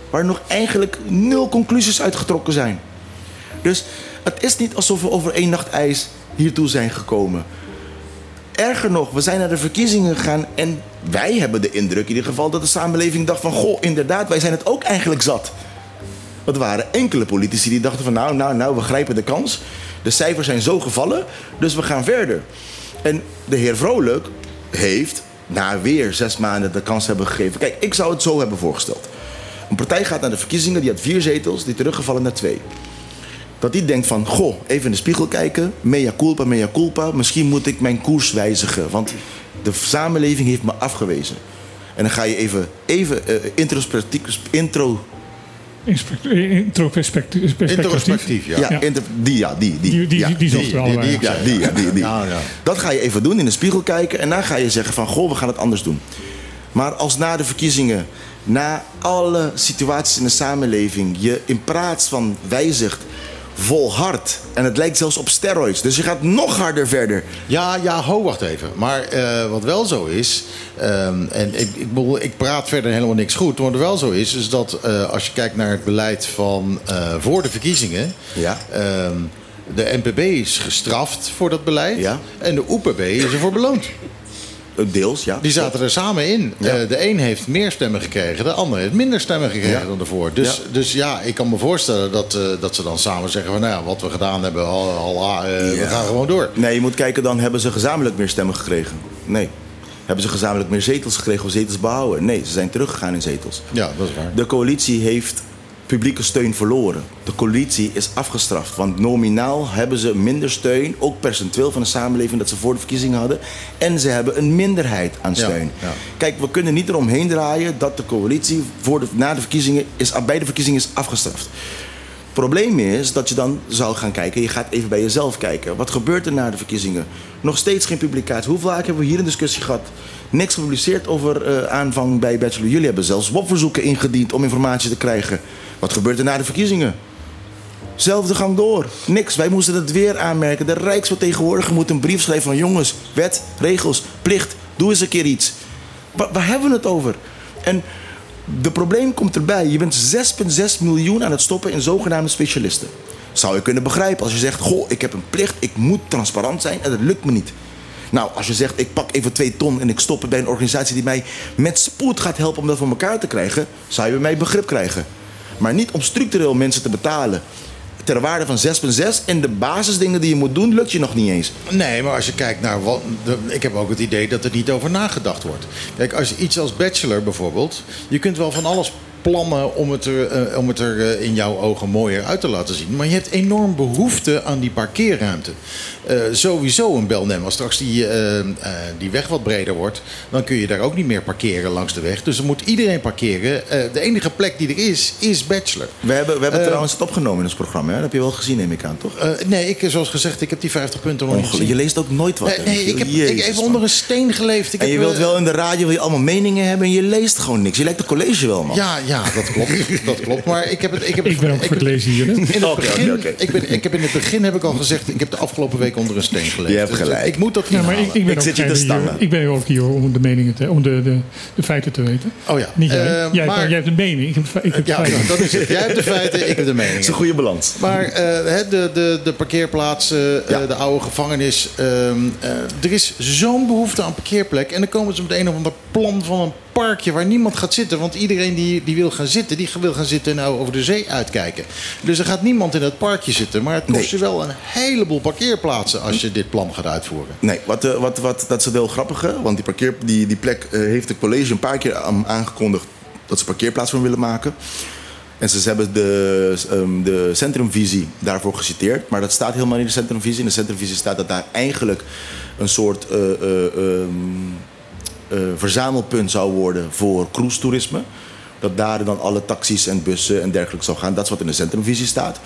Waar nog eigenlijk nul conclusies uitgetrokken zijn. Dus het is niet alsof we over één nacht ijs hiertoe zijn gekomen. Erger nog, we zijn naar de verkiezingen gegaan en wij hebben de indruk in ieder geval dat de samenleving dacht van goh, inderdaad, wij zijn het ook eigenlijk zat. Want er waren enkele politici die dachten van nou, nou, nou, we grijpen de kans. De cijfers zijn zo gevallen, dus we gaan verder. En de heer Vrolijk heeft na weer zes maanden de kans hebben gegeven. Kijk, ik zou het zo hebben voorgesteld. Een partij gaat naar de verkiezingen, die had vier zetels, die teruggevallen naar twee. Dat die denkt van, goh, even in de spiegel kijken. Mea culpa, mea culpa. Misschien moet ik mijn koers wijzigen. Want de samenleving heeft me afgewezen. En dan ga je even, even eh, introspectief, intro, eh, Introspectief. Introspectief, ja. ja, inter- die, ja, die, die. Die, die, ja. die, die die- Ja, die, ja, die, die. Ja, ja. Dat ga je even doen, in de spiegel kijken. En dan ga je zeggen van, goh, we gaan het anders doen. Maar als na de verkiezingen, na alle situaties in de samenleving... je in plaats van wijzigt, volhardt. En het lijkt zelfs op steroids. Dus je gaat nog harder verder. Ja, ja, ho, wacht even. Maar eh, wat wel zo is, ehm, en ik, ik, bedoel, ik praat verder helemaal niks goed, maar wat wel zo is, is dat eh, als je kijkt naar het beleid van eh, voor de verkiezingen, Ja. ehm, de NPB is gestraft voor dat beleid Ja. en de OPB is ervoor beloond. Eh, Deels, ja. Die zaten er samen in. Ja. Eh, de een heeft meer stemmen gekregen, de ander heeft minder stemmen gekregen Ja. dan ervoor. Dus Ja. dus ja, ik kan me voorstellen dat, eh, dat ze dan samen zeggen van nou ja, wat we gedaan hebben, eh, we gaan gewoon door. Nee, je moet kijken, dan hebben ze gezamenlijk meer stemmen gekregen. Nee. Hebben ze gezamenlijk meer zetels gekregen of zetels behouden? Nee, ze zijn teruggegaan in zetels. Ja, dat is waar. De coalitie heeft publieke steun verloren. De coalitie is afgestraft. Want nominaal hebben ze minder steun, ook percentueel van de samenleving dat ze voor de verkiezingen hadden. En ze hebben een minderheid aan steun. ja. Kijk, we kunnen niet eromheen draaien dat de coalitie voor de, na de verkiezingen is, bij de verkiezingen is afgestraft. probleem is dat je dan zou gaan kijken. Je gaat even bij jezelf kijken. Wat gebeurt er na de verkiezingen? Nog steeds geen publicatie. Hoe vaak hebben we hier een discussie gehad? Niks gepubliceerd over eh, aanvang bij Bachelor. Jullie hebben zelfs WOP-verzoeken ingediend om informatie te krijgen. Wat gebeurt er na de verkiezingen? Zelfde gang door. Niks. Wij moesten het weer aanmerken. De Rijksvertegenwoordiger moet een brief schrijven van... jongens, wet, regels, plicht, doe eens een keer iets. Wa- waar hebben we het over? En de probleem komt erbij. Je bent 6,6 miljoen aan het stoppen in zogenaamde specialisten. Zou je kunnen begrijpen als je zegt... goh, ik heb een plicht, ik moet transparant zijn en dat lukt me niet. Nou, als je zegt, ik pak even twee ton en ik stop het bij een organisatie die mij met spoed gaat helpen om dat voor elkaar te krijgen, zou je bij mij begrip krijgen. Maar niet om structureel mensen te betalen ter waarde van 6,6 en de basisdingen die je moet doen, lukt je nog niet eens. Nee, maar als je kijkt naar wat. ik heb ook het idee dat er niet over nagedacht wordt. Kijk, als je iets als bachelor bijvoorbeeld. Je kunt wel van alles plannen om het er, eh, om het er eh, in jouw ogen mooier uit te laten zien. Maar je hebt enorm behoefte aan die parkeerruimte. Eh, sowieso een Belnem. Als straks die, die weg wat breder wordt, dan kun je daar ook niet meer parkeren langs de weg. Dus dan moet iedereen parkeren. De enige plek die er is, is bachelor. We hebben, we hebben trouwens het opgenomen in ons programma. Hè? Dat heb je wel gezien, neem ik aan, toch? Nee, ik, zoals gezegd, ik heb die 50 punten nog niet gezien. Je leest ook nooit wat. Nee, ik heb, ik Jezus, man. onder een steen geleefd. Ik En je wilt wel in de radio wil je allemaal meningen hebben en je leest gewoon niks. Je lijkt een college wel, man. Ja, ja, dat klopt. dat klopt. Maar ik heb het. Ik, heb Ik het, ben ook voor het lezen hier. hè? In het, begin. Ik, ben, ik heb in het begin heb ik al gezegd, ik heb de afgelopen week onder een steen geleefd. Je hebt Dus, gelijk. ik moet dat Ja, maar ik, halen. ik ben Ik zit je te hier, stangen. ik ben ook hier om de meningen te, om de, de, de feiten te weten. Oh ja. Niet jij. Eh, jij, maar- jij hebt de mening. Ik heb, ik heb Ja, feiten. dat is het. Jij hebt de feiten, ik heb de Dat is meningen. een goede balans. Maar eh, hè, de, de, de parkeerplaatsen, eh, Ja. de oude gevangenis. ehm, eh, er is zo'n behoefte aan parkeerplek. En dan komen ze met een of ander plan van een parkje waar niemand gaat zitten. Want iedereen die, die wil gaan zitten, die wil gaan zitten en nou over de zee uitkijken. Dus er gaat niemand in dat parkje zitten. Maar het kost Nee. je wel een heleboel parkeerplaatsen als je dit plan gaat uitvoeren. Nee, wat, eh, wat, wat, dat is het heel grappige. Want die, parkeer, die, die plek eh, heeft het college een paar keer aan- aangekondigd dat ze parkeerplaats voor willen maken. En ze hebben de, ehm, de centrumvisie daarvoor geciteerd. Maar dat staat helemaal niet in de centrumvisie. In de centrumvisie staat dat daar eigenlijk een soort eh, eh, ehm, eh, verzamelpunt zou worden voor cruise toerisme. Dat daar dan alle taxis en bussen en dergelijke zou gaan. Dat is wat in de centrumvisie staat.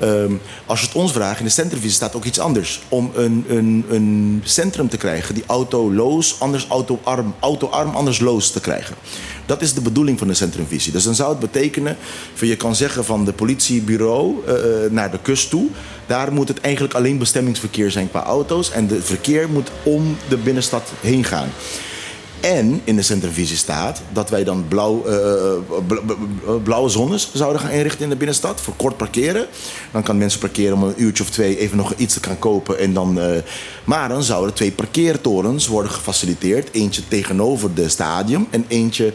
Ehm, als je het ons vraagt, in de centrumvisie staat ook iets anders. Om een, een, een centrum te krijgen die autoloos, anders autoarm, autoarm, anders loos te krijgen. Dat is de bedoeling van de centrumvisie. Dus dan zou het betekenen, je kan zeggen van de politiebureau eh, eh, naar de kust toe. Daar moet het eigenlijk alleen bestemmingsverkeer zijn qua auto's. En de verkeer moet om de binnenstad heen gaan. En in de centrumvisie staat dat wij dan blauw, eh, bla- bla- blauwe zones zouden gaan inrichten in de binnenstad. Voor kort parkeren. Dan kan mensen parkeren om een uurtje of twee even nog iets te gaan kopen. En dan, eh, maar dan zouden twee parkeertorens worden gefaciliteerd. Eentje tegenover de stadium en eentje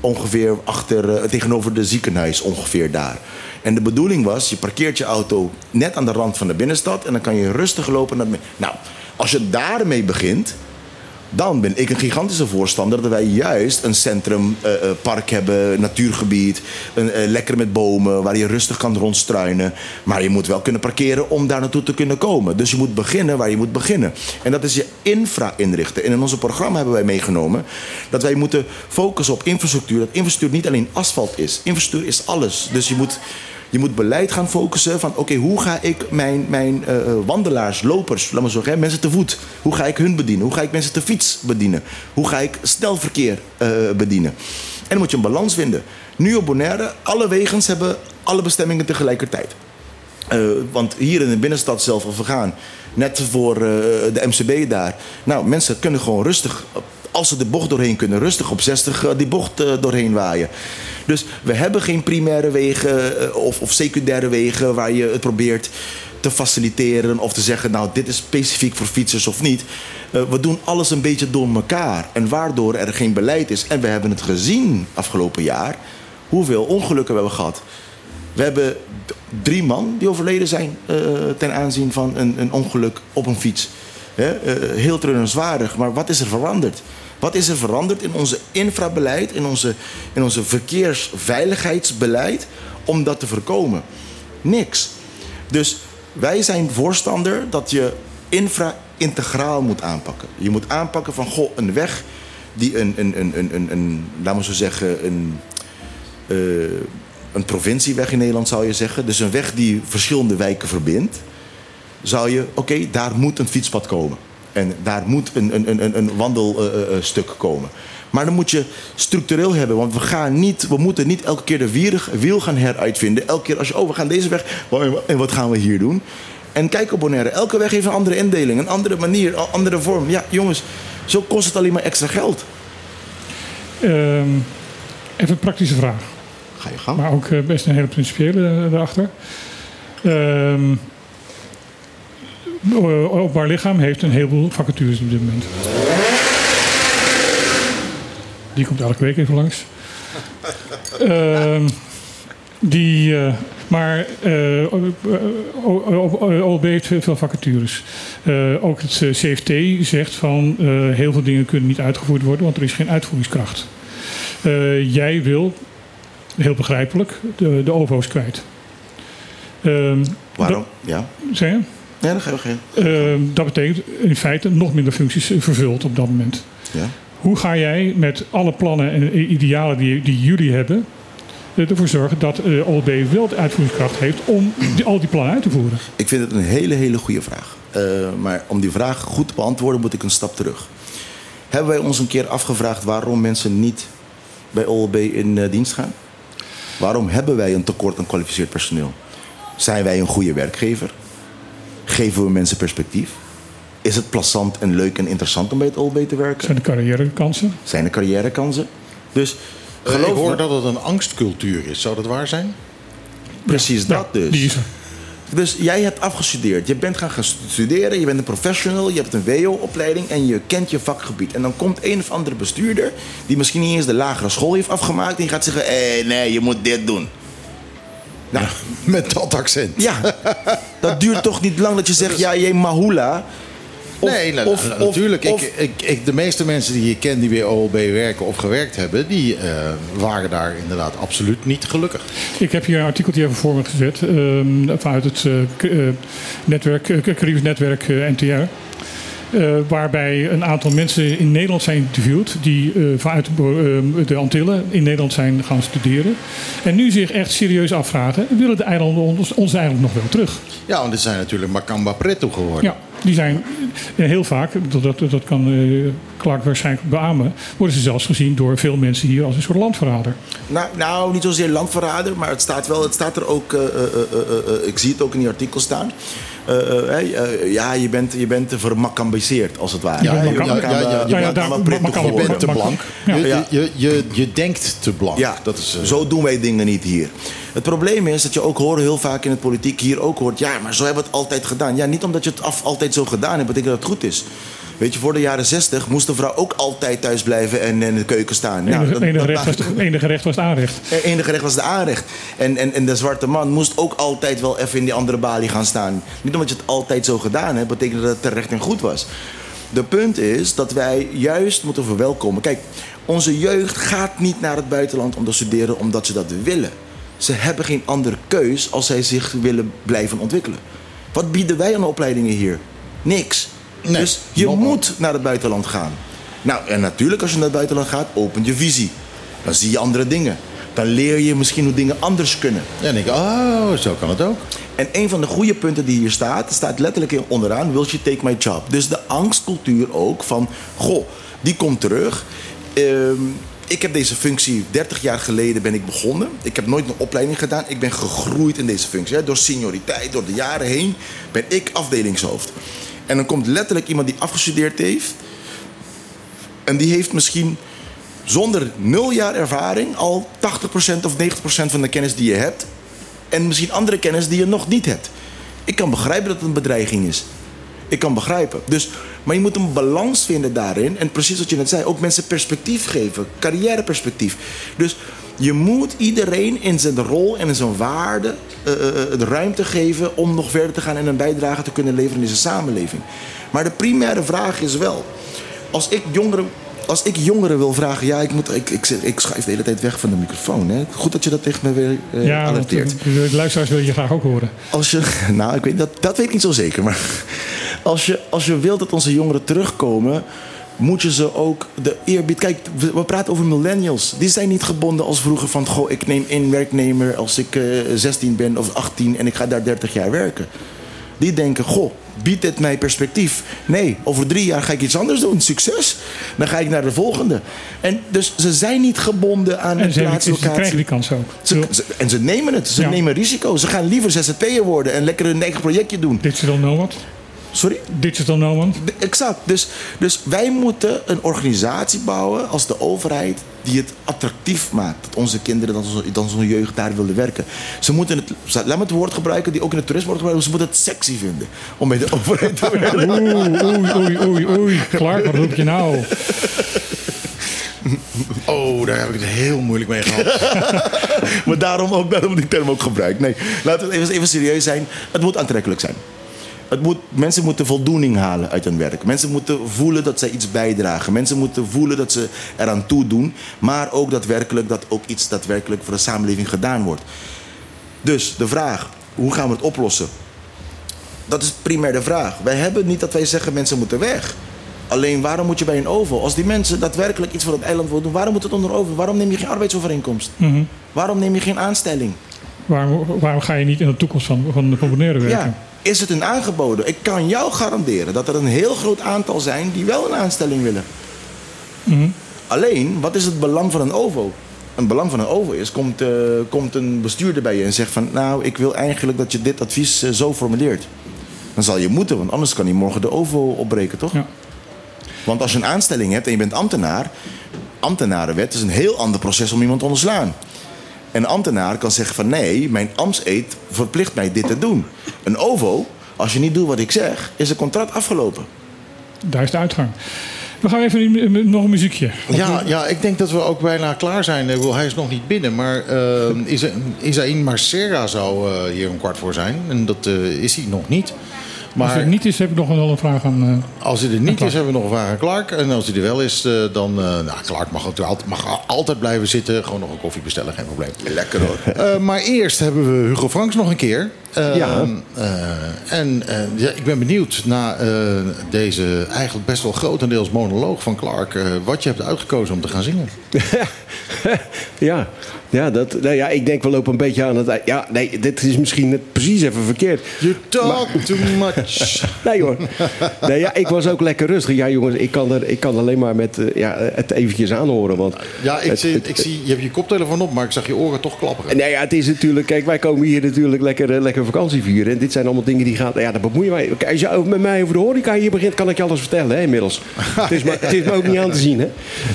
ongeveer achter, eh, tegenover de ziekenhuis ongeveer daar. En de bedoeling was, je parkeert je auto net aan de rand van de binnenstad... en dan kan je rustig lopen naar... Nou, als je daarmee begint... Dan ben ik een gigantische voorstander dat wij juist een centrumpark hebben, natuurgebied, een, eh, lekker met bomen waar je rustig kan rondstruinen. Maar je moet wel kunnen parkeren om daar naartoe te kunnen komen. Dus je moet beginnen waar je moet beginnen. En dat is je infra inrichten. En in ons programma hebben wij meegenomen dat wij moeten focussen op infrastructuur. Dat infrastructuur niet alleen asfalt is. Infrastructuur is alles. Dus je moet je moet beleid gaan focussen van oké, hoe ga ik mijn, mijn eh, eh, wandelaars, lopers, laat maar zeggen, mensen te voet, hoe ga ik hun bedienen? Hoe ga ik mensen te fiets bedienen? Hoe ga ik snelverkeer eh, bedienen? En dan moet je een balans vinden. Nu op Bonaire, alle wegens hebben alle bestemmingen tegelijkertijd. Want hier in de binnenstad zelf, als we gaan, net voor de MCB daar. Nou, mensen kunnen gewoon rustig, als ze de bocht doorheen kunnen, rustig op 60 eh, die bocht eh, doorheen waaien. Dus we hebben geen primaire wegen eh, of, of secundaire wegen waar je het probeert te faciliteren of te zeggen, nou, dit is specifiek voor fietsers of niet. We doen alles een beetje door elkaar. En waardoor er geen beleid is. En we hebben het gezien afgelopen jaar, hoeveel ongelukken we hebben gehad. We hebben drie man die overleden zijn ten aanzien van een, een ongeluk op een fiets. Eh, heel treurenswaardig, maar wat is er veranderd? Wat is er veranderd in onze infrabeleid, in onze, in onze verkeersveiligheidsbeleid om dat te voorkomen? Niks. Dus wij zijn voorstander dat je infra integraal moet aanpakken. Je moet aanpakken van goh, een weg die een, een, een, een, een, een laten we zo zeggen, een, eh, een provincieweg in Nederland zou je zeggen. Dus een weg die verschillende wijken verbindt. Zou je, oké, daar moet een fietspad komen. En daar moet een, een, een, een- wandelstuk komen. Maar dan moet je structureel hebben. Want we, gaan niet, we moeten niet elke keer de wier- wiel gaan heruitvinden. Elke keer als je, oh, we gaan deze weg. En wat gaan we hier doen? En kijk op Bonaire. Elke weg heeft een andere indeling. Een andere manier, een andere vorm. Ja, jongens, zo kost het alleen maar extra geld. Ehm, even een praktische vraag. Ga je gang. Maar ook eh, best een hele principiële eh, erachter. Ehm o- openbaar lichaam heeft een heleboel vacatures op dit moment. Die komt elke week even langs. Ehm, die, eh, maar eh, o- o- OLB heeft veel- vacatures. Eh, ook het eh, CFT zegt van eh, heel veel dingen kunnen niet uitgevoerd worden, want er is geen uitvoeringskracht. Eh, jij wil, heel begrijpelijk, de, de OVO's kwijt. Ehm, Waarom? Ja. Zeg je? Ja, ga je geen. Ehm, dat betekent in feite nog minder functies vervuld op dat moment. Ja. Hoe ga jij met alle plannen en idealen die, die jullie hebben, eh, ervoor zorgen dat eh OLB wel de uitvoeringskracht heeft om die, al die plannen uit te voeren? Ik vind het een hele, hele goede vraag. Eh, maar om die vraag goed te beantwoorden, moet ik een stap terug. Hebben wij ons een keer afgevraagd waarom mensen niet bij OLB in dienst gaan? Waarom hebben wij een tekort aan kwalificeerd personeel? Zijn wij een goede werkgever? Geven we mensen perspectief? Is het plezant en leuk en interessant om bij het OLB te werken? Zijn de carrièrekansen? Zijn er carrièrekansen? Dus Eh, ik geloof hoor me- dat het een angstcultuur is. Zou dat waar zijn? Precies dat dus. Die is er. Dus jij hebt afgestudeerd. Je bent gaan gaan studeren. Je bent een professional. Je hebt een WO-opleiding. En je kent je vakgebied. En dan komt een of andere bestuurder. Die misschien niet eens de lagere school heeft afgemaakt. En die gaat zeggen: eh, nee, je moet dit doen. Nou, Met dat accent. ja. Dat duurt toch niet lang dat je zegt: ja, je mahula. Of- nee, nou, of- nou, of- natuurlijk. of- ik, ik, ik, de meeste mensen die ik ken die bij OLB werken of gewerkt hebben... die eh, waren daar inderdaad absoluut niet gelukkig. Ik heb hier een artikeltje even voor me gezet ehm, vanuit het eh, eh, netwerk, Caribisch netwerk NTR. Eh, waarbij een aantal mensen in Nederland zijn geïnterviewd die eh, vanuit de, eh, de Antillen in Nederland zijn gaan studeren. En nu zich echt serieus afvragen: willen de eilanden ons, ons eigenlijk nog wel terug? Ja, want dit zijn natuurlijk Macamba Pretto geworden. Ja, die zijn heel vaak, dat, dat, dat kan eh, Clark waarschijnlijk beamen, worden ze zelfs gezien door veel mensen hier als een soort landverrader. Nou, nou, niet zozeer landverrader, maar het staat wel, het staat er ook, eh, eh, eh, eh, eh, ik zie het ook in die artikel staan. Eh, eh, eh, ja, je bent, je bent te vermakkambiseerd, als het ware. Ja, Je bent te blank. Je, je, je, je denkt te blank. Ja, dat is, zo doen wij dingen niet hier. Het probleem is dat je ook hoort heel vaak in het politiek hier ook hoort... ja, maar zo hebben we het altijd gedaan. Ja, niet omdat je het af, altijd zo gedaan hebt, betekent dat het goed is. Weet je, voor de jaren 60 moest de vrouw ook altijd thuis blijven en in de keuken staan. Nou, enige, dat- enige, dat recht was, enige recht was het aanrecht. het enige recht was de aanrecht. En, en, en de zwarte man moest ook altijd wel even in die andere balie gaan staan. Niet omdat je het altijd zo gedaan hebt, betekent dat het terecht en goed was. De punt is dat wij juist moeten verwelkomen. Kijk, onze jeugd gaat niet naar het buitenland om te studeren omdat ze dat willen. Ze hebben geen andere keus als zij zich willen blijven ontwikkelen. Wat bieden wij aan opleidingen hier? Niks. Dus je moet naar het buitenland gaan. Nou, en natuurlijk als je naar het buitenland gaat, opent je visie. Dan zie je andere dingen. Dan leer je misschien hoe dingen anders kunnen. Ja, dan denk ik, oh, zo kan het ook. En een van de goede punten die hier staat, staat letterlijk hier onderaan, will you take my job? Dus de angstcultuur ook van, goh, die komt terug. Ehm, ik heb deze functie 30 jaar geleden ben ik begonnen. Ik heb nooit een opleiding gedaan. Ik ben gegroeid in deze functie. Hè. Door senioriteit, door de jaren heen ben ik afdelingshoofd. En dan komt letterlijk iemand die afgestudeerd heeft. En die heeft misschien zonder nul jaar ervaring al 80% of 90% van de kennis die je hebt. En misschien andere kennis die je nog niet hebt. Ik kan begrijpen dat het een bedreiging is. Ik kan begrijpen. Dus, maar je moet een balans vinden daarin. En precies wat je net zei, ook mensen perspectief geven. Carrièreperspectief. Dus je moet iedereen in zijn rol en in zijn waarde eh, de ruimte geven om nog verder te gaan en een bijdrage te kunnen leveren in deze samenleving. Maar de primaire vraag is wel, als ik jongeren, als ik jongeren wil vragen, ja, ik, moet, ik, ik, ik schuif de hele tijd weg van de microfoon. Hè? Goed dat je dat tegen me weer eh, ja, alerteert. de luisteraars wil je graag ook horen. Als je, nou, ik weet, dat, dat weet ik niet zo zeker. Maar als je, als je wilt dat onze jongeren terugkomen, moet je ze ook de eerbied. Kijk, we, we praten over millennials. Die zijn niet gebonden als vroeger van: goh, ik neem één werknemer als ik eh 16 ben of 18 en ik ga daar 30 jaar werken. Die denken: goh, biedt dit mij perspectief? Nee, over drie jaar ga ik iets anders doen. Succes. Dan ga ik naar de volgende. En dus ze zijn niet gebonden aan En een ze, hebben- plaats, ze krijgen die kans ook. Ze- ze- en ze nemen het. Ze Ja. nemen risico. Ze gaan liever ZZP'er worden en lekker hun eigen projectje doen. Digital Nomad. Sorry? Digital Nomad. Exact. Dus, dus wij moeten een organisatie bouwen als de overheid die het attractief maakt. Dat onze kinderen, dat onze, dat onze jeugd daar willen werken. Ze moeten het, laat me het woord gebruiken die ook in het toerisme wordt gebruikt. Ze moeten het sexy vinden om bij de overheid te werken. Oei, oei, oei, oei, oei. Clark, wat roep je nou? Oh, daar heb ik het heel moeilijk mee gehad. maar daarom ook, daarom die term ook gebruikt. Nee, laten we even, even serieus zijn. Het moet aantrekkelijk zijn. Het moet, mensen moeten voldoening halen uit hun werk. Mensen moeten voelen dat zij iets bijdragen. Mensen moeten voelen dat ze eraan toe doen. Maar ook daadwerkelijk dat ook iets daadwerkelijk voor de samenleving gedaan wordt. Dus de vraag, hoe gaan we het oplossen? Dat is primair de vraag. Wij hebben niet dat wij zeggen mensen moeten weg. Alleen waarom moet je bij een OVO? Als die mensen daadwerkelijk iets voor het eiland willen doen, waarom moet het onder OVO? Waarom neem je geen arbeidsovereenkomst? Mhm. Waarom neem je geen aanstelling? Waarom, waarom ga je niet in de toekomst van, van, van Bonaire werken? Ja, is het een aangeboden? Ik kan jou garanderen dat er een heel groot aantal zijn die wel een aanstelling willen. Mhm. Alleen, wat is het belang van een OVO? Een belang van een OVO is, komt, eh, komt een bestuurder bij je en zegt van... nou, ik wil eigenlijk dat je dit advies eh, zo formuleert. Dan zal je moeten, want anders kan hij morgen de OVO opbreken, toch? Ja. Want als je een aanstelling hebt en je bent ambtenaar... ambtenarenwet is een heel ander proces om iemand te ontslaan. En een ambtenaar kan zeggen van nee, mijn ambtseed verplicht mij dit te doen. Een OVO, als je niet doet wat ik zeg, is het contract afgelopen. Daar is de uitgang. We gaan even nog een muziekje. Ja, ja, ik denk dat we ook bijna klaar zijn. Ik bedoel, hij is nog niet binnen, maar uh, Isa- Isaïn Marcera zou eh, hier om kwart voor zijn. En dat eh, is hij nog niet. Als het niet is, heb ik nog wel een vraag aan... eh, Als hij er niet is, hebben we nog een vraag aan Clark. En als hij er wel is, eh, dan... eh nou, Clark mag, altijd, mag altijd blijven zitten. Gewoon nog een koffie bestellen, geen probleem. Lekker hoor. Eh, maar eerst hebben we Hugo Franks nog een keer. Ja. eh, en eh, ja, ik ben benieuwd na eh, deze eigenlijk best wel grotendeels monoloog van Clark... wat je hebt uitgekozen om te gaan zingen. Ja, ja, dat, nou ja, ik denk we lopen een beetje aan het... Ja, nee, dit is misschien net precies even verkeerd. You talk too much. Nee hoor. Nee, ja, ik was ook lekker rustig. Ja jongens, ik kan, er, ik kan alleen maar met, ja, het eventjes aanhoren. Want Ja, ik het- zie, het- ik zie, je hebt je koptelefoon op, maar ik zag je oren toch klapperen. Nee, ja, het is natuurlijk... Kijk, wij komen hier natuurlijk lekker, lekker lekker vakantie vieren. En dit zijn allemaal dingen die gaan... Ja, dat bemoeien wij. Als je met mij over de horeca hier begint, kan ik je alles vertellen, hè, inmiddels. het, is maar, het is me ook niet aan te zien, hè.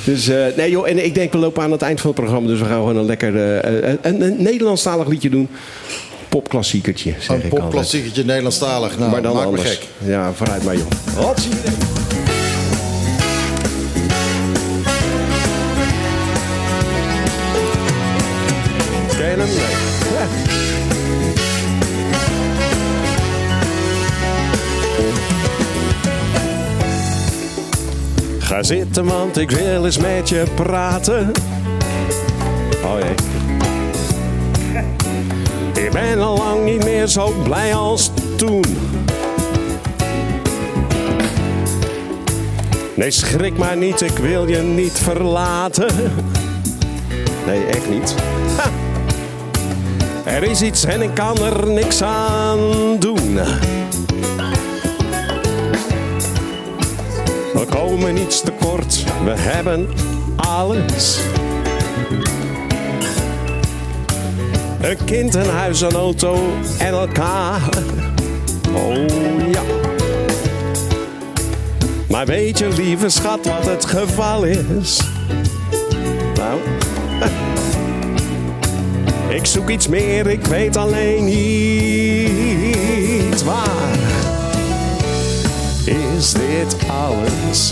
Dus, eh, nee joh, en ik denk we lopen aan het eind van het programma. Dus we gaan gewoon een lekker... eh, eh, een, een Nederlandstalig liedje doen. Popklassiekertje, zeg Een popklassiekertje Nederlandstalig. Nou, maar dan maak me anders. gek. Ja, vooruit maar joh. Wat zie je? Zitten, want ik wil eens met je praten. Oh jee. Ik ben al lang niet meer zo blij als toen. Nee, schrik maar niet, ik wil je niet verlaten. Nee, echt niet. Ha! Er is iets en ik kan er niks aan doen. We komen niets tekort, we hebben alles. Een kind, een huis, een auto en elkaar. Oh ja. Maar weet je, lieve schat, wat het geval is? Nou, ik zoek iets meer, ik weet alleen niet waar. Is dit alles?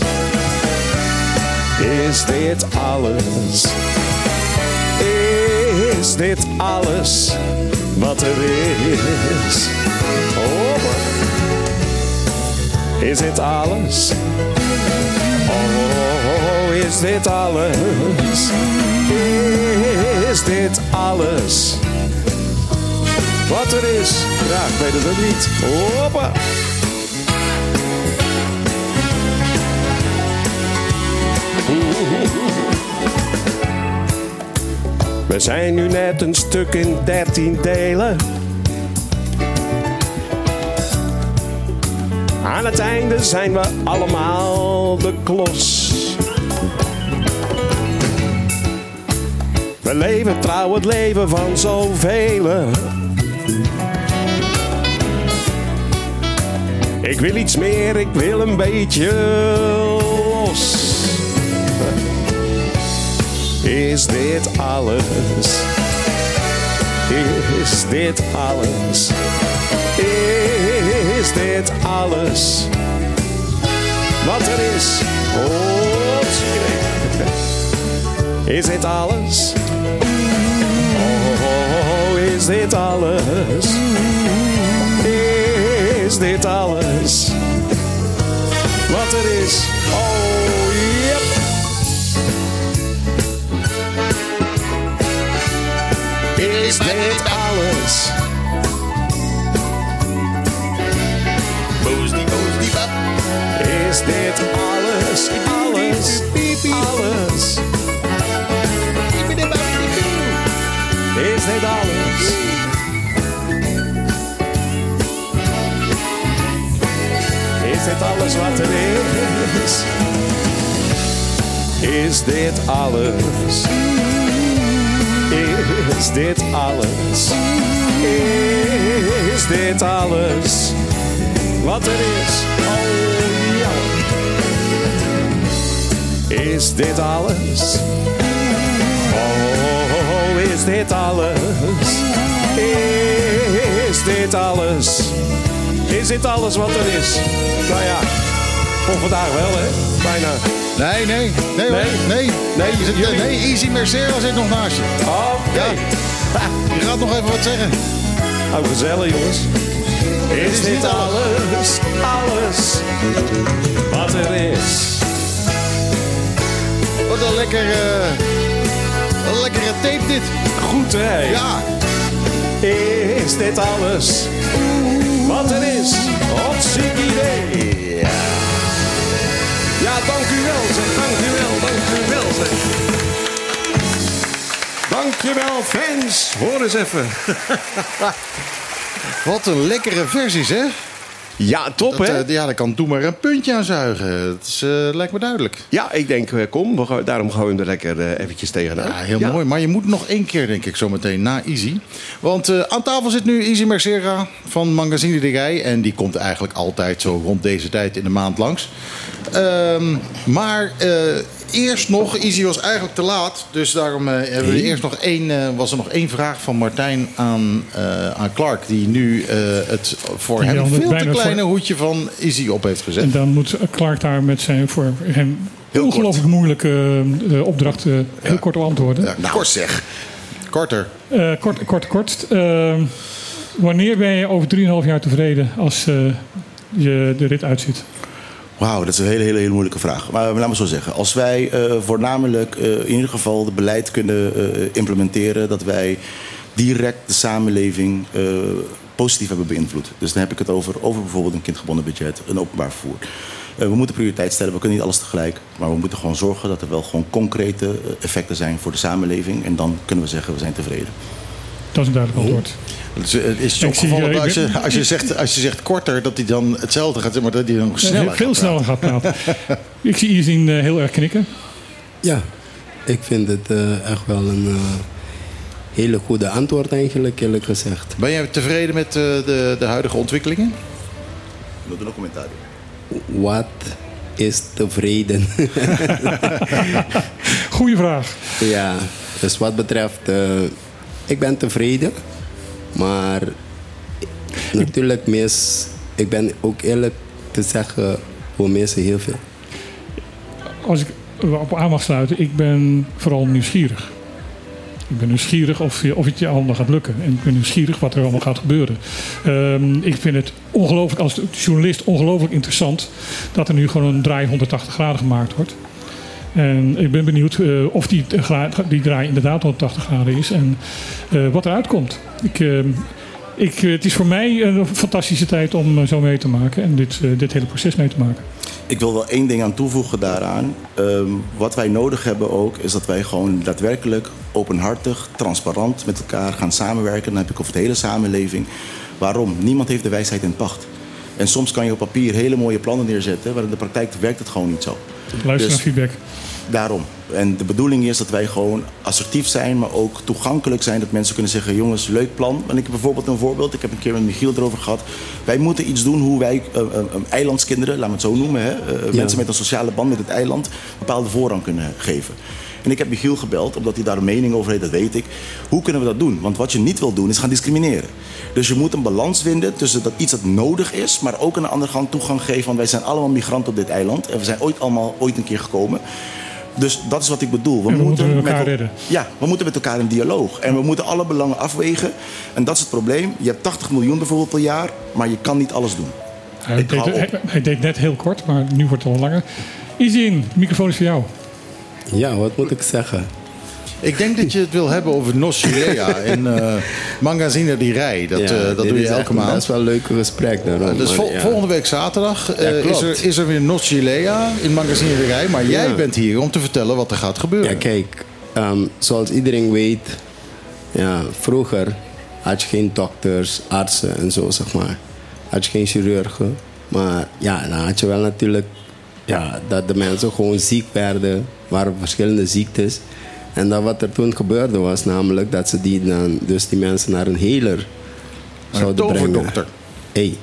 Is dit alles? Is dit alles wat er is? Oh, is dit alles? Oh, is dit alles? Is dit alles wat er is? Ik weet het niet. Hoppa. We zijn nu net een stuk in dertien delen. Aan het einde zijn we allemaal de klos. We leven trouw het leven van zoveel. Ik wil iets meer, ik wil een beetje Is dit alles? Is dit alles? Is dit alles wat er is? Oh, is dit alles? Oh, is dit alles? Is dit alles wat er is? Oh, Is dit alles? Is dit alles? Alles? Alles? Is dit alles? Is dit alles wat er is? Is dit alles? Is dit alles? Is dit alles wat er is? Oh ja. Is dit alles? Oh, is dit alles? Is dit alles? Is dit alles wat er is? Nou ja, voor vandaag wel hè, bijna. Nee, nee. Nee, hoor. Nee? nee. Nee, zit- nee, Easy Mercero zit nog naast je. Oké. Je gaat nog even wat zeggen. Oh, gezellig jongens. Is dit alles, alles wat er is? Wat een lekker, eh, een lekkere tape dit. Goed hè? Ja. Is dit alles wat er is? Dank u wel zeg. Dank u wel, dank u wel zeg. Wel fans. Hoor eens even. Wat een lekkere versies, hè? Ja, top Dat, hè? eh, ja, daar kan Doe maar een puntje aan zuigen. Dat is, eh, lijkt me duidelijk. Ja, ik denk, eh, kom, we gaan- daarom gaan we hem er lekker eventjes tegenaan. Ja, heel mooi. Maar je moet nog één keer, denk ik, zo meteen na Easy. Want aan tafel zit nu Easy Mercera van Magazine de Rij. En die komt eigenlijk altijd zo rond deze tijd in de maand langs. Ehm, maar eerst nog, Easy was eigenlijk te laat. Dus daarom eh, hebben we eerst nog één, eh, was er nog één vraag van Martijn aan, eh, aan Clark. Die nu eh, het voor Die hem veel te voor- kleine hoedje van Easy op heeft gezet. En dan moet Clark daar met zijn voor hem Heel ongelooflijk moeilijke eh, opdracht eh, heel kort op antwoorden. Ja, kort zeg. Korter. Eh, kort, kort, kort. Eh, wanneer ben je over 3,5 jaar tevreden als eh, je de rit uitziet? Wauw, dat is een hele, hele, hele moeilijke vraag. Maar laat me zo zeggen. Als wij eh, voornamelijk eh, in ieder geval het beleid kunnen eh, implementeren... dat wij direct de samenleving positief hebben beïnvloed. Dus dan heb ik het over, over bijvoorbeeld een kindgebonden budget, een openbaar vervoer. We moeten prioriteit stellen. We kunnen niet alles tegelijk. Maar we moeten gewoon zorgen dat er wel gewoon concrete effecten zijn voor de samenleving. En dan kunnen we zeggen, we zijn tevreden. Dat is een duidelijk antwoord. Het is, het eh, dat als je, als, je zegt, als je zegt korter, dat hij dan hetzelfde gaat zeggen, maar dat hij dan nog sneller Heel- veel gaat sneller gaat praten. Ik zie Irzien eh, heel erg knikken. Ja, ik vind het eh, echt wel een eh, hele goede antwoord eigenlijk, eerlijk gezegd. Ben jij tevreden met eh, de, de huidige ontwikkelingen? Doen ook commentaar. Wat is tevreden? Goeie vraag. ja, dus wat betreft, eh, ik ben tevreden, maar natuurlijk mis, ik ben ook eerlijk te zeggen, we missen heel veel. Als ik op aan mag sluiten, ik ben vooral nieuwsgierig. Ik ben nieuwsgierig of, je, of het je allemaal gaat lukken. En ik ben nieuwsgierig wat er allemaal gaat gebeuren. Ehm, ik vind het ongelooflijk, als journalist, ongelooflijk interessant dat er nu gewoon een draai 180 graden gemaakt wordt. En ik ben benieuwd eh, of die, gra- die draai inderdaad 180 graden is en eh, wat eruit komt. Ik, ik, eh, het is voor mij een fantastische tijd om eh, zo mee te maken en dit, eh, dit hele proces mee te maken. Ik wil wel één ding aan toevoegen daaraan. Ehm, wat wij nodig hebben ook, is dat wij gewoon daadwerkelijk openhartig, transparant met elkaar gaan samenwerken. Dan heb ik over de hele samenleving. Waarom? Niemand heeft de wijsheid in pacht. En soms kan je op papier hele mooie plannen neerzetten, maar in de praktijk werkt het gewoon niet zo. Luister Dus- naar feedback. Daarom. En de bedoeling is dat wij gewoon assertief zijn, maar ook toegankelijk zijn. Dat mensen kunnen zeggen, jongens, leuk plan. En ik heb bijvoorbeeld een voorbeeld. Ik heb een keer met Michiel erover gehad. Wij moeten iets doen hoe wij eh, eh, eh, eilandskinderen, laten we het zo noemen. Hè, Mensen met een sociale band met het eiland bepaalde voorrang kunnen geven. En ik heb Michiel gebeld, omdat hij daar een mening over heeft, dat weet ik. Hoe kunnen we dat doen? Want wat je niet wil doen, is gaan discrimineren. Dus je moet een balans vinden tussen dat iets dat nodig is, maar ook aan de andere kant toegang geven. Want wij zijn allemaal migranten op dit eiland. En we zijn ooit allemaal ooit een keer gekomen. Dus dat is wat ik bedoel. En we moeten elkaar met redden. Ja, we moeten met elkaar in dialoog. En we moeten alle belangen afwegen. En dat is het probleem. Je hebt 80 miljoen bijvoorbeeld per jaar, maar je kan niet alles doen. Hij Ik deed, hij deed net heel kort, maar nu wordt het al langer. Izin, de microfoon is voor jou. Ja, wat moet ik zeggen? Ik denk dat je het wil hebben over en eh Magazine die Rij. Dat, Ja, eh, dat doe je is elke maand. best wel een leuk gesprek daarom. dus maar vol- ja. volgende week zaterdag eh, is, er, is er weer Nosilea in Magazine de Rij. Maar jij bent hier om te vertellen wat er gaat gebeuren. Ja, kijk, ehm, zoals iedereen weet, ja, vroeger had je geen dokters, artsen en zo, zeg maar. Had je geen chirurgen. Maar ja, dan had je wel natuurlijk ja, dat de mensen gewoon ziek werden, waren verschillende ziektes. En dat wat er toen gebeurde was namelijk dat ze die dan, dus die mensen naar een healer Een zouden brengen. toverdokter. hey,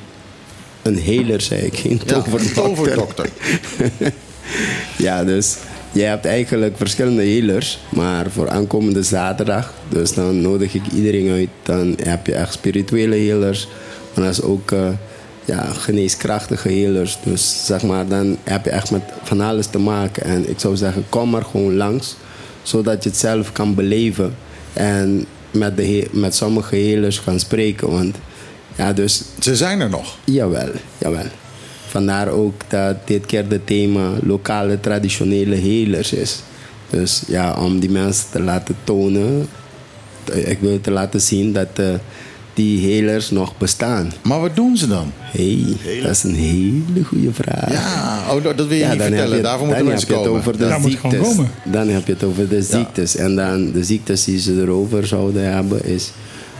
een healer zei ik, geen Ja, een toverdokter. Ja, dus je hebt eigenlijk verschillende healers. Maar voor aankomende zaterdag, dus dan nodig ik iedereen uit. Dan heb je echt spirituele healers. Maar dat is ook eh, ja, geneeskrachtige healers. Dus zeg maar, dan heb je echt met van alles te maken. En ik zou zeggen, kom maar gewoon langs. Zodat je het zelf kan beleven. En met, de, met sommige healers gaan spreken. Want ja, dus... Ze zijn er nog? Jawel, jawel. Vandaar ook dat dit keer het thema lokale traditionele helers is. Dus ja, om die mensen te laten tonen, ik wil te laten zien dat eh, die helers nog bestaan. Maar wat doen ze dan? hey, dat is een hele goede vraag. Ja, oh, dat wil je Ja, niet vertellen. je- Daarvoor moeten dan mensen heb je het komen. over de ziektes. komen. Dan heb je het over de ziektes. En dan de ziektes die ze erover zouden hebben is...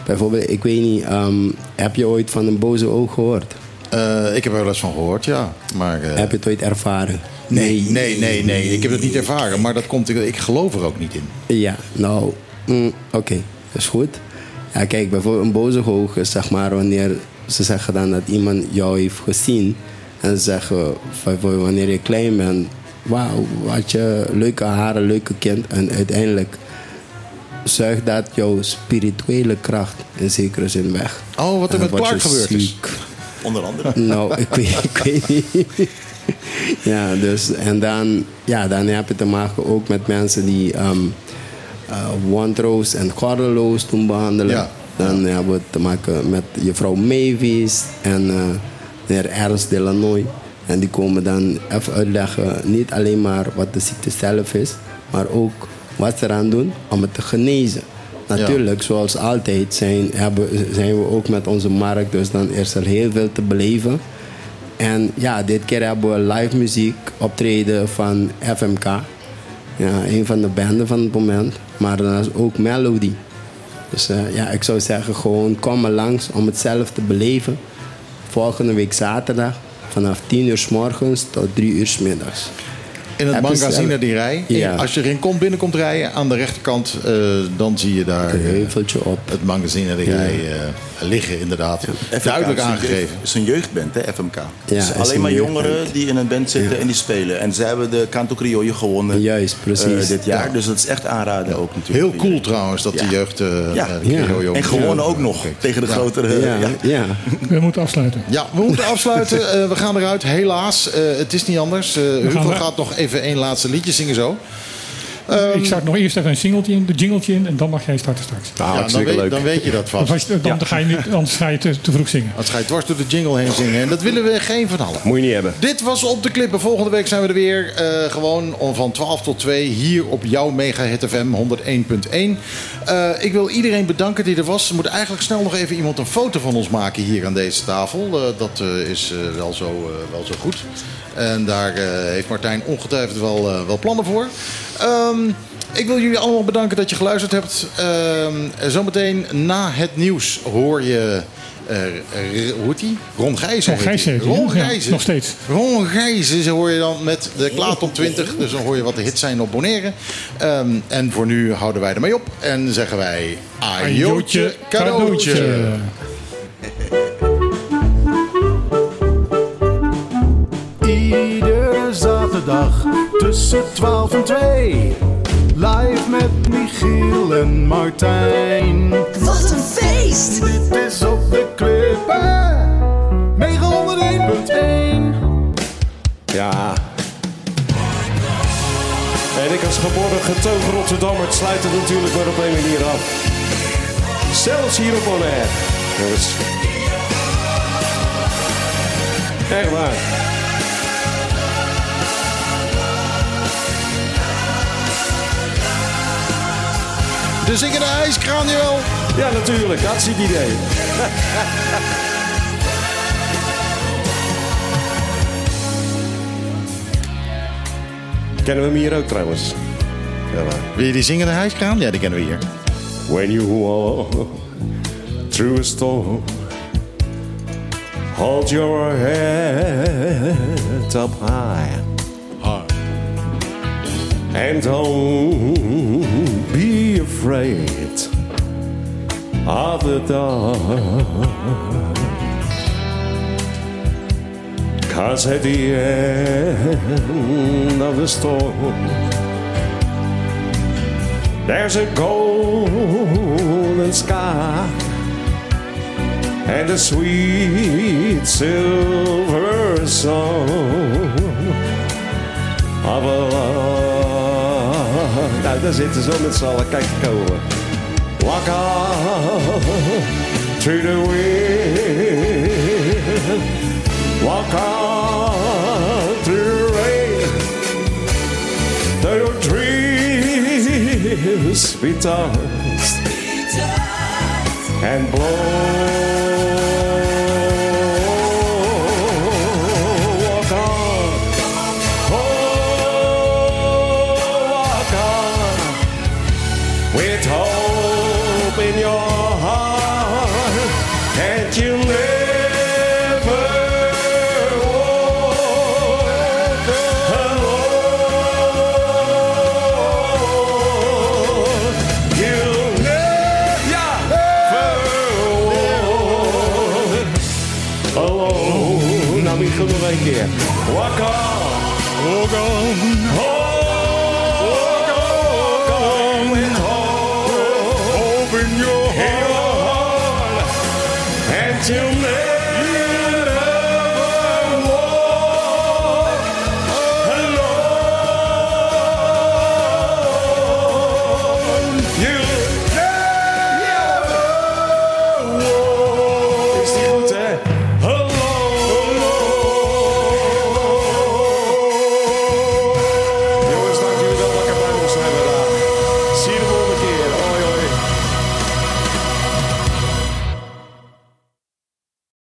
Bijvoorbeeld, ik weet niet, ehm, heb je ooit van een boze oog gehoord? Eh, ik heb er wel eens van gehoord, ja. Maar, eh, Heb je het ooit ervaren? nee, nee, nee, nee. Ik heb het niet ervaren. Maar dat komt, ik geloof er ook niet in. Ja, nou, mm, oké, dat is goed. Ja, kijk, bijvoorbeeld een boze oog is zeg maar wanneer ze zeggen dan dat iemand jou heeft gezien. En ze zeggen, bijvoorbeeld wanneer je klein bent, wauw, wat je leuke haren, leuke kind. En uiteindelijk zuigt dat jouw spirituele kracht in zekere zin weg. Oh, wat er met Clark gebeurd is. Onder andere. Nou, ik weet, ik weet niet. ja, dus en dan, ja, dan heb je te maken ook met mensen die um, uh, wondroos en gordeloos doen behandelen. Ja. Dan hebben we te maken met juffrouw Mavis en eh meneer Ernst Delanoy. En die komen dan even uitleggen, niet alleen maar wat de ziekte zelf is, maar ook wat ze eraan doen om het te genezen. Natuurlijk, zoals altijd zijn, hebben, zijn we ook met onze markt, dus dan is er heel veel te beleven. En ja, dit keer hebben we live muziek optreden van FMK. Ja, een van de banden van het moment. Maar dan is ook Melody. Dus eh, ja, ik zou zeggen gewoon kom maar langs om het zelf te beleven. Volgende week zaterdag vanaf 10 uur s morgens tot 3 uur s middags. In het magazine die rij. Ja. Als je erin komt, binnenkomt rijden, aan de rechterkant, eh, dan zie je daar eh, het magazine die rij liggen, inderdaad. FMK Duidelijk is aangegeven. jeugd- is een jeugdband, hè, FMK. Ja, dus is alleen een maar jeugdband. jongeren die in een band zitten en die spelen. En ze hebben de Canto Criollo gewonnen Juist, precies. eh, dit jaar. Ja. Dus dat is echt aanraden ook natuurlijk. Heel cool trouwens dat Ja. de jeugd... eh Ja. eh. Creole En gewonnen ook nog tegen de Ja. grotere... Ja, ja. ja. We moeten afsluiten. Ja, we moeten afsluiten. Eh, we gaan eruit, helaas. Eh, het is niet anders. Eh Hugo gaat nog even één laatste liedje zingen zo. Ik start nog eerst even een singeltje in, de jingletje in. En dan mag jij starten straks. Nou, ja, dan, weet, leuk. dan weet je dat Want vast. als je- dan, ga je niet, anders ga je te, te vroeg zingen. Als ga je dwars door de jingle heen zingen. En dat willen we geen van allen. Moet je niet hebben. Dit was Op de Klippen. Volgende week zijn we er weer. eh, gewoon om van 12 tot 2 hier op jouw Mega Hit FM 101.1. Eh, ik wil iedereen bedanken die er was. Er moet eigenlijk snel nog even iemand een foto van ons maken hier aan deze tafel. Eh, dat eh, is wel, zo, eh, wel zo goed. En daar eh, heeft Martijn ongetwijfeld wel, eh, wel plannen voor. Ehm, ik wil jullie allemaal bedanken dat je geluisterd hebt. Ehm, zometeen na het nieuws hoor je... eh, R- hoe heet die? Ron Gijzen. Ron Gijzen Ron ja, Gijzen. nog steeds. Ron Gijzen zo hoor je dan met de Klaat op 20. Dus dan hoor je wat de hits zijn op Bonaire. Ehm, en voor nu houden wij ermee op. En zeggen wij... Ajootje cadeautje. Iedere zaterdag tussen 12 en 2. Live met Michiel en Martijn. Wat een feest! Dit is op de klippen. 901.1. Ja. En ik als geboren getogen Rotterdammer sluit het natuurlijk maar op een manier af. Zelfs hier op Bonaire. Jongens. Echt waar. De zingende ijskraan, jawel. Ja, natuurlijk. Hartstikke idee. Kennen we hem hier ook trouwens? Ja. Wil je die zingende ijskraan? Ja, die kennen we hier. When you walk through a storm, hold your head up high. And don't be afraid of the dark. Cause at the end of the storm, there's a golden sky and a sweet silver song of a love. Daar zitten ze met z'n allen. Kijk, komen. Walk on through the wind. Walk on through the rain. Though your dreams be tossed and blown.